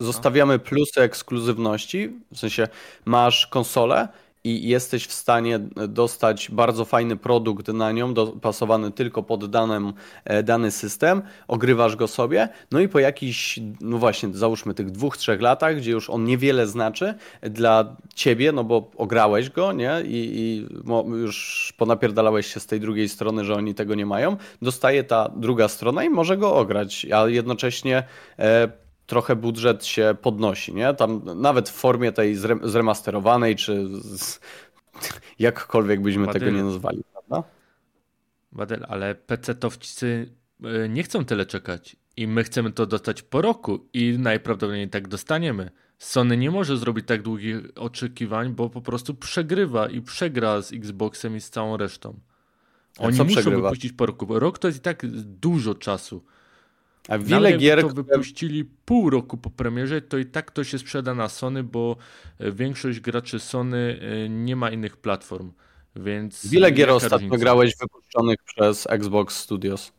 zostawiamy plusy ekskluzywności, w sensie masz konsolę, i jesteś w stanie dostać bardzo fajny produkt na nią, dopasowany tylko pod danym, e, dany system, ogrywasz go sobie, no i po jakichś, no właśnie, załóżmy tych dwóch, trzech latach, gdzie już on niewiele znaczy dla ciebie, no bo ograłeś go, nie? I, i już ponapierdalałeś się z tej drugiej strony, że oni tego nie mają, dostaje ta druga strona i może go ograć, a jednocześnie e, trochę budżet się podnosi, nie? Tam nawet w formie tej zremasterowanej, czy z, [laughs] jakkolwiek byśmy Badel, tego nie nazwali, prawda? Badel, ale PC-towcy e, nie chcą tyle czekać i my chcemy to dostać po roku i najprawdopodobniej tak dostaniemy. Sony nie może zrobić tak długich oczekiwań, bo po prostu przegrywa i przegra z Xboxem i z całą resztą. Oni muszą przegrywa? wypuścić po roku. Rok to jest i tak dużo czasu. A wiele gier, to wypuścili pół roku po premierze, to i tak to się sprzeda na Sony, bo e, większość graczy Sony e, nie ma innych platform. Więc wiele gier ostatnio różnica? grałeś wypuszczonych przez Xbox Studios?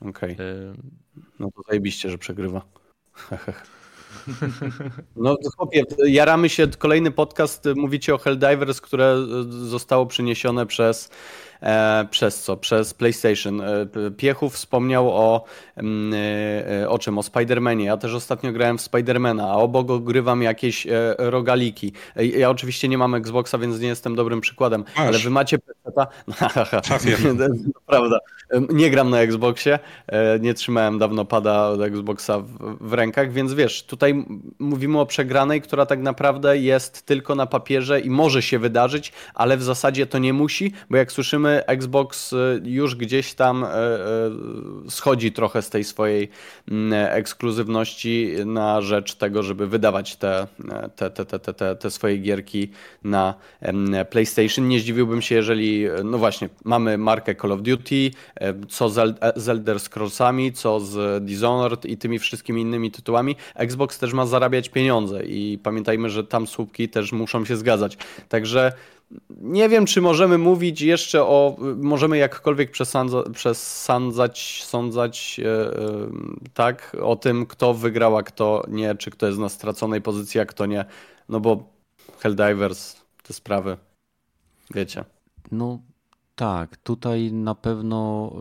Okej. Okay. E, no to zajebiście, że przegrywa. [laughs] No chłopie, jaramy się, kolejny podcast, mówicie o Helldivers, które zostało przyniesione przez przez co? Przez PlayStation. E, Piechów wspomniał o, mm, e, o czym? O Spider-Manie. Ja też ostatnio grałem w Spidermana, a obok ogrywam jakieś rogaliki. Ja oczywiście nie mam Xboxa, więc nie jestem dobrym przykładem, Masz. ale wy macie? [laughs] [laughs] Prawda. Nie gram na Xboxie, nie trzymałem dawno pada od Xboxa w rękach, więc wiesz, tutaj mówimy o przegranej, która tak naprawdę jest tylko na papierze i może się wydarzyć, ale w zasadzie to nie musi, bo jak słyszymy Xbox y, już gdzieś tam y, y, schodzi trochę z tej swojej mm, ekskluzywności na rzecz tego, żeby wydawać te, te, te, te, te, te swoje gierki na PlayStation. Nie zdziwiłbym się, jeżeli, no właśnie, mamy markę Call of Duty, co z Elder Scrollsami, co z Dishonored i tymi wszystkimi innymi tytułami. Xbox też ma zarabiać pieniądze i pamiętajmy, że tam słupki też muszą się zgadzać. Także nie wiem, czy możemy mówić jeszcze o, możemy jakkolwiek przesądza, przesądzać, sądzać, e, tak, o tym, kto wygrał, a kto nie, czy kto jest na straconej pozycji, a kto nie. No bo Helldivers, te sprawy, wiecie. No tak, tutaj na pewno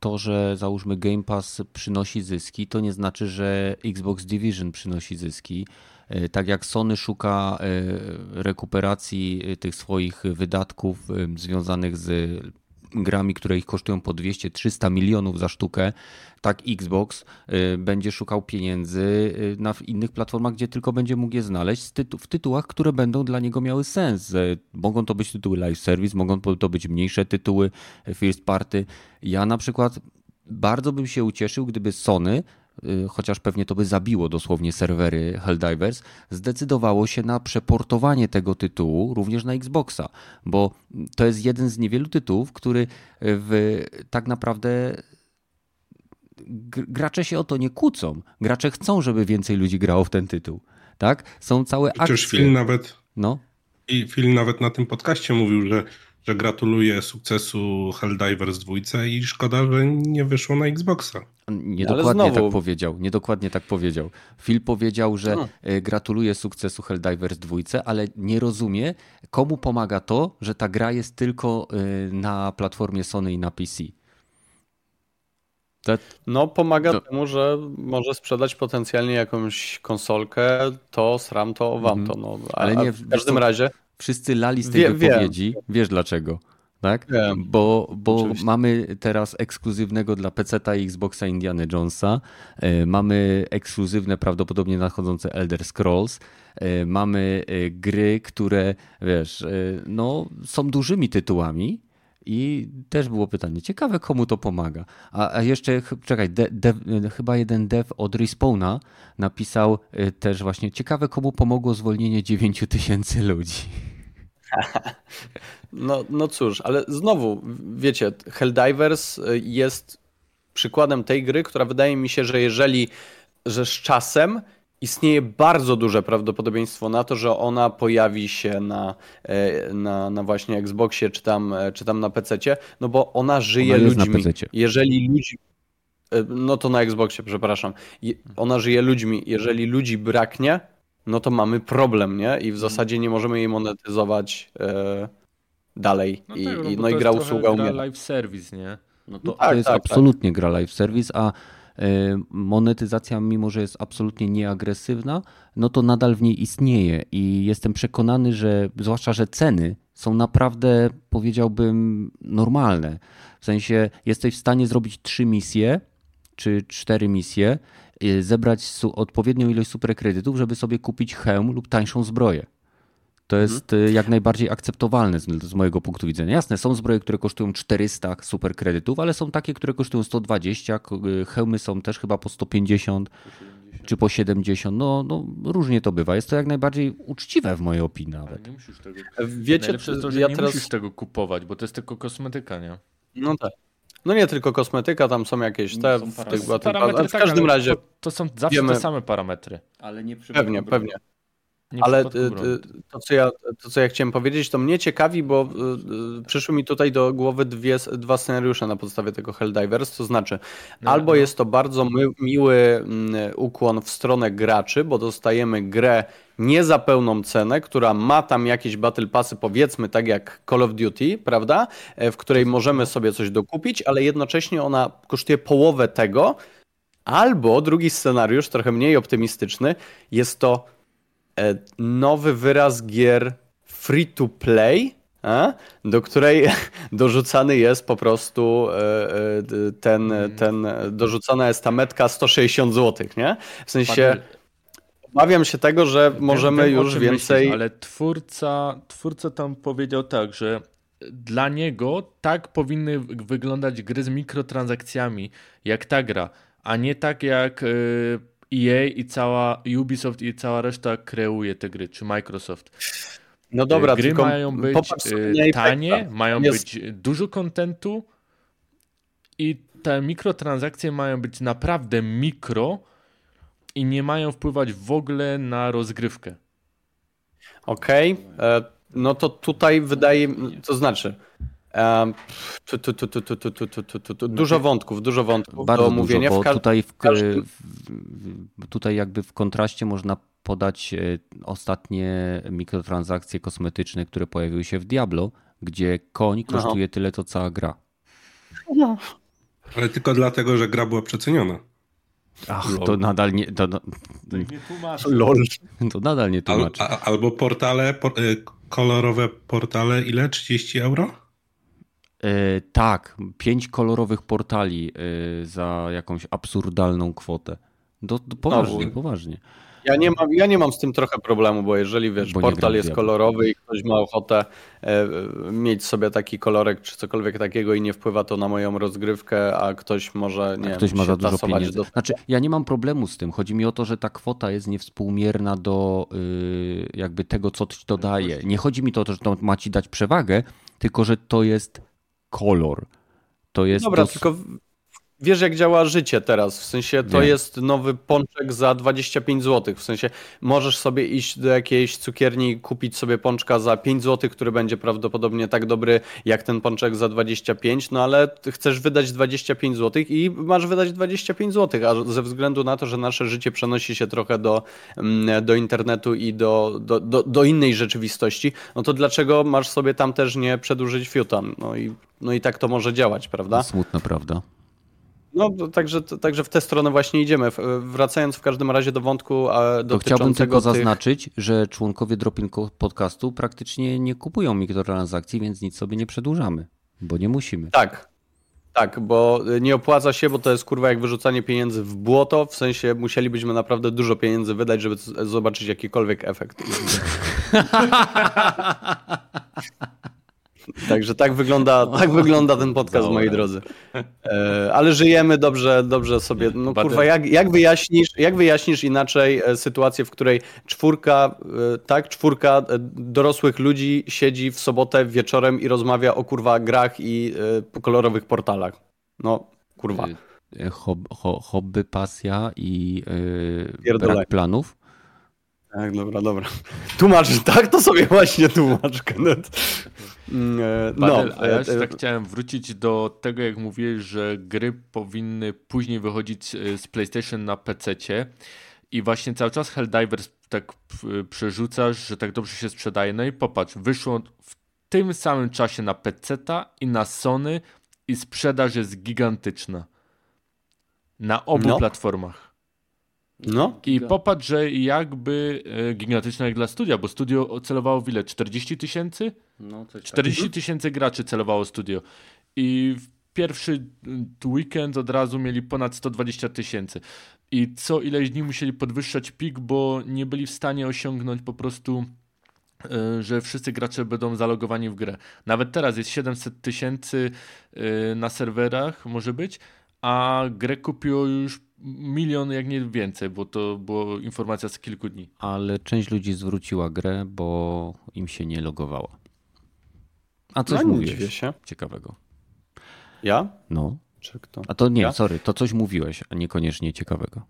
to, że załóżmy Game Pass przynosi zyski, to nie znaczy, że Xbox Division przynosi zyski. E, tak jak Sony szuka e, rekuperacji e, tych swoich wydatków związanych z grami, które ich kosztują po 200-300 milionów za sztukę, tak Xbox będzie szukał pieniędzy na innych platformach, gdzie tylko będzie mógł je znaleźć w tytułach, które będą dla niego miały sens. Mogą to być tytuły live service, mogą to być mniejsze tytuły first party. Ja na przykład bardzo bym się ucieszył, gdyby Sony chociaż pewnie to by zabiło dosłownie serwery Helldivers, zdecydowało się na przeportowanie tego tytułu również na Xboxa, bo to jest jeden z niewielu tytułów, który w, tak naprawdę gracze się o to nie kłócą. Gracze chcą, żeby więcej ludzi grało w ten tytuł. Tak? Są całe Przecież akcje. Film nawet, no. I film nawet na tym podcaście mówił, że że gratuluje sukcesu Helldivers 2 i szkoda, że nie wyszło na Xboxa. Niedokładnie znowu... tak powiedział. Niedokładnie tak powiedział. Phil powiedział, że no. gratuluje sukcesu Helldivers 2, ale nie rozumie, komu pomaga to, że ta gra jest tylko e, na platformie Sony i na PC. To... No, pomaga to... temu, że może sprzedać potencjalnie jakąś konsolkę, to sram, to wam mhm. to. No. A, ale nie, w każdym razie Wszyscy lali z tej Wie, wypowiedzi. Wiem. Wiesz dlaczego? Tak? Wiem. Bo, bo mamy teraz ekskluzywnego dla PC i Xboxa Indiana Jonesa. E, mamy ekskluzywne, prawdopodobnie nadchodzące Elder Scrolls. E, mamy e, gry, które wiesz, no, są dużymi tytułami i też było pytanie, ciekawe komu to pomaga. A, a jeszcze, czekaj, de, de, chyba jeden dev od Respawna napisał też właśnie, ciekawe komu pomogło zwolnienie 9 tysięcy ludzi. No, no cóż, ale znowu, wiecie, Helldivers y, jest przykładem tej gry, która wydaje mi się, że jeżeli, że z czasem istnieje bardzo duże prawdopodobieństwo na to, że ona pojawi się na, e, na, na właśnie Xboxie czy tam, e, czy tam na PC, no bo ona żyje ona ludźmi. Jeżeli ludzi. E, no to na Xboxie, przepraszam. Ona żyje ludźmi. Jeżeli ludzi braknie, no to mamy problem, nie? I w zasadzie nie możemy jej monetyzować e, dalej. No I, tak, no i, no to i jest gra usługa gra umiera. live service, nie? No to, No tak, to jest tak, tak. absolutnie gra live service, a e, monetyzacja, mimo że jest absolutnie nieagresywna, no to nadal w niej istnieje i jestem przekonany, że zwłaszcza, że ceny są naprawdę, powiedziałbym, normalne. W sensie jesteś w stanie zrobić trzy misje czy cztery misje, zebrać su- odpowiednią ilość superkredytów, żeby sobie kupić hełm lub tańszą zbroję. To jest y, jak najbardziej akceptowalne z, z mojego punktu widzenia. Jasne, są zbroje, które kosztują 400 superkredytów, ale są takie, które kosztują 120. k- y, Hełmy są też chyba po 150 czy po 70. No, no różnie to bywa. Jest to jak najbardziej uczciwe w mojej opinii Ale nawet. nie musisz tego. Wiecie, to, że ja nie teraz... musisz tego kupować, bo to jest tylko kosmetyka, nie? No tak. No nie tylko kosmetyka, tam są jakieś te Są w tych parametry, ale w tak, każdym ale razie To, to są zawsze wiemy- te same parametry. Ale nie pewnie, pewnie. Nie Ale y, y, to co, ja, to, co ja chciałem powiedzieć, to mnie ciekawi, bo y, przyszły mi tutaj do głowy dwie, dwa scenariusze na podstawie tego Helldivers, to znaczy No, albo no. jest to bardzo miły mm, ukłon w stronę graczy, bo dostajemy grę nie za pełną cenę, która ma tam jakieś battle passy, powiedzmy tak jak Call of Duty, prawda, E, w której możemy sobie coś dokupić, ale jednocześnie ona kosztuje połowę tego, albo drugi scenariusz, trochę mniej optymistyczny, jest to nowy wyraz gier free to play, e, do której [laughs] dorzucany jest po prostu e, e, d- ten, ten dorzucana jest ta metka 160 zł, nie? W sensie obawiam się tego, że możemy Wiem, już więcej Myślisz, ale twórca, twórca tam powiedział tak, że dla niego tak powinny wyglądać gry z mikrotransakcjami, jak ta gra, a nie tak jak y, EA i cała Ubisoft i cała reszta kreuje te gry, czy Microsoft. No dobra, gry tylko mają być Apexa. tanie, mają Jest- być dużo kontentu i te mikrotransakcje mają być naprawdę mikro i nie mają wpływać w ogóle na rozgrywkę. Okej, e, no to tutaj wydaje, to znaczy, Dużo wątków, dużo wątków Bardzo do omówienia. Dużo, bo tutaj, w, tutaj jakby w kontraście można podać ostatnie mikrotransakcje kosmetyczne, które pojawiły się w Diablo, gdzie koń kosztuje Aha. tyle, co cała gra. No. Ale tylko dlatego, że gra była przeceniona. Ach, to nadal nie. To, nie tłumaczy. To nadal nie tłumaczy. Al, albo portale, kolorowe portale, ile? 30 euro? E, tak, pięć kolorowych portali e, za jakąś absurdalną kwotę. Do, do, poważnie, Znowu. poważnie. Ja nie, mam, ja nie mam z tym trochę problemu, bo jeżeli wiesz, Bo portal jest kolorowy i ktoś ma ochotę e, mieć sobie taki kolorek czy cokolwiek takiego i nie wpływa to na moją rozgrywkę, a ktoś może nie A ktoś wiem, ma za dużo pieniędzy. Do... Znaczy, ja nie mam problemu z tym. Chodzi mi o to, że ta kwota jest niewspółmierna do y, jakby tego, co ci to daje. Nie chodzi mi to, że to ma ci dać przewagę, tylko że to jest kolor. To jest Dobra, dos- tylko wiesz jak działa życie teraz, w sensie to Wiem. jest nowy pączek za 25 zł, w sensie możesz sobie iść do jakiejś cukierni i kupić sobie pączka za 5 zł, który będzie prawdopodobnie tak dobry jak ten pączek za 25, no ale chcesz wydać 25 zł i masz wydać 25 zł, a ze względu na to, że nasze życie przenosi się trochę do, mm, do internetu i do, do, do, do innej rzeczywistości, no to dlaczego masz sobie tam też nie przedłużyć fiuta? No i, no i tak to może działać, prawda? smutna prawda. No, także, także w tę stronę właśnie idziemy. Wracając w każdym razie do wątku a, To chciałbym dotyczącego tylko tych... zaznaczyć, że członkowie Dropin Podcastu praktycznie nie kupują mikrotransakcji, więc nic sobie nie przedłużamy, bo nie musimy. Tak, tak, bo nie opłaca się, bo to jest kurwa jak wyrzucanie pieniędzy w błoto, w sensie musielibyśmy naprawdę dużo pieniędzy wydać, żeby zobaczyć jakikolwiek efekt. [laughs] Także tak wygląda, tak wygląda ten podcast, moi drodzy. E, ale żyjemy dobrze, dobrze sobie. No kurwa, jak, jak, wyjaśnisz, jak wyjaśnisz inaczej e, sytuację, w której czwórka, e, tak, czwórka dorosłych ludzi siedzi w sobotę wieczorem i rozmawia o kurwa grach i kolorowych portalach. No, kurwa. Y, Hob, ho, hobby, pasja i yy, brak planów. Tak, dobra, dobra. Tłumacz, tak to sobie właśnie tłumacz, Kenneth. Mm, e, No, Badel, a ja e, jeszcze e, tak chciałem wrócić do tego, jak mówiłeś, że gry powinny później wychodzić e, z PlayStation na PC. I właśnie cały czas Helldivers tak przerzucasz, że tak dobrze się sprzedaje. No i popatrz, wyszło w tym samym czasie na PC i na Sony i sprzedaż jest gigantyczna. Na obu no. platformach. No. I popatrz, że jakby e, gigantyczna jak dla studia, bo studio celowało w ile? 40 tysięcy? No, 40 tysięcy graczy celowało studio. I w pierwszy weekend od razu mieli ponad 120 tysięcy. I co ileś dni musieli podwyższać pik, bo nie byli w stanie osiągnąć po prostu e, że wszyscy gracze będą zalogowani w grę. Nawet teraz jest 700 tysięcy e, na serwerach, może być, a grę kupiło już milion, jak nie więcej, bo to była informacja z kilku dni. Ale część ludzi zwróciła grę, bo im się nie logowała. A coś no, mówiłeś się. ciekawego. Ja? No. Czy kto? A to nie, ja? sorry, to coś mówiłeś, a niekoniecznie ciekawego.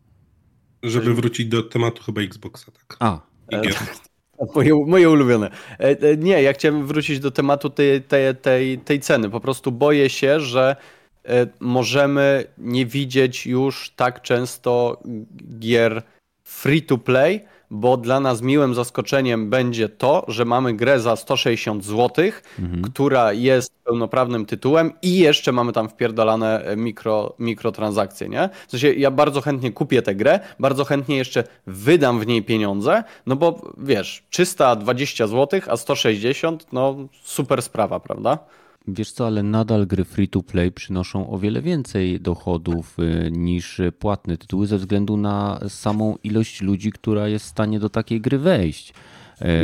Żeby wrócić do tematu chyba Xboxa, tak. A. E, [laughs] moje, moje ulubione. E, e, nie, ja chciałem wrócić do tematu tej, tej, tej, tej ceny. Po prostu boję się, że możemy nie widzieć już tak często gier free to play, bo dla nas miłym zaskoczeniem będzie to, że mamy grę za 160 zł, mhm. która jest pełnoprawnym tytułem i jeszcze mamy tam wpierdolane mikro, mikrotransakcje, nie? W sensie ja bardzo chętnie kupię tę grę, bardzo chętnie jeszcze wydam w niej pieniądze, no bo wiesz, 320 zł, a 160, no super sprawa, prawda? Wiesz co, ale nadal gry free to play przynoszą o wiele więcej dochodów y, niż płatne tytuły ze względu na samą ilość ludzi, która jest w stanie do takiej gry wejść.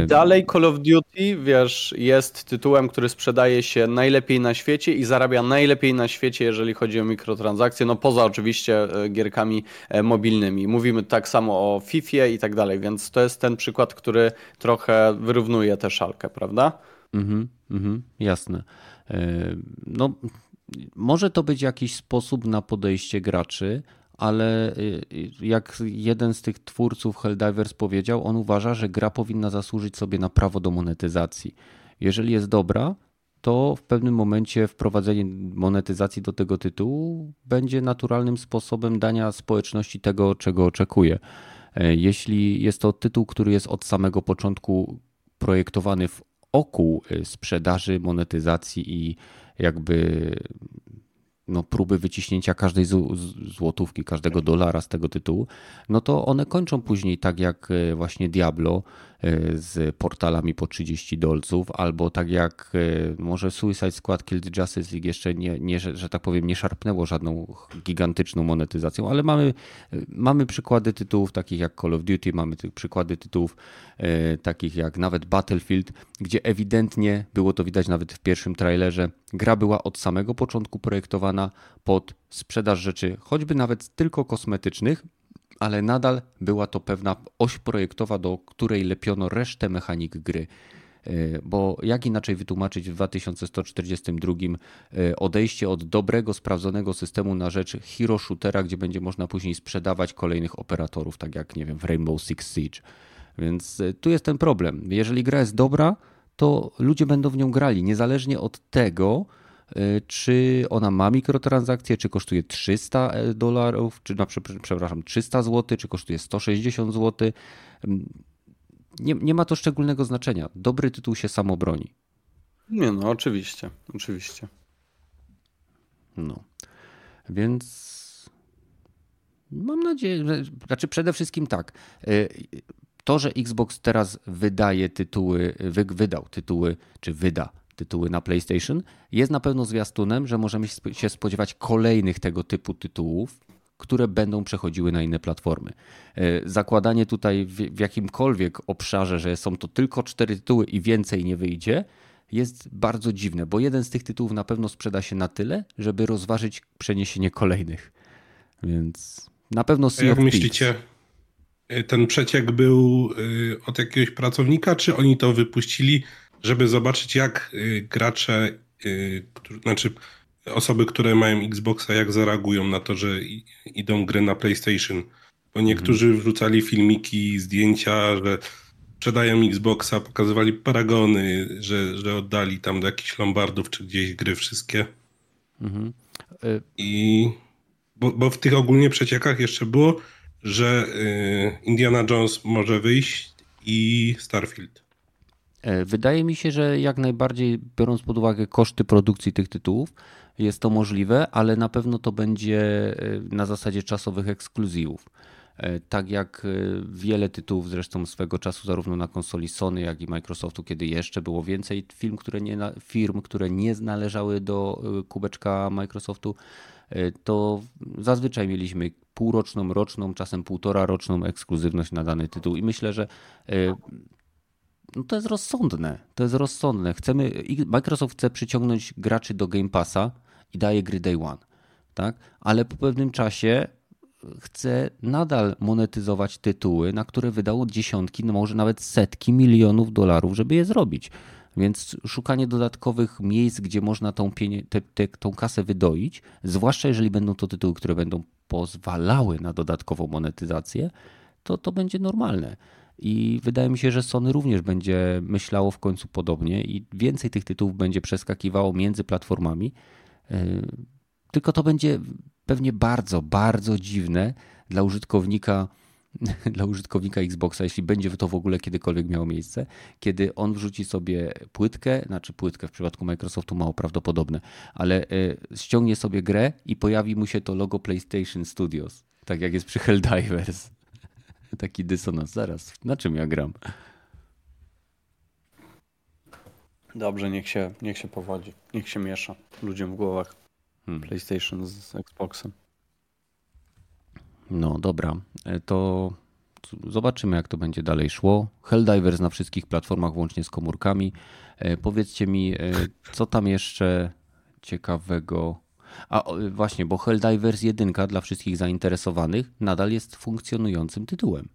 I dalej Call of Duty, wiesz, jest tytułem, który sprzedaje się najlepiej na świecie i zarabia najlepiej na świecie, jeżeli chodzi o mikrotransakcje, no poza oczywiście e, gierkami e, mobilnymi. Mówimy tak samo o FIFA i tak dalej, więc to jest ten przykład, który trochę wyrównuje tę szalkę, prawda? Mhm, mhm, jasne. No, może to być jakiś sposób na podejście graczy, ale y, jak jeden z tych twórców Helldivers powiedział, on uważa, że gra powinna zasłużyć sobie na prawo do monetyzacji. Jeżeli jest dobra, to w pewnym momencie wprowadzenie monetyzacji do tego tytułu będzie naturalnym sposobem dania społeczności tego, czego oczekuje. E, jeśli jest to tytuł, który jest od samego początku projektowany w oku y, sprzedaży, monetyzacji i jakby no, próby wyciśnięcia każdej złotówki, każdego dolara z tego tytułu, no to one kończą później tak jak y, właśnie Diablo, z portalami po 30 dolców, albo tak jak e, może Suicide Squad Killed Justice League jeszcze nie, nie że, że tak powiem, nie szarpnęło żadną gigantyczną monetyzacją, ale mamy, mamy przykłady tytułów takich jak Call of Duty, mamy przykłady tytułów takich jak nawet Battlefield, gdzie ewidentnie było to widać nawet w pierwszym trailerze. Gra była od samego początku projektowana pod sprzedaż rzeczy, choćby nawet tylko kosmetycznych, ale nadal była to pewna oś projektowa, do której lepiono resztę mechanik gry. E, bo jak inaczej wytłumaczyć w 2142 e, odejście od dobrego, sprawdzonego systemu na rzecz hero shootera, gdzie będzie można później sprzedawać kolejnych operatorów, tak jak nie wiem, w Rainbow Six Siege. Więc e, tu jest ten problem. Jeżeli gra jest dobra, to ludzie będą w nią grali, niezależnie od tego, czy ona ma mikrotransakcje, czy kosztuje 300 e, dolarów, czy na, przepraszam, 300 zł, czy kosztuje 160 zł. Nie, nie ma to szczególnego znaczenia. Dobry tytuł się samo broni. Nie no, oczywiście, oczywiście. No, więc mam nadzieję, że, znaczy przede wszystkim tak, e, to, że Xbox teraz wydaje tytuły, wydał tytuły, czy wyda tytuły na PlayStation, jest na pewno zwiastunem, że możemy się spodziewać kolejnych tego typu tytułów, które będą przechodziły na inne platformy. E, zakładanie tutaj w jakimkolwiek obszarze, że są to tylko cztery tytuły i więcej nie wyjdzie, jest bardzo dziwne, bo jeden z tych tytułów na pewno sprzeda się na tyle, żeby rozważyć przeniesienie kolejnych. Więc na pewno Sea Jak myślicie, e, ten przeciek był e, od jakiegoś pracownika, czy oni to wypuścili żeby zobaczyć, jak y, gracze, y, znaczy osoby, które mają Xboxa, jak zareagują na to, że idą gry na PlayStation. Bo niektórzy mhm. wrzucali filmiki, zdjęcia, że sprzedają Xboxa, pokazywali paragony, że, że oddali tam do jakichś lombardów czy gdzieś gry wszystkie. Mhm. Y- I bo, bo w tych ogólnie przeciekach jeszcze było, że y, Indiana Jones może wyjść i Starfield. E, wydaje mi się, że jak najbardziej, biorąc pod uwagę koszty produkcji tych tytułów, jest to możliwe, ale na pewno to będzie e, na zasadzie czasowych ekskluzywów. E, tak jak wiele tytułów zresztą swego czasu, zarówno na konsoli Sony, jak i Microsoftu, kiedy jeszcze było więcej film, które nie, firm, które nie należały do kubeczka Microsoftu, to zazwyczaj mieliśmy półroczną, roczną, czasem półtora roczną ekskluzywność na dany tytuł. I myślę, że no to jest rozsądne. To jest rozsądne. Chcemy, Microsoft chce przyciągnąć graczy do Game Passa i daje gry day one. Tak? Ale po pewnym czasie chce nadal monetyzować tytuły, na które wydało dziesiątki, no może nawet setki milionów dolarów, żeby je zrobić. Więc szukanie dodatkowych miejsc, gdzie można tą, te, te, tą kasę wydoić, zwłaszcza jeżeli będą to tytuły, które będą pozwalały na dodatkową monetyzację, to to będzie normalne. I wydaje mi się, że Sony również będzie myślało w końcu podobnie i więcej tych tytułów będzie przeskakiwało między platformami. E, tylko to będzie pewnie bardzo, bardzo dziwne dla użytkownika, [laughs] dla użytkownika Xboxa, jeśli będzie to w ogóle kiedykolwiek miało miejsce, kiedy on wrzuci sobie płytkę, znaczy płytkę w przypadku Microsoftu mało prawdopodobne, ale e, ściągnie sobie grę i pojawi mu się to logo PlayStation Studios, tak jak jest przy Helldivers. Taki dysonans. Zaraz, na czym ja gram? Dobrze, niech się, niech się powodzi. Niech się miesza ludziom w głowach. Hmm. PlayStation z Xboxem. No dobra, e, to zobaczymy jak to będzie dalej szło. Helldivers na wszystkich platformach, włącznie z komórkami. E, powiedzcie mi, e, co tam jeszcze ciekawego a właśnie, bo Helldivers 1 dla wszystkich zainteresowanych nadal jest funkcjonującym tytułem.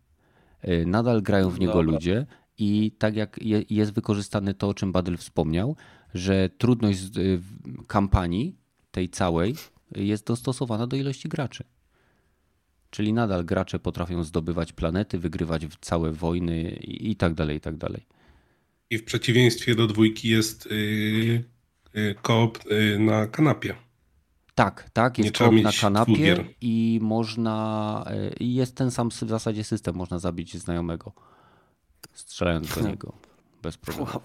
E, nadal grają w niego Dobra. ludzie i tak jak jest wykorzystane to, o czym Badel wspomniał, że trudność e, kampanii tej całej jest dostosowana do ilości graczy. Czyli nadal gracze potrafią zdobywać planety, wygrywać całe wojny i tak dalej, i tak dalej. I w przeciwieństwie do dwójki jest yy, yy, koop yy, na kanapie. Tak, tak, jest koop na kanapie i można, e, jest ten sam w zasadzie system, można zabić znajomego, strzelając do [laughs] niego bez problemu. Wow.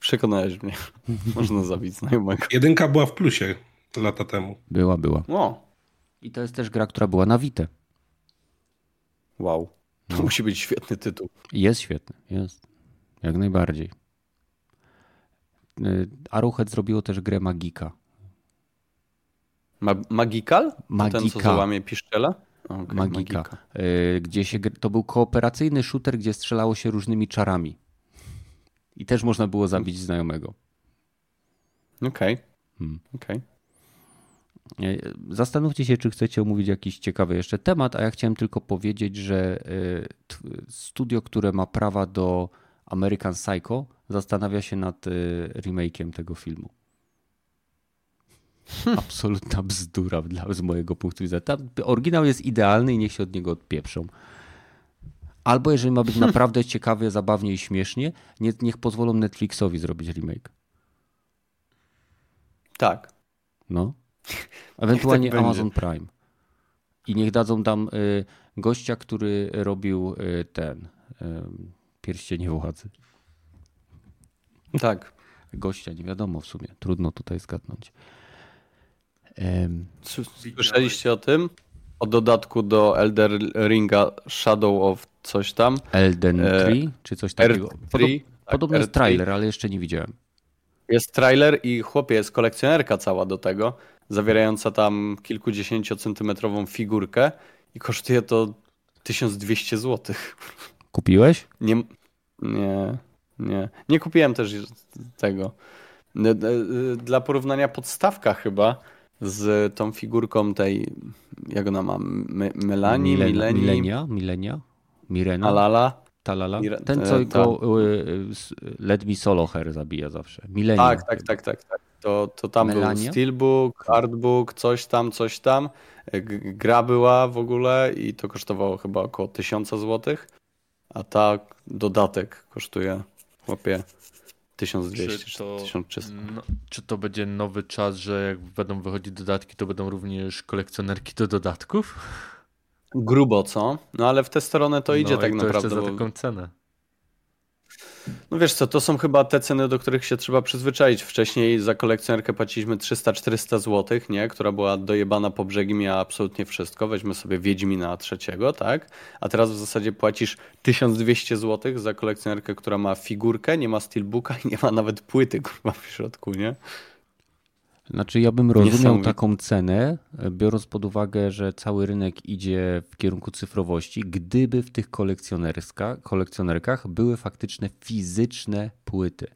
Przekonałeś mnie, [laughs] można zabić znajomego. Jedynka była w plusie lata temu. Była, była. O. I to jest też gra, która była na Wite. Wow, to no. musi być świetny tytuł. Jest świetny, jest, jak najbardziej. E, Arrowhead zrobiło też grę Magika ma Magical? Magika. Ten, co załamie piszczela? Okay, Magika. Magika. Y, gdzie się, to był kooperacyjny shooter, gdzie strzelało się różnymi czarami. I też można było zabić znajomego. Okej. Okay. Hmm. okay. Y, zastanówcie się, czy chcecie omówić jakiś ciekawy jeszcze temat, a ja chciałem tylko powiedzieć, że y, studio, które ma prawa do American Psycho, zastanawia się nad remake'iem tego filmu. Absolutna bzdura dla, z mojego punktu widzenia. Tam oryginał jest idealny i niech się od niego odpieprzą. Albo jeżeli ma być naprawdę ciekawie, zabawnie i śmiesznie, nie, niech pozwolą Netflixowi zrobić remake. Tak. No. [laughs] Ewentualnie tak Amazon Prime. I niech dadzą tam y, gościa, który robił y, ten y, pierścienie władzy. Tak. Gościa, nie wiadomo w sumie. Trudno tutaj zgadnąć. Słyszeliście o tym? O dodatku do Elder Ringa Shadow of coś tam? Elden e, Tree? Czy coś takiego? R3, tak, podobno R3. jest trailer, ale jeszcze nie widziałem. Jest trailer i chłopie, jest kolekcjonerka cała do tego, zawierająca tam kilkudziesięciocentymetrową figurkę i kosztuje to 1200 zł. Kupiłeś? Nie, nie, nie. Nie kupiłem też tego. Dla porównania podstawka chyba z tą figurką tej, jak ona ma, Melanie, Milen, Mileni, Milenia, Milenia, Mirena, Alala. Talala. Ten, co go y, y, Let Me Solo Her zabija zawsze. Milenia. Tak, tak, tak, tak, tak. To, to tam Melania? był Steelbook, Artbook, coś tam, coś tam. Gra była w ogóle i to kosztowało chyba około 1000 zł, a ta dodatek kosztuje, chłopie, 1200 czy to, 1300. No, czy to będzie nowy czas, że jak będą wychodzić dodatki, to będą również kolekcjonerki do dodatków? Grubo, co? No ale w tę stronę to idzie no, tak i to naprawdę. Jeszcze za taką cenę. No wiesz co, to są chyba te ceny, do których się trzeba przyzwyczaić. Wcześniej za kolekcjonerkę płaciliśmy 300-400 zł, nie? Która była dojebana po brzegi, miała absolutnie wszystko. Weźmy sobie Wiedźmina trzeciego, tak? A teraz w zasadzie płacisz 1200 zł za kolekcjonerkę, która ma figurkę, nie ma steelbooka i nie ma nawet płyty, kurwa, w środku, nie? Znaczy, ja bym rozumiał taką cenę, biorąc pod uwagę, że cały rynek idzie w kierunku cyfrowości, gdyby w tych kolekcjonerkach były faktyczne fizyczne płyty.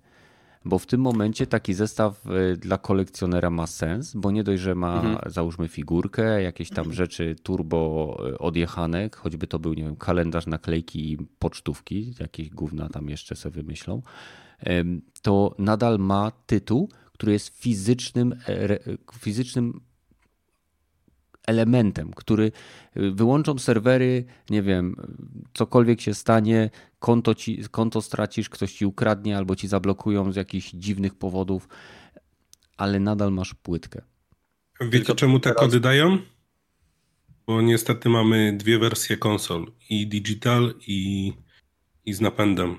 Bo w tym momencie taki zestaw y, dla kolekcjonera ma sens, bo nie dość, że ma załóżmy figurkę, jakieś tam rzeczy turbo y, odjechane, choćby to był, nie wiem, kalendarz, naklejki i pocztówki, jakieś gówna tam jeszcze sobie wymyślą, to nadal ma tytuł, który jest fizycznym, e, fizycznym elementem, który y, wyłączą serwery, nie wiem, cokolwiek się stanie, konto, ci, konto stracisz, ktoś ci ukradnie albo ci zablokują z jakichś dziwnych powodów, ale nadal masz płytkę. Wiecie Tylko czemu te teraz- kody dają? Bo niestety mamy dwie wersje konsol. I digital i, i z napędem.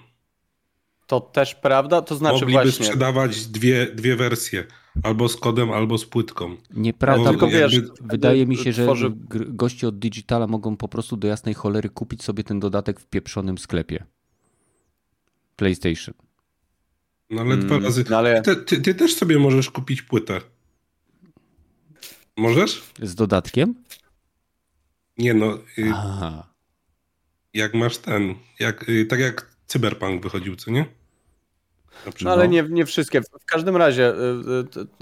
To też prawda, to znaczy Mogliby właśnie... sprzedawać dwie, dwie wersje. Albo z kodem, albo z płytką. Nieprawda, Tylko bo wiesz, wydaje mi się, że tworzy... goście od Digitala mogą po prostu do jasnej cholery kupić sobie ten dodatek w pieprzonym sklepie. PlayStation. No ale Mm, dwa razy. no ale- Ty, ty, ty też sobie możesz kupić płytę. Możesz? Z dodatkiem? Nie no, y, Aha. jak masz ten, jak, y, tak jak Cyberpunk wychodził, co nie? No ale nie, nie wszystkie. W każdym razie y,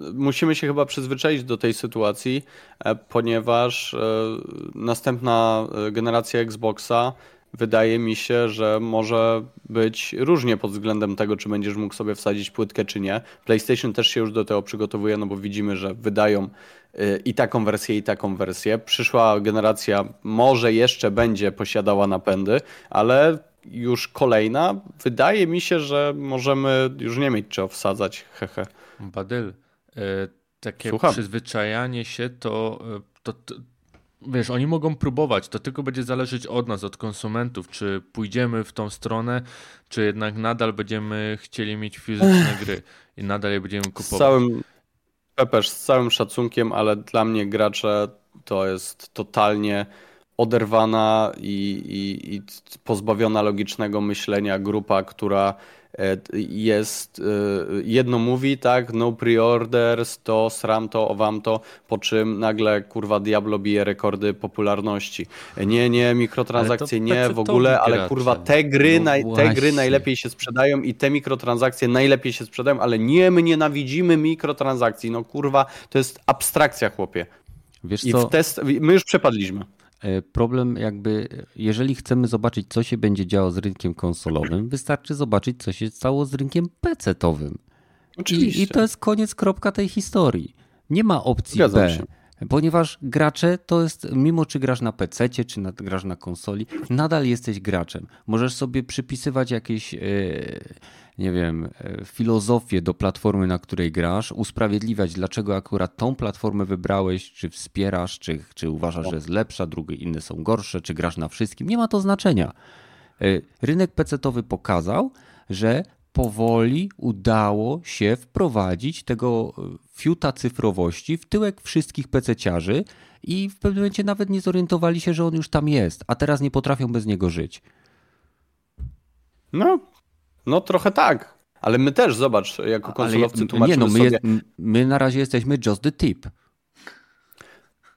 y, musimy się chyba przyzwyczaić do tej sytuacji, e, ponieważ e, następna e, generacja Xboxa wydaje mi się, że może być różnie pod względem tego, czy będziesz mógł sobie wsadzić płytkę, czy nie. PlayStation też się już do tego przygotowuje, no bo widzimy, że wydają i taką wersję, i taką wersję. Przyszła generacja może jeszcze będzie posiadała napędy, ale już kolejna, wydaje mi się, że możemy już nie mieć czego wsadzać. Hehe. Badyl, e, takie Słucham. przyzwyczajanie się to, e, to, to wiesz, oni mogą próbować, to tylko będzie zależeć od nas, od konsumentów, czy pójdziemy w tą stronę, czy jednak nadal będziemy chcieli mieć fizyczne gry i nadal je będziemy Z kupować. całym, Pepeż, z całym szacunkiem, ale dla mnie gracze to jest totalnie oderwana i, i, i pozbawiona logicznego myślenia grupa, która e, jest, e, jedno mówi, tak, no pre-orders, to sram to, owam to, po czym nagle kurwa Diablo bije rekordy popularności. Nie, nie, mikrotransakcje to nie, w ogóle, ale gracze. kurwa te gry, No naj, te gry najlepiej się sprzedają i te mikrotransakcje najlepiej się sprzedają, ale nie, my nienawidzimy mikrotransakcji. No kurwa, to jest abstrakcja, chłopie. Wiesz I co, w test, my już przepadliśmy. E, problem jakby, jeżeli chcemy zobaczyć, co się będzie działo z rynkiem konsolowym, wystarczy zobaczyć, co się stało z rynkiem PC-towym. I, I to jest koniec, kropka tej historii. Nie ma opcji Zgadzam B. się. Ponieważ gracze to jest, mimo czy grasz na PC, czy na, grasz na konsoli, nadal jesteś graczem. Możesz sobie przypisywać jakieś, e, nie wiem, e, filozofię do platformy, na której grasz, usprawiedliwiać, dlaczego akurat tą platformę wybrałeś, czy wspierasz, czy, czy uważasz, że jest lepsza, drugie inne są gorsze, czy grasz na wszystkim. Nie ma to znaczenia. E, Rynek PC-towy pokazał, że powoli udało się wprowadzić tego e, fiuta cyfrowości w tyłek wszystkich PC-ciarzy i w pewnym momencie nawet nie zorientowali się, że on już tam jest, a teraz nie potrafią bez niego żyć. No, no trochę tak. Ale my też, zobacz, jako konsolowcy Ale, tłumaczymy nie, no my, sobie... jest, my na razie jesteśmy just the tip.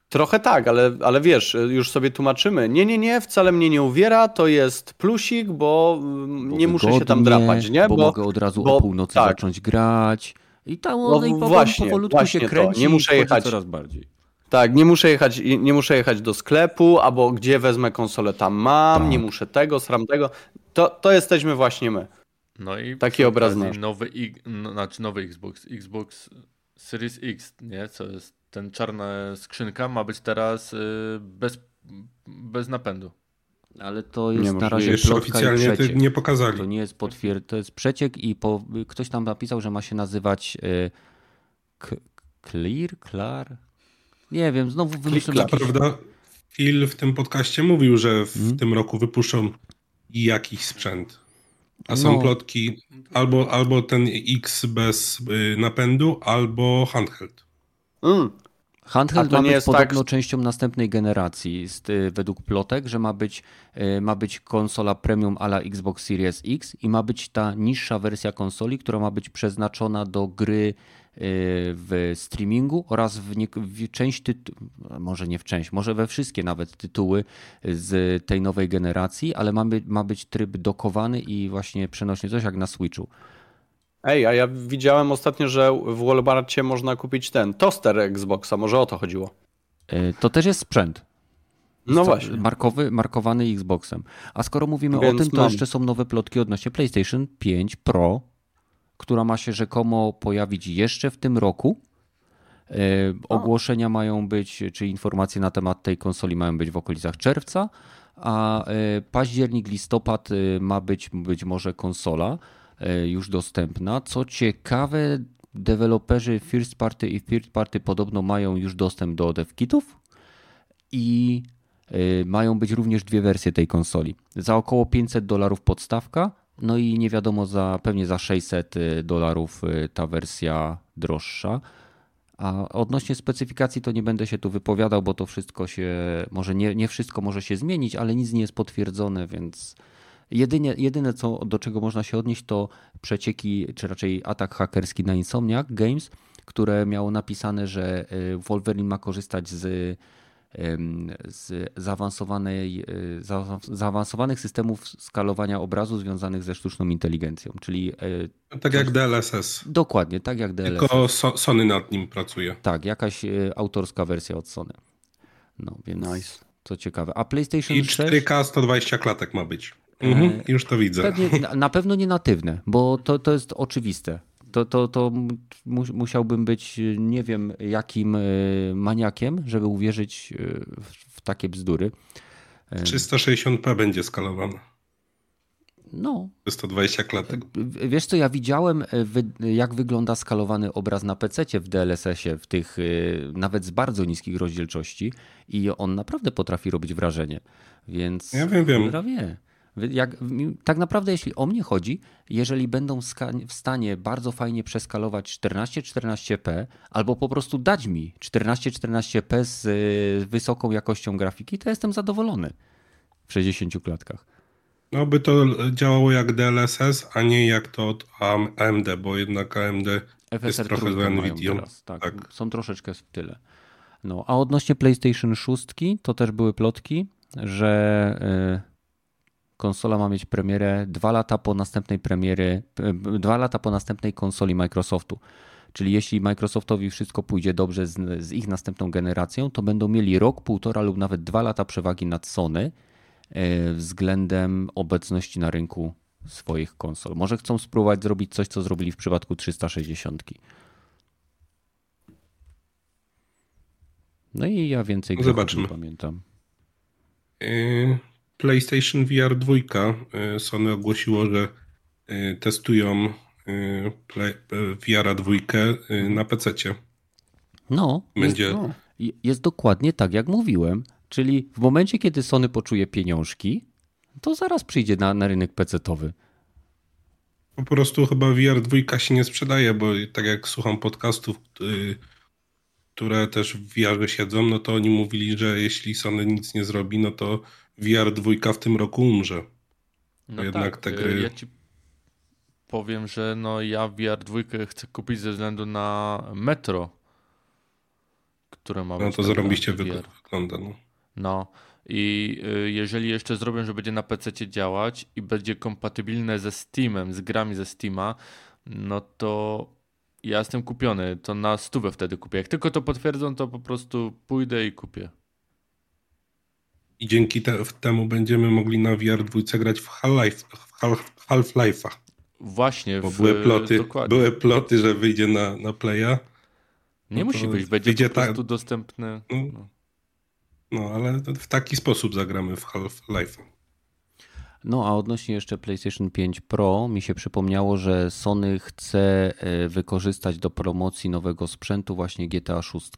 Trochę tak, ale, ale wiesz, już sobie tłumaczymy. Nie, nie, nie, wcale mnie nie uwiera, to jest plusik, bo, mm, Bo nie muszę się tam drapać, nie? Bo, mogę od razu bo- o północy tak. zacząć grać. I tam No no, i powoli, właśnie, powolutku właśnie się to. kręci Nie muszę jechać. coraz bardziej. Tak, nie muszę jechać, nie muszę jechać do sklepu, albo gdzie wezmę konsolę, tam mam, Tak. nie muszę tego, sram tego. To, to jesteśmy właśnie my. No i Taki obraz nasz. Nowy, I- no, znaczy nowy Xbox, Xbox Series X, nie? Co jest ten czarna skrzynka, ma być teraz y, bez, bez napędu. Ale to jest na Niemożliwe. razie Jeszcze i oficjalnie przeciek. nie pokazali. To nie jest potwierd... to jest przeciek i po... ktoś tam napisał, że ma się nazywać y, K- Clear, Clar? Nie wiem, znowu wymyśliłem jakiś... Prawda? Phil w tym podcaście mówił, że w hmm. tym roku wypuszczą jakiś sprzęt. A są no. plotki albo, albo ten X bez y, napędu, albo handheld. Mm. Handheld ma być tak, podobno tak... częścią następnej generacji y, według plotek, że ma być, y, ma być konsola premium ala Xbox Series X i ma być ta niższa wersja konsoli, która ma być przeznaczona do gry w streamingu oraz w, nie, w część tytułów, może nie w część, może we wszystkie nawet tytuły z tej nowej generacji, ale ma, by, ma być tryb dokowany i właśnie przenośny, coś jak na Switchu. Ej, a ja widziałem ostatnio, że w Walmartie można kupić ten toster Xboxa, może o to chodziło. E, to też jest sprzęt. No właśnie. Markowy, markowany Xboxem. A skoro mówimy Więc o tym, to mam. jeszcze są nowe plotki odnośnie PlayStation 5 Pro, która ma się rzekomo pojawić jeszcze w tym roku. E, ogłoszenia mają być, czy informacje na temat tej konsoli mają być w okolicach czerwca, a e, październik, listopad ma być być może konsola. E, już dostępna. Co ciekawe, deweloperzy first party i third party podobno mają już dostęp do devkitów i e, mają być również dwie wersje tej konsoli. Za około 500 dolarów podstawka, no i nie wiadomo, za, pewnie za 600 e, dolarów ta wersja droższa. A odnośnie specyfikacji to nie będę się tu wypowiadał, bo to wszystko się, może nie, nie wszystko może się zmienić, ale nic nie jest potwierdzone, więc Jedynie, jedyne, co, do czego można się odnieść, to przecieki, czy raczej atak hakerski na Insomniac Games, które miało napisane, że e, Wolverine ma korzystać z, z zaawansowanej, e, zaawansowanych systemów skalowania obrazu związanych ze sztuczną inteligencją, czyli... E, tak jak DLSS. Dokładnie, tak jak DLSS. Tylko Sony nad nim pracuje. Tak, jakaś autorska wersja od Sony. No, więc nice. co ciekawe. A PlayStation I 4K 120 klatek ma być. Mhm, e, już to widzę. Pewnie, na pewno nie natywne, bo to, to jest oczywiste. To, to, to musiałbym być nie wiem jakim e, maniakiem, żeby uwierzyć e, w takie bzdury. 360p będzie skalowane. No. 120 klatek. Wiesz co, ja widziałem, jak wygląda skalowany obraz na PC w DLSS-ie, w tych nawet z bardzo niskich rozdzielczości i on naprawdę potrafi robić wrażenie. Więc ja wiem, wiem. wie. Jak, tak naprawdę, jeśli o mnie chodzi, jeżeli będą w stanie bardzo fajnie przeskalować 14-14p, albo po prostu dać mi 14-14p z y, wysoką jakością grafiki, to jestem zadowolony w 60 klatkach. No by to działało jak DLSS, a nie jak to od AMD, bo jednak AMD FSR jest trochę za Nvidia. Tak, tak, są troszeczkę w tyle. No, a odnośnie PlayStation 6 to też były plotki, że... Yy, konsola ma mieć premierę dwa lata po następnej premiery, dwa lata po następnej konsoli Microsoftu. Czyli jeśli Microsoftowi wszystko pójdzie dobrze z, z, ich następną generacją, to będą mieli rok, półtora lub nawet dwa lata przewagi nad Sony e, względem obecności na rynku swoich konsol. Może chcą spróbować zrobić coś, co zrobili w przypadku 360. No i ja więcej Zobaczymy. pamiętam. Yy, PlayStation VR 2 y, Sony ogłosiło, że y, testują y, VR 2 na PC. No, Będzie... jest, no, jest dokładnie tak, jak mówiłem. Czyli w momencie, kiedy Sony poczuje pieniążki, to zaraz przyjdzie na, na rynek PC-towy. Po prostu chyba VR 2 się nie sprzedaje, bo tak jak słucham podcastów, które też w VR siedzą, no to oni mówili, że jeśli Sony nic nie zrobi, no to VR 2 w tym roku umrze. No jednak tak, te gry... ja ci powiem, że no ja VR 2 chcę kupić ze względu na Metro, które ma No to zarobiście wygląda. No. no. I y, jeżeli jeszcze zrobią, że będzie na PC działać i będzie kompatybilne ze Steamem, z grami ze Steama, no to ja jestem kupiony. To na stówę wtedy kupię. Jak tylko to potwierdzą, to po prostu pójdę i kupię. I dzięki te, temu będziemy mogli na VR 2 grać w Half-Life'a. Właśnie, Bo w, były, ploty, były ploty, że wyjdzie na, na Playa. Nie no musi być, będzie po prostu ta... dostępny. No, no. no, ale w taki sposób zagramy w Half-Life'a. No, a odnośnie jeszcze PlayStation 5 Pro, mi się przypomniało, że Sony chce e, wykorzystać do promocji nowego sprzętu właśnie GTA 6.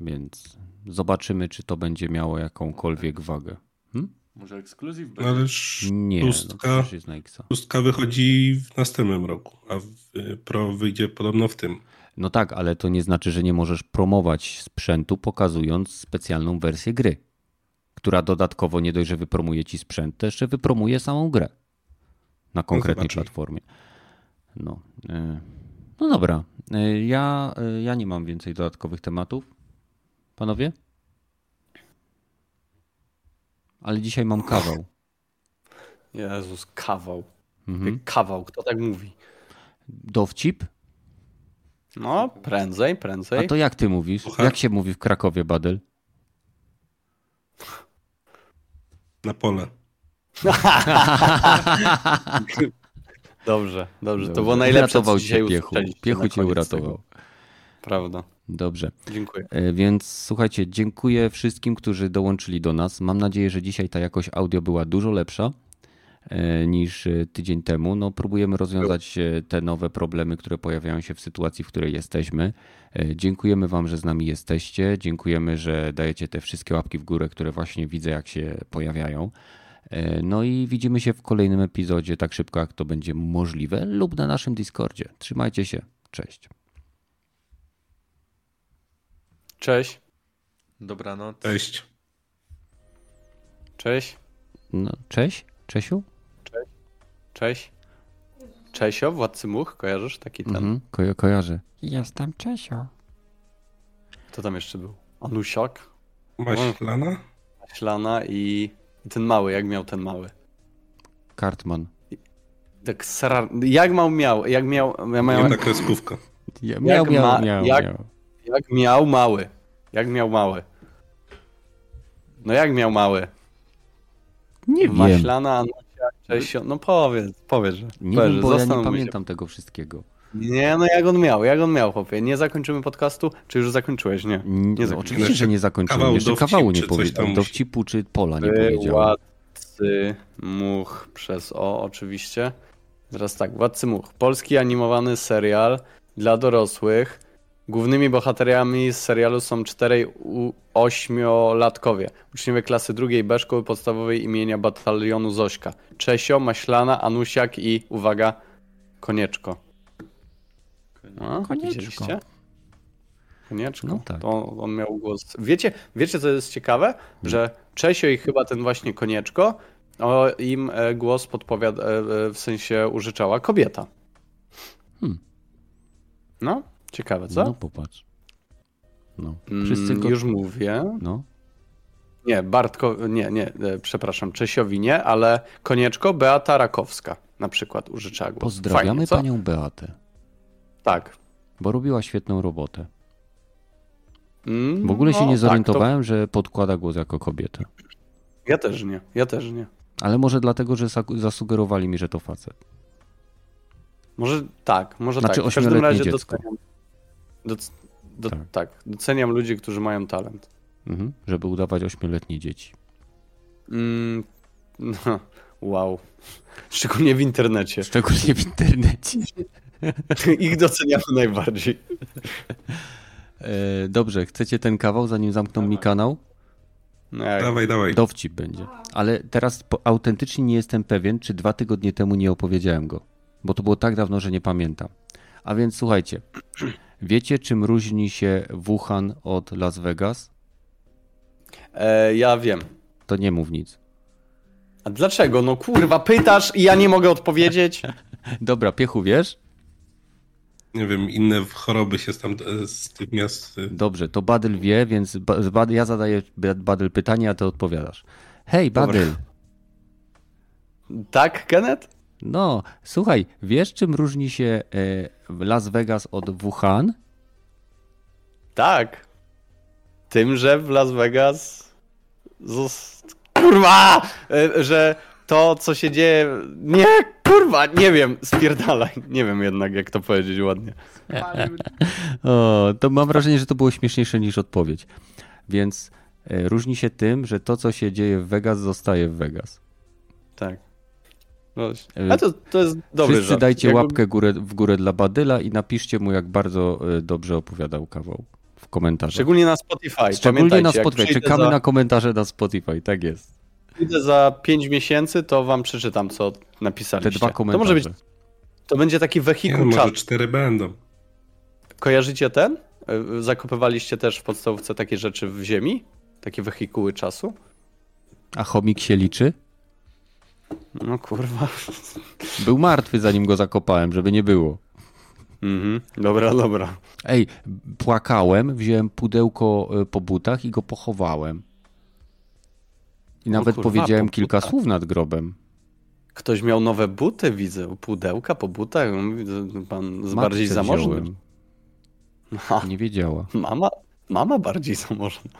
Więc zobaczymy, czy to będzie miało jakąkolwiek wagę. Hmm? Może ekskluzyw No, będzie? ależ Nie, no pustka, przecież jest na Xa. pustka wychodzi w następnym roku, a y, Pro wyjdzie podobno w tym. No tak, ale to nie znaczy, że nie możesz promować sprzętu, pokazując specjalną wersję gry, która dodatkowo nie dość, że wypromuje ci sprzęt, to jeszcze wypromuje samą grę na konkretnej zobaczymy. platformie. No, e, no dobra. E, Ja, ja nie mam więcej dodatkowych tematów. Panowie? Ale dzisiaj mam kawał. Jezus, kawał. Mhm. Kawał, kto tak mówi? Dowcip? No, prędzej, A prędzej. to jak ty mówisz? Jak się mówi w Krakowie, Badel? Na pole. [laughs] Dobrze, dobrze. To Dobrze. było najlepsze, Uratował co cię dzisiaj Piechu. Piechu cię uratował. tego. Prawda. Dobrze. Dziękuję. E, Więc słuchajcie, dziękuję wszystkim, którzy dołączyli do nas. Mam nadzieję, że dzisiaj ta jakość audio była dużo lepsza e, niż e, tydzień temu. No, próbujemy rozwiązać te nowe problemy, które pojawiają się w sytuacji, w której jesteśmy. Dziękujemy Wam, że z nami jesteście. Dziękujemy, że dajecie te wszystkie łapki w górę, które właśnie widzę, jak się pojawiają. No i widzimy się w kolejnym epizodzie tak szybko, jak to będzie możliwe, lub na naszym Discordzie. Trzymajcie się. Cześć. Cześć. Dobranoc. Cześć. Cześć. No, cześć. Czesiu? Cześć. Czesio, Władcy Much, kojarzysz taki ten? Mhm, ko- kojarzę. Jestem Czesio. Kto tam jeszcze był? Anusiak, Maślana? Ślana i i ten mały, jak miał ten mały? Kartman. Tak srar... Jak miał miał, jak miał, ja miałem, Jedna kreskówka. Ja, miał, ma- miał, jak- miał. Jak miał mały. Jak miał mały. No jak miał mały? Nie wiem. Maślana, Anusiak, Czesio, no powiedz, powiedz, że. Nie powiedz, wiem, bo ja nie zastanówmy się. pamiętam tego wszystkiego. Nie, no jak on miał, jak on miał, chłopie. Nie zakończymy podcastu, czy już zakończyłeś? Nie. Nie, no, zakończyłem. oczywiście, że nie zakończyłem. Kawał Jeszcze kawału nie powiedziałem. Dowcipu czy pola nie powiedziałem. Władcy Much przez O oczywiście. Teraz tak, Władcy Much. Polski animowany serial dla dorosłych. Głównymi bohaterami z serialu są 4-8-latkowie. Uczniowie klasy drugiej B szkoły podstawowej imienia Batalionu Zośka. Czesio, Maślana, Anusiak i, uwaga, Konieczko. No, Konieczko. Konieczko. No tak. To on miał głos. Wiecie, wiecie co jest ciekawe? Że Czesio i chyba ten właśnie Konieczko, o, im e, głos podpowiada, e, w sensie użyczała kobieta. Hmm. No, ciekawe, co? No popatrz. No. Mm, Wszyscy go... Już mówię. No. Nie, Bartko, nie, nie, e, przepraszam, Czesiowi nie, ale Konieczko, Beata Rakowska na przykład użyczała głos. Pozdrawiamy Fajnie, panią Beatę, Tak. bo robiła świetną robotę. Mm, W ogóle się no, nie tak, zorientowałem, że podkłada głos jako kobietę. to... Ja też nie, ja też nie. Ale może dlatego, że za- zasugerowali mi, że to facet. Może tak, może Znaczy tak. W każdym razie dziecko. doceniam, doc, do, Tak. tak. doceniam ludzi, którzy mają talent. Mhm. Żeby udawać ośmioletnie dzieci. Mm, no, wow. Szczególnie w internecie. Szczególnie w internecie. [laughs] Ich doceniamy najbardziej. E, dobrze, chcecie ten kawał, zanim zamkną mi kanał? No, jak, Dawaj, dawaj. Dowcip będzie. Ale teraz po, autentycznie nie jestem pewien, czy dwa tygodnie temu nie opowiedziałem go. Bo to było tak dawno, że nie pamiętam. A więc słuchajcie. [clears throat] Wiecie, czym różni się Wuhan od Las Vegas? e, ja wiem. To nie mów nic. A dlaczego? No kurwa, pytasz i ja nie mogę odpowiedzieć. [laughs] Dobra, Piechu, wiesz? Nie wiem, inne choroby się tam e, z tych miast... e, Dobrze, to Badyl wie, więc ba, Bad- ja zadaję Badyl pytanie, a ty odpowiadasz. Hej, Dobra. Badyl. Tak, Kenneth? No, słuchaj, wiesz, czym różni się e, Las Vegas od Wuhan? Tak. Tym, że w Las Vegas. Kurwa! E, Że to, co się dzieje. Nie, kurwa, nie wiem, spierdalaj. Nie wiem jednak, jak to powiedzieć ładnie. [laughs] O, to mam wrażenie, że to było śmieszniejsze niż odpowiedź. Więc e, różni się tym, że to, co się dzieje w Vegas, zostaje w Vegas. Tak. A to, to jest dobry Wszyscy żart. dajcie Jakby- łapkę górę, w górę dla Badyla i napiszcie mu, jak bardzo e, dobrze opowiadał kawał. w komentarzach. Szczególnie na Spotify. Szczególnie na Spotify. Czekamy za, na komentarze na Spotify, tak jest. przyjdę za 5 miesięcy, to wam przeczytam, co Te napisaliście. dwa to komentarze. może być, to będzie taki Nie, wehikuł no, może cztery będą. Kojarzycie ten? Y, Zakopywaliście też w podstawówce takie rzeczy w ziemi? Takie wehikuły czasu? A chomik się liczy? No kurwa. Był martwy, zanim go zakopałem, żeby nie było. Mhm. Dobra, dobra. Ej, płakałem, wziąłem pudełko y, po butach i go pochowałem. I nawet kurwa, powiedziałem po kilka słów nad grobem. Ktoś miał nowe buty, widzę. Pudełka po butach. Pan z Matce bardziej zamożny. Nie wiedziała. mama, mama bardziej zamożna.